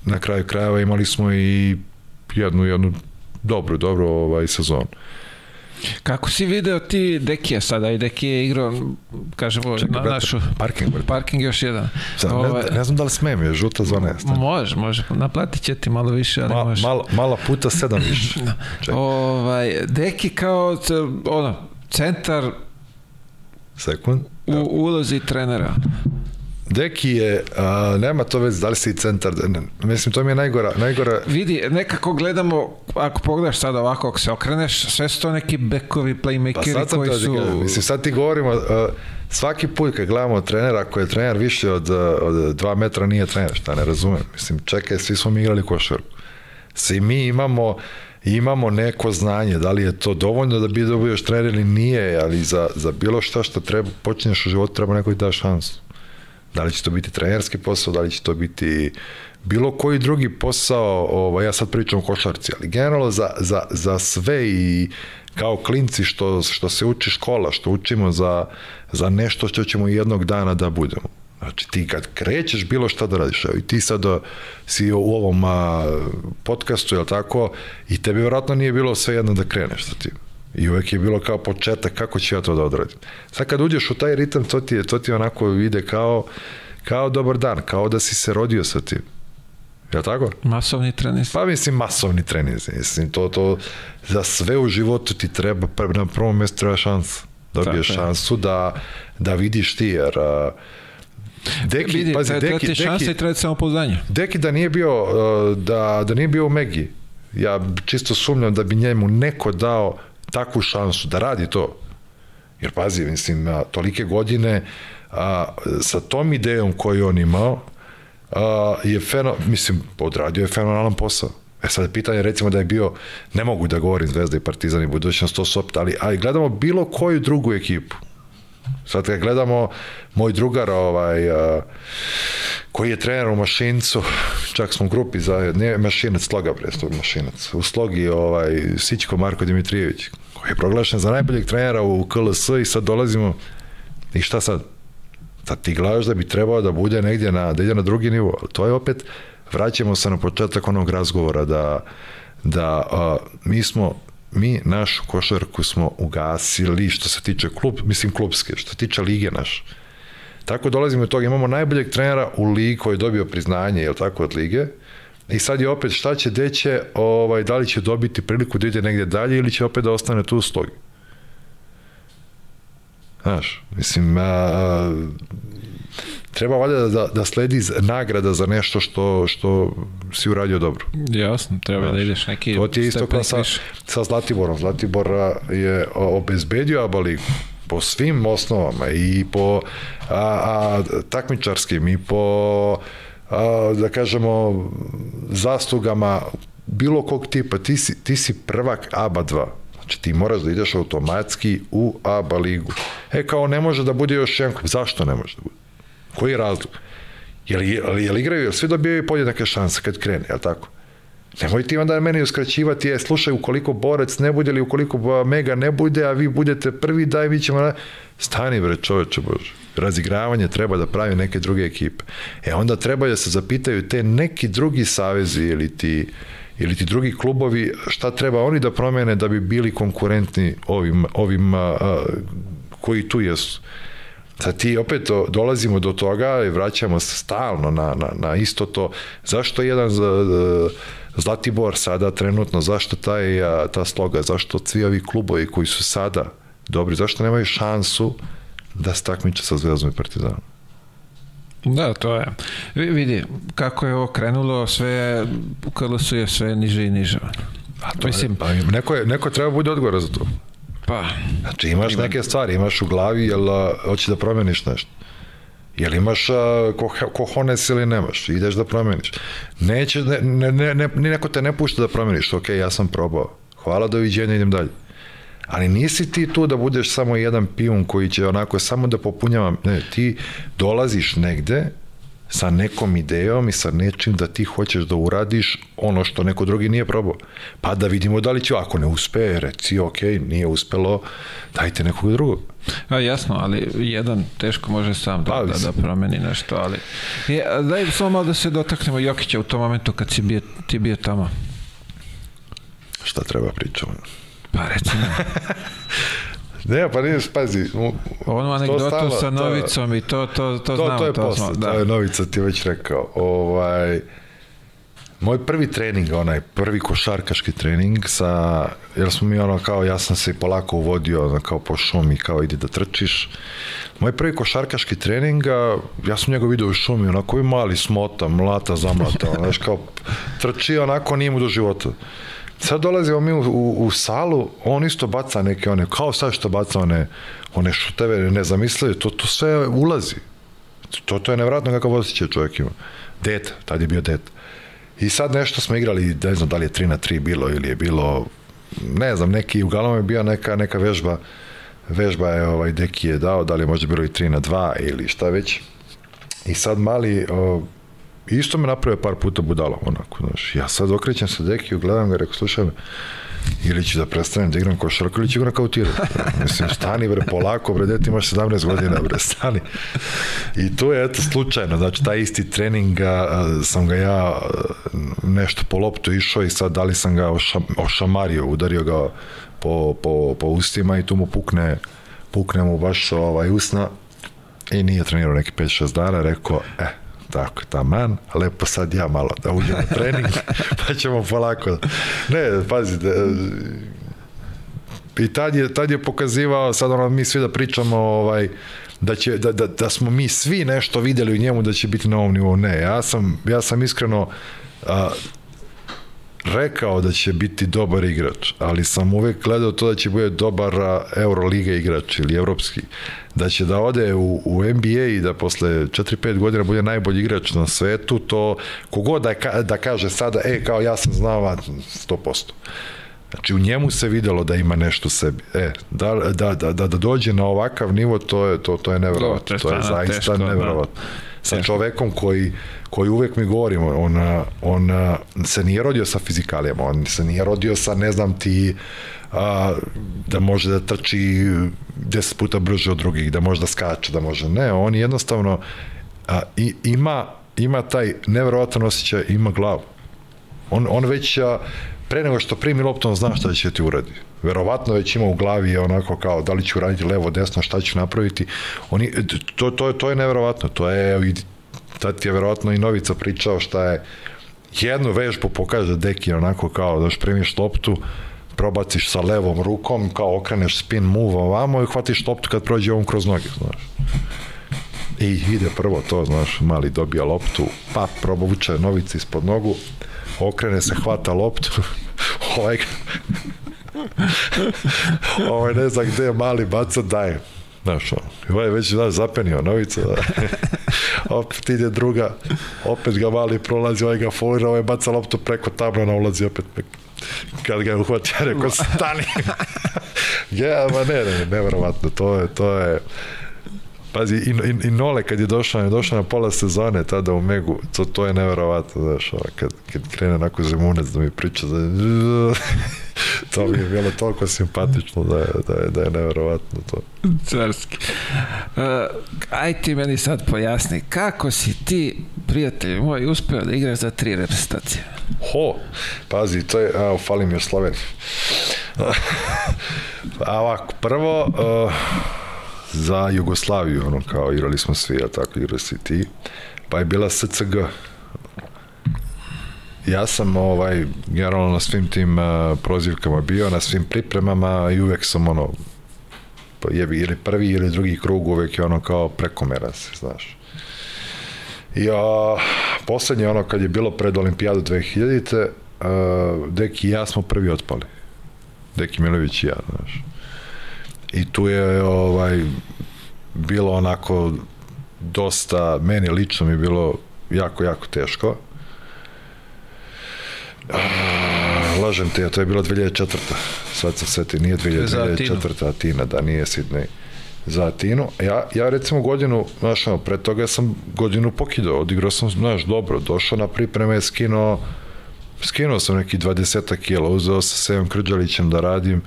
na kraju krajeva imali smo i jednu jednu dobru dobru ovaj sezonu. Kako si video ti Dekija sada i Deki je igrao, kažemo, Čekaj, na brate, našu... Parking, brate. Parking još jedan. Sad, Ove, ne, ovaj- ne znam da li smem, je žuta zona je. Može, može. Naplatit će ti malo više, ali Ma, može. Malo, mala puta sedam više. Da. ovaj, Deki kao, ono, centar Sekund. U ulozi trenera. Deki je, a, nema to već, da li si i centar, ne, mislim, to mi je najgora, najgora... Vidi, nekako gledamo, ako pogledaš sad ovako, ako se okreneš, sve su to neki bekovi, playmakeri pa koji su... Gledam. Mislim, sad ti govorimo, a, svaki put kad gledamo trenera, ako je trener više od, od dva metra, nije trener, šta ne razumem. Mislim, čekaj, svi smo mi igrali košarku. Svi mi imamo imamo neko znanje, da li je to dovoljno da bi dobio trener ili nije, ali za, za bilo šta što treba, počinješ u životu, treba neko da šansu. Da li će to biti trenerski posao, da li će to biti bilo koji drugi posao, ovaj, ja sad pričam o košarci, ali generalno za, za, za sve i kao klinci što, što se uči škola, što učimo za, za nešto što ćemo jednog dana da budemo. Znači ti kad krećeš bilo šta da radiš, evo i ti sad uh, si u ovom a, podcastu, je tako, i tebi vjerojatno nije bilo sve jedno da kreneš sa tim. I uvek je bilo kao početak kako ću ja to da odradim. Sad kad uđeš u taj ritam, to ti, je, to ti onako ide kao, kao dobar dan, kao da si se rodio sa tim. Je tako? Masovni trening. Pa mislim masovni trening. Mislim, to, to za sve u životu ti treba, na prvom mjestu treba šansa. Dobiješ šansu da, da vidiš ti, jer uh, Deki, Vidi, pazi, treba, Deki, šansa i treba samo poznanje. Deki da nije bio, uh, da, da nije bio u Megi, ja čisto sumnjam da bi njemu neko dao takvu šansu da radi to. Jer pazi, mislim, tolike godine a, sa tom idejom koju on imao, a, je feno, mislim, odradio je fenomenalan posao. E sad je pitanje, recimo da je bio, ne mogu da govorim Zvezda i Partizan i budućnost, to su opet, ali, ali gledamo bilo koju drugu ekipu. Sad kad gledamo moj drugar ovaj, a, koji je trener u Mašincu, čak smo u grupi za, ne Mašinac, Sloga prestog Mašinac, u Slogi ovaj, Sićko Marko Dimitrijević, koji je proglašen za najboljeg trenera u KLS i sad dolazimo i šta sad? Sad ti gledaš da bi trebao da bude negdje na, da ide na drugi nivo, ali to je opet, vraćamo se na početak onog razgovora da, da a, mi smo mi našu košarku smo ugasili što se tiče klub, mislim klubske, što se tiče lige naš. Tako dolazimo do toga, imamo najboljeg trenera u ligi koji je dobio priznanje, je tako, od lige, I sad je opet šta će, gde će, ovaj, da li će dobiti priliku da ide negde dalje ili će opet da ostane tu u slogi. Znaš, mislim, a, treba valjda da, da sledi nagrada za nešto što, što si uradio dobro. Jasno, treba Znaš, da ideš neki To ti je isto kao sa, sa Zlatiborom. Zlatibor je obezbedio ABA ligu po svim osnovama i po a, a, takmičarskim i po a, da kažemo zaslugama bilo kog tipa. Ti si, ti si prvak ABA 2 znači ti moraš da ideš automatski u ABA ligu. E kao ne može da bude još jedan zašto ne može da bude Koji je razlog? Jel, jel, jel igraju, jel svi dobijaju podjednake šanse kad krene, jel tako? Nemoj ti onda meni uskraćivati, je, slušaj, ukoliko borec ne bude ili ukoliko mega ne bude, a vi budete prvi, daj, mi ćemo... Na... Stani, bre, čoveče Bože. Razigravanje treba da pravi neke druge ekipe. E, onda treba da se zapitaju te neki drugi savezi ili ti, ili ti drugi klubovi, šta treba oni da promene da bi bili konkurentni ovim, ovim a, a, koji tu jesu. Sad ti opet dolazimo do toga i vraćamo se stalno na, na, na isto to. Zašto jedan Zlatibor sada trenutno, zašto taj, ta sloga, zašto svi ovi klubovi koji su sada dobri, zašto nemaju šansu da se takmiče sa Zvezdom i Partizanom? Da, to je. Vidi, kako je ovo krenulo, sve, u KLS je sve niže i niže. A to Mislim- je, pa neko, je, neko treba bude odgovor za to. Pa, Znači imaš neke stvari, imaš u glavi, jel hoćeš da promeniš nešto? Jel imaš a, ko, kohones ili nemaš? Ideš da promeniš. Neće, ne, ne, ne, ne, neko te ne pušta da promeniš. Ok, ja sam probao. Hvala, doviđenja, idem dalje. Ali nisi ti tu da budeš samo jedan pijun koji će onako samo da popunjava. Ne, ti dolaziš negde sa nekom idejom i sa nečim da ti hoćeš da uradiš ono što neko drugi nije probao. Pa da vidimo da li će, ako ne uspe, reci, ok, nije uspelo, dajte nekog drugog. a jasno, ali jedan teško može sam da, da, da promeni nešto, ali... Je, daj samo malo da se dotaknemo Jokića u tom momentu kad si bio, ti bio tamo. Šta treba pričamo? Pa recimo, Ne, pa nije, pazi. onu to anegdotu sa to- novicom i to, to, to, to, znamo. to je smo, posle, da. to je novica ti već rekao. Ovaj, moj prvi trening, onaj prvi košarkaški trening sa, jer smo mi ono kao, ja sam se polako uvodio ono, kao po šumi, kao idi da trčiš. Moj prvi košarkaški trening, ja sam njega vidio u šumi, onako je mali smota, mlata, zamlata, ono, znaš, kao trči, onako nije mu do života. Sad dolazimo mi u, u, u salu, on isto baca neke one, kao sad što baca one, one šuteve, nezamislive, to, to sve ulazi. To, to je nevratno kakav osjećaj čovjek ima. Det, tad je bio det. I sad nešto smo igrali, ne znam da li je 3 na 3 bilo ili je bilo, ne znam, neki, uglavnom je bila neka, neka vežba, vežba je ovaj Deki je dao, da li je možda bilo i 3 na 2 ili šta već. I sad mali, o, isto me napravio par puta budalo, onako, znaš. Ja sad okrećem se Dekiju, gledam ga, rekao, slušaj me, ili ću da prestanem da igram košarku ili ću ga nakautirati. Mislim, stani bre, polako, bre, dete imaš 17 godina, bre, stani. I to je, eto, slučajno, znači, taj isti trening a, sam ga ja nešto po loptu išao i sad da li sam ga ošam, ošamario, udario ga po, po, po ustima i tu mu pukne, pukne mu baš ovaj usna i nije trenirao neki 5-6 dana, rekao, e, tako, taman, lepo sad ja malo da uđem u trening, pa ćemo polako. Ne, pazite, i tad je, tad je pokazivao, sad ono, mi svi da pričamo, ovaj, da, će, da, da, da smo mi svi nešto videli u njemu da će biti na ovom nivou. Ne, ja sam, ja sam iskreno a, rekao da će biti dobar igrač, ali sam uvek gledao to da će bude dobar Euroliga igrač ili evropski. Da će da ode u, u NBA i da posle 4-5 godina bude najbolji igrač na svetu, to kogod da, ka- da kaže sada, e, kao ja sam znao, a, 100%. Znači u njemu se videlo da ima nešto u sebi. E, da, da, da, da, da dođe na ovakav nivo, to je, to, to je neverovatno. To je zaista teško, da. neverovatno. Sa čovekom koji, koji uvek mi govorimo, on, on se nije rodio sa fizikalijama, on se nije rodio sa, ne znam ti, a, da može da trči 10 puta brže od drugih, da može da skače, da može. Ne, on jednostavno a, i, ima, ima taj neverovatan osjećaj, ima glavu. On, on već a, pre nego što primi loptu, on zna šta će ti uradi. Verovatno već ima u glavi onako kao da li ću raditi levo, desno, šta ću napraviti. Oni, to, to, je, to je neverovatno. To je, tad ti je verovatno i Novica pričao šta je jednu vežbu pokaže Deki onako kao da primiš loptu, probaciš sa levom rukom, kao okreneš spin move ovamo i hvatiš loptu kad prođe ovom kroz noge, znaš. I ide prvo to, znaš, mali dobija loptu, pa probuče novice ispod nogu, okrene se, hvata loptu, ovaj, ovaj ne znam gde mali baca, daje. Znaš, ovaj je već znaš, zapenio novica, da. opet ide druga, opet ga mali prolazi, ovaj ga folira, ovaj baca loptu preko tablana, ulazi opet kad ga je uhvatio, ja rekao, stani. ja, ma ne, ne, nevjerovatno, to je, to je, Pazi, i, i, i Nole kad je došao, je došao na pola sezone tada u Megu, to, to je neverovatno, znaš, kad, kad krene onako zemunec da mi priča, da, to mi je bilo toliko simpatično da je, da je, da je neverovatno to. Carski. Uh, aj ti meni sad pojasni, kako si ti, prijatelj moj, uspeo da igraš za tri reprezentacije? Ho, pazi, to je, a, fali mi još Slovenija. a ovako, prvo, uh, za Jugoslaviju, ono, kao igrali smo svi, a tako igrali si ti, pa je bila SCG. Ja sam ovaj, generalno na svim tim uh, prozivkama bio, na svim pripremama i uvek sam ono, pa jebi, ili prvi ili drugi krug uvek je ono kao prekomeran se, znaš. I a, poslednje ono kad je bilo pred olimpijadu 2000-te, uh, Deki i ja smo prvi otpali. Deki Milović i ja, znaš. I tu je ovaj bilo onako dosta, meni lično mi je bilo jako, jako teško. Uh, lažem te, to je bilo 2004. Sad sam se ti, nije 2004. Atina, da nije Sidney za Atinu. Ja, ja recimo godinu, znaš, ono, pre toga sam godinu pokidao, odigrao sam, znaš, dobro, došao na pripreme, skinuo, skinuo sam neki 20 kila, uzeo sa Sevom Krđalićem da radim,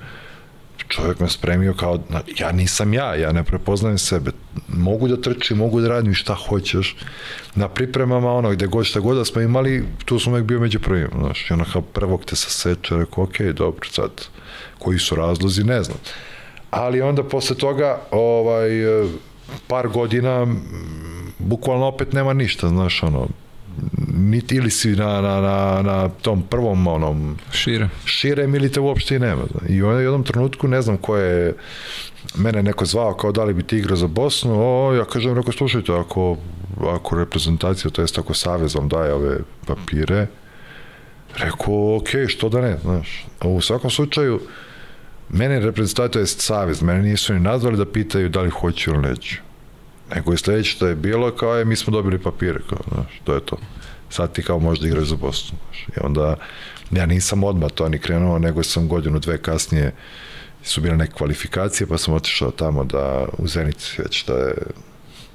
čovjek me spremio kao, ja nisam ja, ja ne prepoznajem sebe, mogu da trčim, mogu da radim šta hoćeš, na pripremama ono, gde god šta god da smo imali, tu sam uvek bio među prvim, znaš, i ono kao prvog te sa seče, rekao, ok, dobro, sad, koji su razlozi, ne znam. Ali onda posle toga ovaj par godina bukvalno opet nema ništa, znaš, ono, niti ili si na, na, na, na tom prvom onom šire. širem ili te uopšte i nema i u jednom trenutku ne znam ko je mene neko zvao kao da li bi ti igrao za Bosnu? O, ja kažem, rekao, slušajte ako, ako reprezentacija, to jest ako Savez vam daje ove papire rekao, ok, što da ne znaš, u svakom slučaju Mene reprezentacija je savez, mene nisu ni nazvali da pitaju da li hoću ili neću. Nego je sledeće što je bilo, kao je, mi smo dobili papire, kao, znaš, to je to. Sad ti kao možda igraš za Bosnu, znaš. I onda, ja nisam odmah to ni krenuo, nego sam godinu, dve kasnije, su bile neke kvalifikacije, pa sam otišao tamo da, u Zenici, već da je,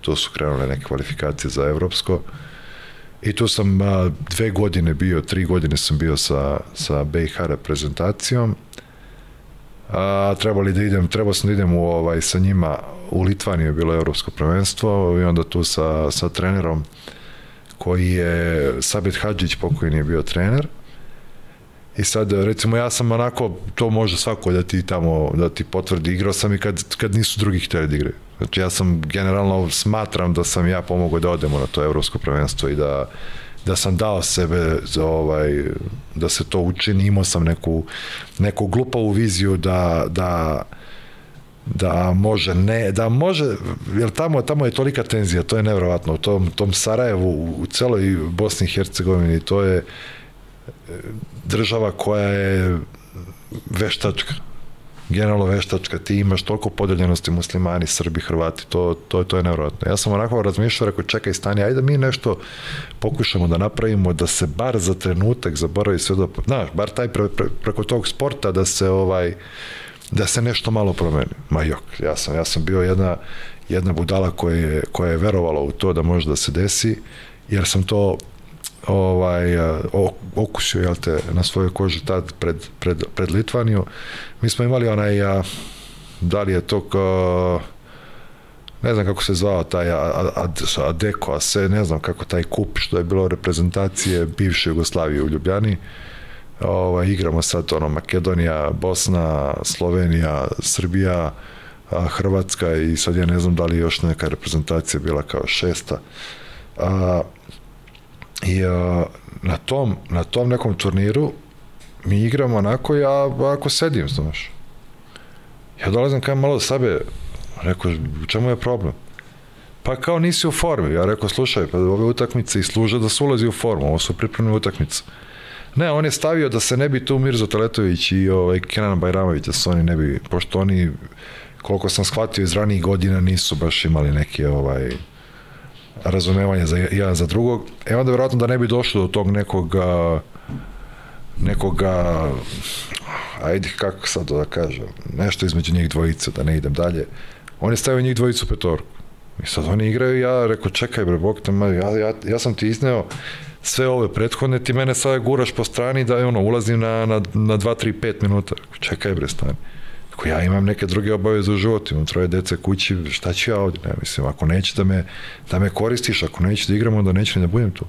to su krenule neke kvalifikacije za evropsko. I tu sam a, dve godine bio, tri godine sam bio sa, sa BiH reprezentacijom a, trebali da idem, trebao sam da idem u, ovaj, sa njima u Litvaniju je bilo evropsko prvenstvo i onda tu sa, sa trenerom koji je Sabit Hadžić pokojni je bio trener. I sad recimo ja sam onako to može svako da ti tamo da ti potvrdi igrao sam i kad, kad nisu drugi hteli da igraju. Znači ja sam generalno smatram da sam ja pomogao da odemo na to evropsko prvenstvo i da da sam dao sebe za ovaj, da se to učini, imao sam neku, neku glupavu viziju da, da, da može ne, da može, jer tamo, tamo je tolika tenzija, to je nevrovatno, u tom, tom Sarajevu, u celoj Bosni i Hercegovini, to je država koja je veštačka, generalno veštačka, ti imaš toliko podeljenosti muslimani, Srbi, Hrvati, to, to, to je nevjerojatno. Ja sam onako razmišljao, rekao, čekaj, stani, ajde mi nešto pokušamo da napravimo, da se bar za trenutak zaboravi sve da, znaš, bar taj pre, pre, preko tog sporta da se ovaj, da se nešto malo promeni. Ma jok, ja sam, ja sam bio jedna, jedna budala koja je, koja je verovala u to da može da se desi, jer sam to ovaj, okusio jel te, na svojoj koži tad pred, pred, pred Litvaniju. Mi smo imali onaj, a, da li je to kao, ne znam kako se zvao taj Adeko, a se ne znam kako taj kup što je bilo reprezentacije bivše Jugoslavije u Ljubljani. Ovaj, igramo sad ono Makedonija, Bosna, Slovenija, Srbija, Hrvatska i sad ja ne znam da li još neka reprezentacija bila kao šesta. A, I a, na, tom, na tom nekom turniru mi igramo onako, ja ako sedim, znaš. Ja dolazim kao malo sebe, rekao, čemu je problem? Pa kao nisi u formi. Ja rekao, slušaj, pa ove utakmice i služe da se ulazi u formu, ovo su pripremne utakmice. Ne, on je stavio da se ne bi tu Mirzo Teletović i ovaj Kenan Bajramović, da se oni ne bi, pošto oni, koliko sam shvatio iz ranijih godina, nisu baš imali neke ovaj, razumevanje za jedan za drugog. E onda verovatno da ne bi došlo do tog nekog nekoga ajde kako sad da kažem nešto između njih dvojice da ne idem dalje. On je stavio njih dvojicu petorku. I sad oni igraju ja rekao čekaj bre bog te ja, ja, ja sam ti izneo sve ove prethodne ti mene sad guraš po strani da ono ulazim na, na, na 2, 3, 5 minuta. Čekaj bre stani Ako ja imam neke druge obaveze u životu, imam troje dece kući, šta ću ja ovdje? Ne, mislim, ako neće da me, da me koristiš, ako neće da igramo, onda neće da budem tu.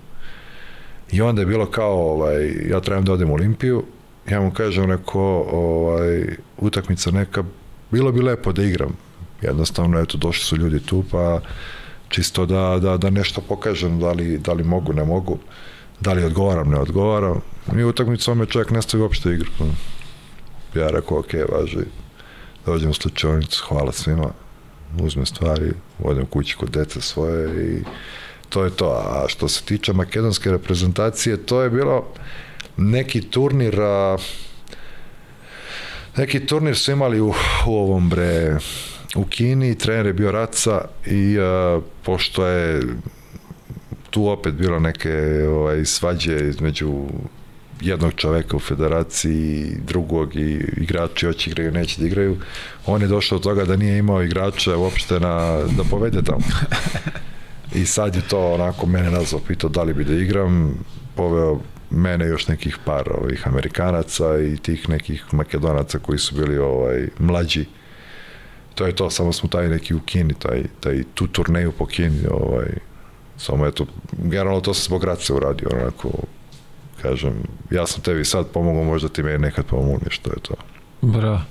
I onda je bilo kao, ovaj, ja trebam da odem u Olimpiju, ja mu kažem, neko, ovaj, utakmica neka, bilo bi lepo da igram. Jednostavno, eto, došli su ljudi tu, pa čisto da, da, da nešto pokažem, da li, da li mogu, ne mogu, da li odgovaram, ne odgovaram. I utakmicom me čovjek ne uopšte igru. Ja rekao, ok, važi, dođem u slučajnicu, hvala svima, uzmem stvari, odem kući kod deca svoje i to je to. A što se tiče makedonske reprezentacije, to je bilo, neki turnir, a, neki turnir su imali u, u ovom bre, u Kini, trener je bio Raca i a, pošto je tu opet bilo neke ovaj, svađe između jednog čoveka u federaciji, drugog i igrači hoće igraju, neće da igraju. On je došao od toga da nije imao igrača uopšte na, da povede tamo. I sad je to onako mene nazvao, pitao da li bi da igram, poveo mene još nekih par ovih Amerikanaca i tih nekih Makedonaca koji su bili ovaj mlađi. To je to, samo smo taj neki u Kini, taj, taj tu turneju po Kini, ovaj, samo eto, generalno to sam zbog Race uradio, onako, kažem, ja sam tebi sad pomogao, možda ti me nekad pomogneš, to je to. Bravo.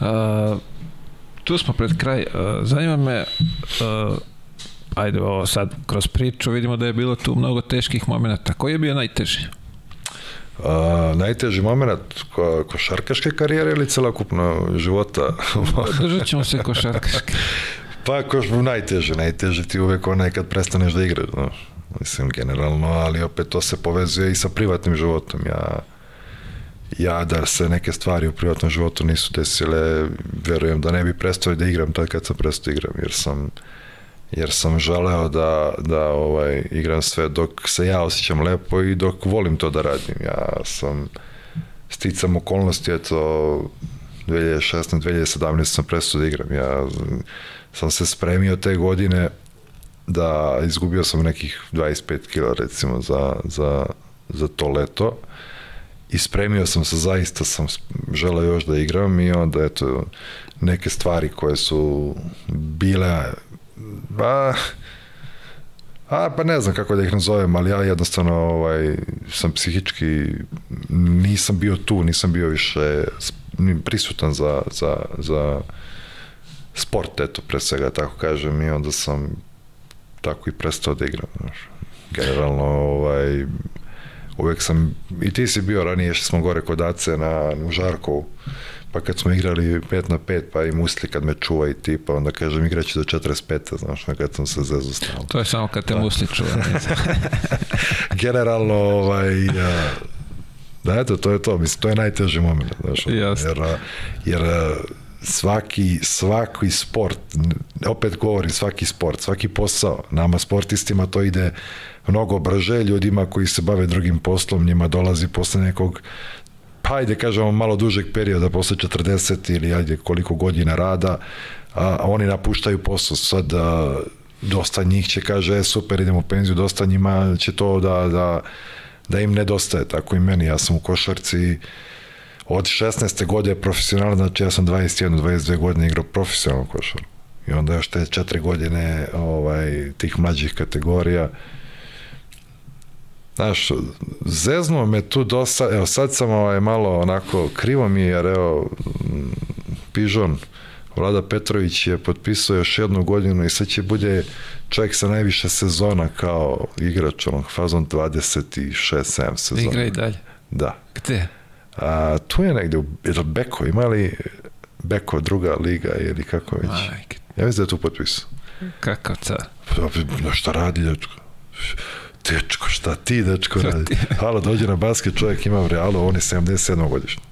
Uh, tu smo pred kraj. Zanima me, uh, ajde ovo sad kroz priču, vidimo da je bilo tu mnogo teških momenta. Koji je bio najteži? Uh, najteži moment ko, košarkaške karijere ili celokupno života? Držat ćemo se košarkaške. pa koš najteže, najteže ti uvek onaj kad prestaneš da igraš, no. Mislim generalno, ali opet to se povezuje i sa privatnim životom. Ja ja da se neke stvari u privatnom životu nisu desile, verujem da ne bi prestao da igram tad kad sam prestao da igram, jer sam jer sam želeo da, da ovaj, igram sve dok se ja osjećam lepo i dok volim to da radim. Ja sam sticam okolnosti, eto, 2016. 2017. sam prestao da igram. Ja sam se spremio te godine da izgubio sam nekih 25 kila recimo za, za, za to leto. I spremio sam se, zaista sam želeo još da igram i onda eto neke stvari koje su bile ba, a pa ne znam kako da ih nazovem, ali ja jednostavno ovaj, sam psihički nisam bio tu, nisam bio više prisutan za, za, za sport, eto, pre svega, tako kažem, i onda sam tako i prestao da igram. Znaš. Generalno, ovaj, uvek sam, i ti si bio ranije, što smo gore kod Ace na, u Žarkovu, pa kad smo igrali 5 na 5, pa i musli kad me čuva i ti, pa onda kažem igraći do 45, znaš, na kad sam se zezu stao. To je samo kad te da. musli čuva. Generalno, ovaj, ja, da, eto, to je to, mislim, to je najteži moment, znaš, Jasne. jer, jer svaki, svaki sport, opet govorim svaki sport, svaki posao, nama sportistima to ide mnogo brže, ljudima koji se bave drugim poslom, njima dolazi posle nekog pa ajde kažemo malo dužeg perioda, posle 40 ili ajde koliko godina rada, a, oni napuštaju posao. Sad a, dosta njih će kaže, e, super, idemo u penziju, dosta njima će to da, da, da im nedostaje, tako i meni. Ja sam u košarci od 16. godine profesionalno, znači ja sam 21, 22 godine igrao profesionalno košar. I onda još te četiri godine ovaj, tih mlađih kategorija, Znaš, zeznuo me tu dosta, evo sad sam ovaj malo onako, krivo mi jer evo, Pižon, Vlada Petrović je potpisao još jednu godinu i sad će bude čovjek sa najviše sezona kao igrač, onog fazon 26-7 sezona. Igra i dalje? Da. Gde? A, tu je negde, je to Beko, ima li Beko druga liga ili kako već? Majke. Ja mislim da je tu potpisao. Kakav car? Pa, šta radi, dečko? Dečko, šta ti, dečko, šta radi? Ti? Halo, dođe na basket, čovjek ima u Realu, on je 77 godišnji.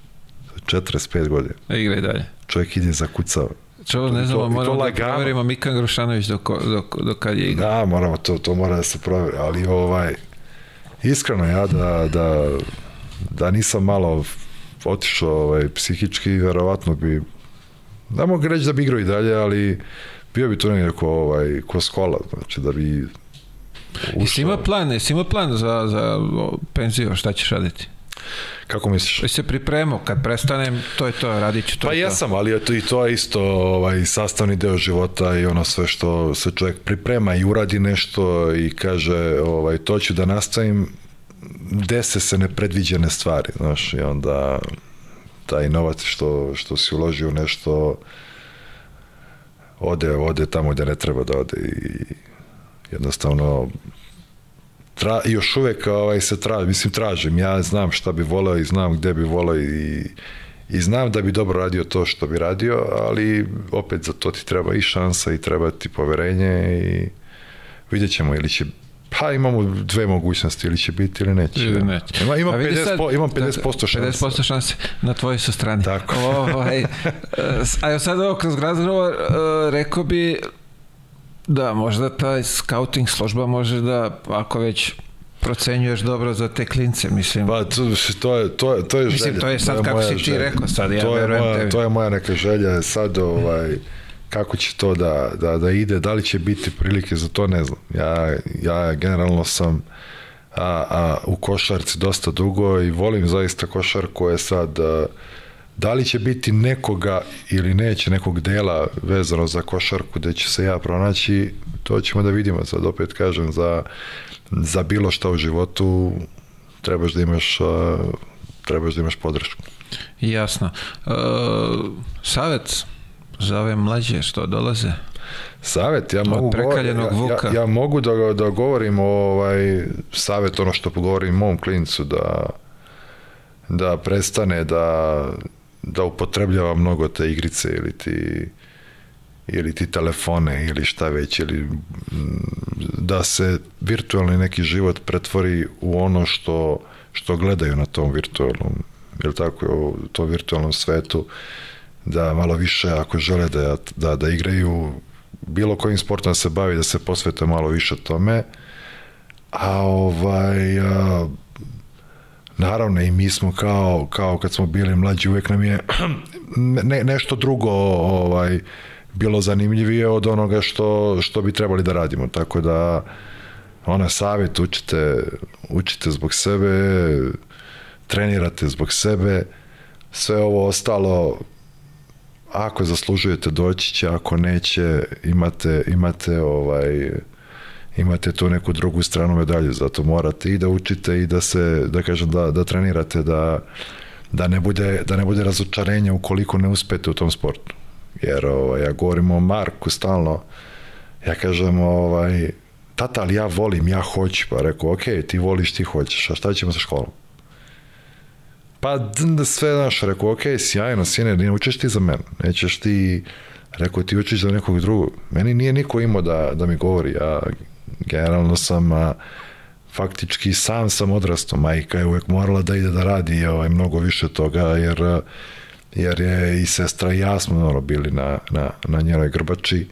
45 godina. A igra i dalje. Čovjek ide za kucao. Čo, ne znamo, moramo da proverimo Mikan Grušanović do, do, do kad je igra. Da, moramo, to, to mora da se proveri, ali ovaj, iskreno ja da, da, da nisam malo otišao ovaj, psihički, verovatno bi, da mogu reći da bi igrao i dalje, ali bio bi to nekako ovaj, ko skola, znači da bi Jesi ima plan, jesi ima plan za, za penziju, šta ćeš raditi? Kako misliš? Jesi se pripremao, kad prestanem, to je to, radit ću to. Pa jesam, ali to, i to je isto ovaj, sastavni deo života i ono sve što se čovjek priprema i uradi nešto i kaže ovaj, to ću da nastavim, dese se nepredviđene stvari, znaš, i onda taj novac što, što si uložio u nešto ode, ode tamo gde ne treba da ode i jednostavno tra, još uvek ovaj, se traži, mislim tražim, ja znam šta bi voleo i znam gde bi voleo i, i znam da bi dobro radio to što bi radio, ali opet za to ti treba i šansa i treba ti poverenje i vidjet ćemo ili će pa imamo dve mogućnosti, ili će biti ili neće. Ili neće. Ima, ima A vidi 50%, sad, po, imam 50% šanse. 50% šanse na tvojoj su strani. Tako. Ovaj, e, a sad ovo kroz razgovor e, rekao bi da možda taj scouting služba može da, ako već procenjuješ dobro za te klince, mislim. Pa to, to je, to je, to je Mislim, želja. to je sad kako moja si ti želja. rekao, sad ja to je verujem moja, tebi. To je moja neka želja, sad ovaj, kako će to da, da, da ide, da li će biti prilike za to, ne znam. Ja, ja generalno sam a, a, u košarci dosta dugo i volim zaista košarku je sad a, da li će biti nekoga ili neće nekog dela vezano za košarku gde će se ja pronaći, to ćemo da vidimo sad opet kažem za, za bilo šta u životu trebaš da imaš a, trebaš da imaš podršku. Jasno. E, savjet za ove mlađe što dolaze? Savet, ja mogu, prekaljenog ja, vuka. ja, ja mogu da, da govorim ovaj savet, ono što govorim mom klincu, da, da prestane da, da upotrebljava mnogo te igrice ili ti ili ti telefone ili šta već ili mm, da se virtualni neki život pretvori u ono što, što gledaju na tom virtualnom jel tako, u tom virtualnom svetu da malo više ako žele da, da, da igraju bilo kojim sportom da se bavi, da se posvete malo više tome. A ovaj, a, naravno i mi smo kao, kao kad smo bili mlađi, uvek nam je ne, nešto drugo ovaj, bilo zanimljivije od onoga što, što bi trebali da radimo. Tako da, ona savjet, učite, učite zbog sebe, trenirate zbog sebe, sve ovo ostalo ako zaslužujete doći će, ako neće imate, imate ovaj imate tu neku drugu stranu medalje, zato morate i da učite i da se, da kažem, da, da trenirate, da, da, ne bude, da ne bude razočarenja ukoliko ne uspete u tom sportu. Jer ovaj, ja govorim o Marku stalno, ja kažem, ovaj, tata, ali ja volim, ja hoću, pa rekao, ok, ti voliš, ti hoćeš, a šta ćemo sa školom? Pa da sve znaš, rekao, ok, sjajno, sine, ne učiš ti za mene, nećeš ti, rekao, ti učiš za nekog drugog. Meni nije niko imao da, da mi govori, ja generalno sam, a, faktički sam sam odrastao, majka je uvek morala da ide da radi ovaj, mnogo više toga, jer, jer je i sestra i ja smo ono, bili na, na, na njenoj grbači.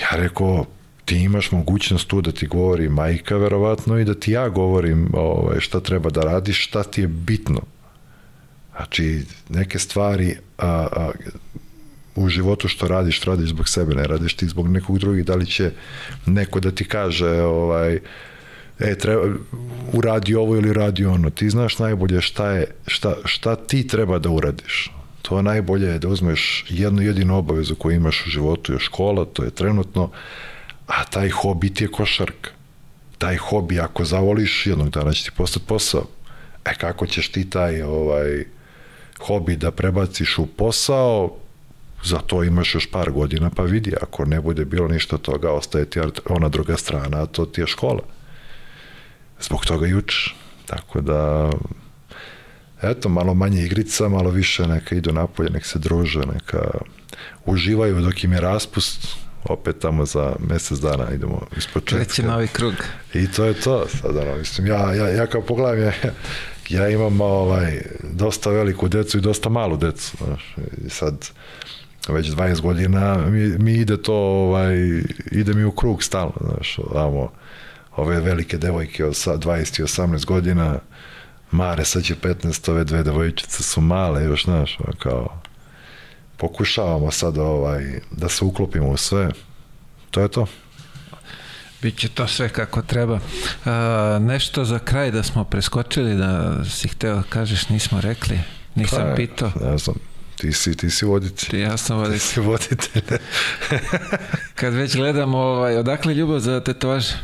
Ja rekao, ti imaš mogućnost tu da ti govori majka verovatno i da ti ja govorim ovaj, šta treba da radiš, šta ti je bitno. Znači, neke stvari a, a, u životu što radiš, radiš zbog sebe, ne radiš ti zbog nekog drugih, da li će neko da ti kaže ovaj, e, treba, uradi ovo ili radi ono. Ti znaš najbolje šta, je, šta, šta ti treba da uradiš. To najbolje je da uzmeš jednu jedinu obavezu koju imaš u životu, je škola, to je trenutno, a taj hobi ti je košarka. Taj hobi, ako zavoliš, jednog dana će ti postati posao. E kako ćeš ti taj ovaj, hobi da prebaciš u posao, za to imaš još par godina, pa vidi, ako ne bude bilo ništa toga, ostaje ti ona druga strana, a to ti je škola. Zbog toga i učiš. Tako da, eto, malo manje igrica, malo više neka idu napolje, nek se druže, neka uživaju dok im je raspust, opet tamo za mesec dana idemo ispod četka. Kreće novi krug. I to je to, sad ono, mislim, ja, ja, ja kao pogledam, ja, ja imam ovaj, dosta veliku decu i dosta malu decu, znaš, i sad, već 20 godina mi, mi ide to, ovaj, ide mi u krug stalno, znaš, ovamo, ove velike devojke od 20 i 18 godina, Mare sad će 15, ove dve devojčice su male, još, znaš, kao, pokušavamo sad ovaj, da se uklopimo u sve, to je to. Biće to sve kako treba. A, nešto za kraj da smo preskočili, da si hteo da kažeš, nismo rekli, nisam Pa, pitao. Ne znam, ti si, ti si voditelj. Ti ja sam Ti voditelj. si voditelj. Kad već gledamo, ovaj, odakle ljubav za tetovaže?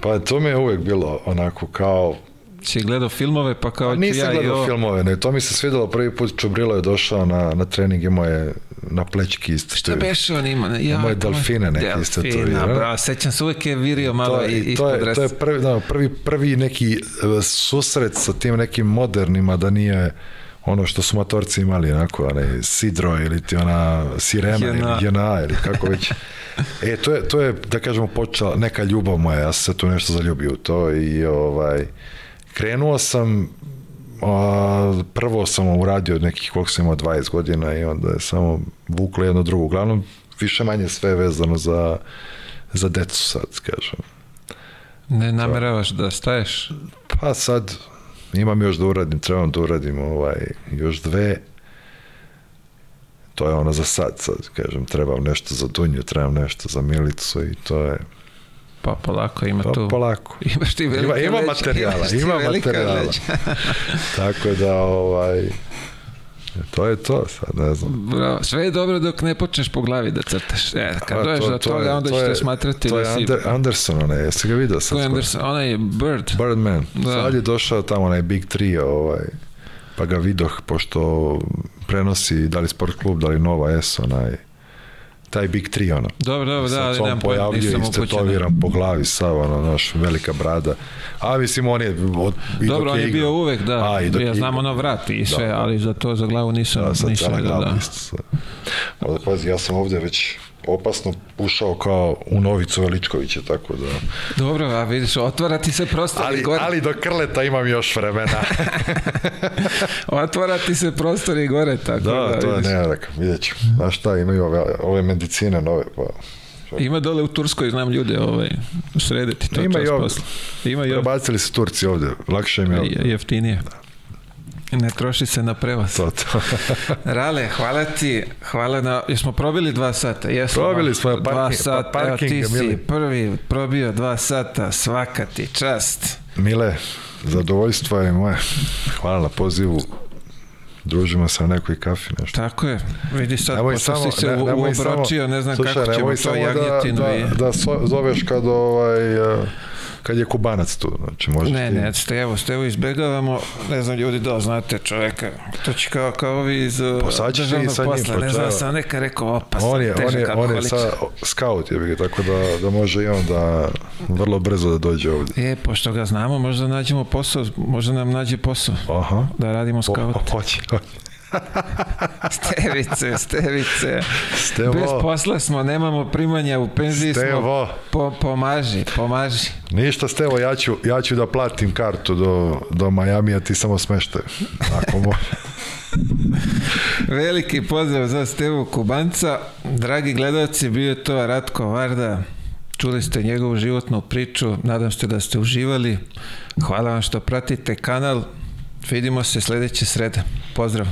pa to mi je uvek bilo onako kao Si gledao filmove, pa kao Pa ću nisam ja i gledao ovo. filmove, ne, to mi se svidelo prvi put Čubrilo je došao na, na trening, imao je na plećki isto. Šta beše on ima? Ja, Imao je me- delfine neke isto to Delfina, ne? bravo, sećam se uvek je virio malo to, i, to, je, to je prvi, da, prvi, prvi neki e, susret sa tim nekim modernima da nije ono što su motorci imali, onako, onaj sidro ili ti ona sirena Jena. ili jena ili kako već. E, to je, to je, da kažemo, počela neka ljubav moja, ja sam se tu nešto zaljubio u to i ovaj, krenuo sam, a, prvo sam uradio nekih, koliko sam imao, 20 godina i onda je samo vuklo jedno drugo. Uglavnom, više manje sve vezano za, za decu sad, kažem. Ne nameravaš da staješ? Pa sad imam još da uradim, trebam da uradim ovaj, još dve. To je ono za sad, sad kažem, trebam nešto za Dunju, trebam nešto za Milicu i to je Pa polako, ima pa, tu... polako. Imaš ti velika Ima, ima materijala, ima materijala. leđa. Tako da, ovaj, to je to sad, ne znam. Bravo. Sve je dobro dok ne počneš po glavi da crtaš. E, kad A, dođeš do je- toga, onda to ćete je- smatrati to da je si... Ander, Anderson, onaj, jesi ga vidio sad? Ko je skoro? Anderson? Onaj Bird. Birdman. Da. Sad je došao tamo onaj Big Trio, ovaj, pa ga vidoh, pošto prenosi da li Sport klub, da li Nova S, onaj, taj Big Trio, ono. Dobro, dobro, da, ali nemam pojma, pojavljuje nisam upućen. stetoviran po glavi, sav, ono, naš, velika brada. A mislim, on je... Od, Dobro, on je bio uvek, da. A, i dok ja znam ono vrat i sve, Da, da. ali za to za glavu nisam, Da, sad nisam da. sve. Ali pazi, ja sam ovde već opasno ušao kao u Novicu Veličkovića, tako da... Dobro, a vidiš, otvara ti se prostor Ali, gore. ali do Krleta imam još vremena. Otvara ti se prostor i gore, tako da, da, to je vidiš. ne, rekao, vidjet ću. Znaš šta, imaju ove, ove medicine nove, pa... Ima dole u Turskoj, znam ljude, ovaj, srediti to Ima čas i posle. Ima i ovde. Prebacili su Turci ovde, lakše im je ovde. Je- jeftinije. Ne troši se na prevoz. To, to. Rale, hvala ti, hvala na, jesmo probili dva sata, jesmo. Probili smo, dva parking- sata, pa- evo ti parking, si mili. prvi probio dva sata, svaka ti čast. Mile, zadovoljstvo je moje. Hvala na pozivu. Družimo se na nekoj kafi, nešto. Tako je, vidi sad, Nemoj pošto samo, si se ne, uobročio, ne znam slušaj, kako ćemo to samo jagnjetinu da, da, da zoveš kad ovaj, eh, kad je kubanac tu, znači možeš Ne, ti... ne, Stevo, Stevo izbegavamo, ne znam ljudi da znate čoveka, to će kao, kao ovi iz uh, Pa državnog sa njim, posla, pa ne znam, sam neka rekao opasan, on je, on je, on je sa, scout, je ga, tako da, da može i on da vrlo brzo da dođe ovde. E, pošto ga znamo, možda nađemo posao, možda nam nađe posao, Aha. da radimo O, scout. hoće, hoće. Stevice, stevice. Stevo. Bez posla smo, nemamo primanja u penziji smo. Stevo. Po, pomaži, pomaži. Ništa, Stevo, ja ću, ja ću da platim kartu do, do Majamija, ti samo smeštaj. Ako može. Veliki pozdrav za Stevu Kubanca. Dragi gledalci, bio je to Ratko Varda. Čuli ste njegovu životnu priču. Nadam se da ste uživali. Hvala vam što pratite kanal. Vidimo se sledeće srede. Pozdrav.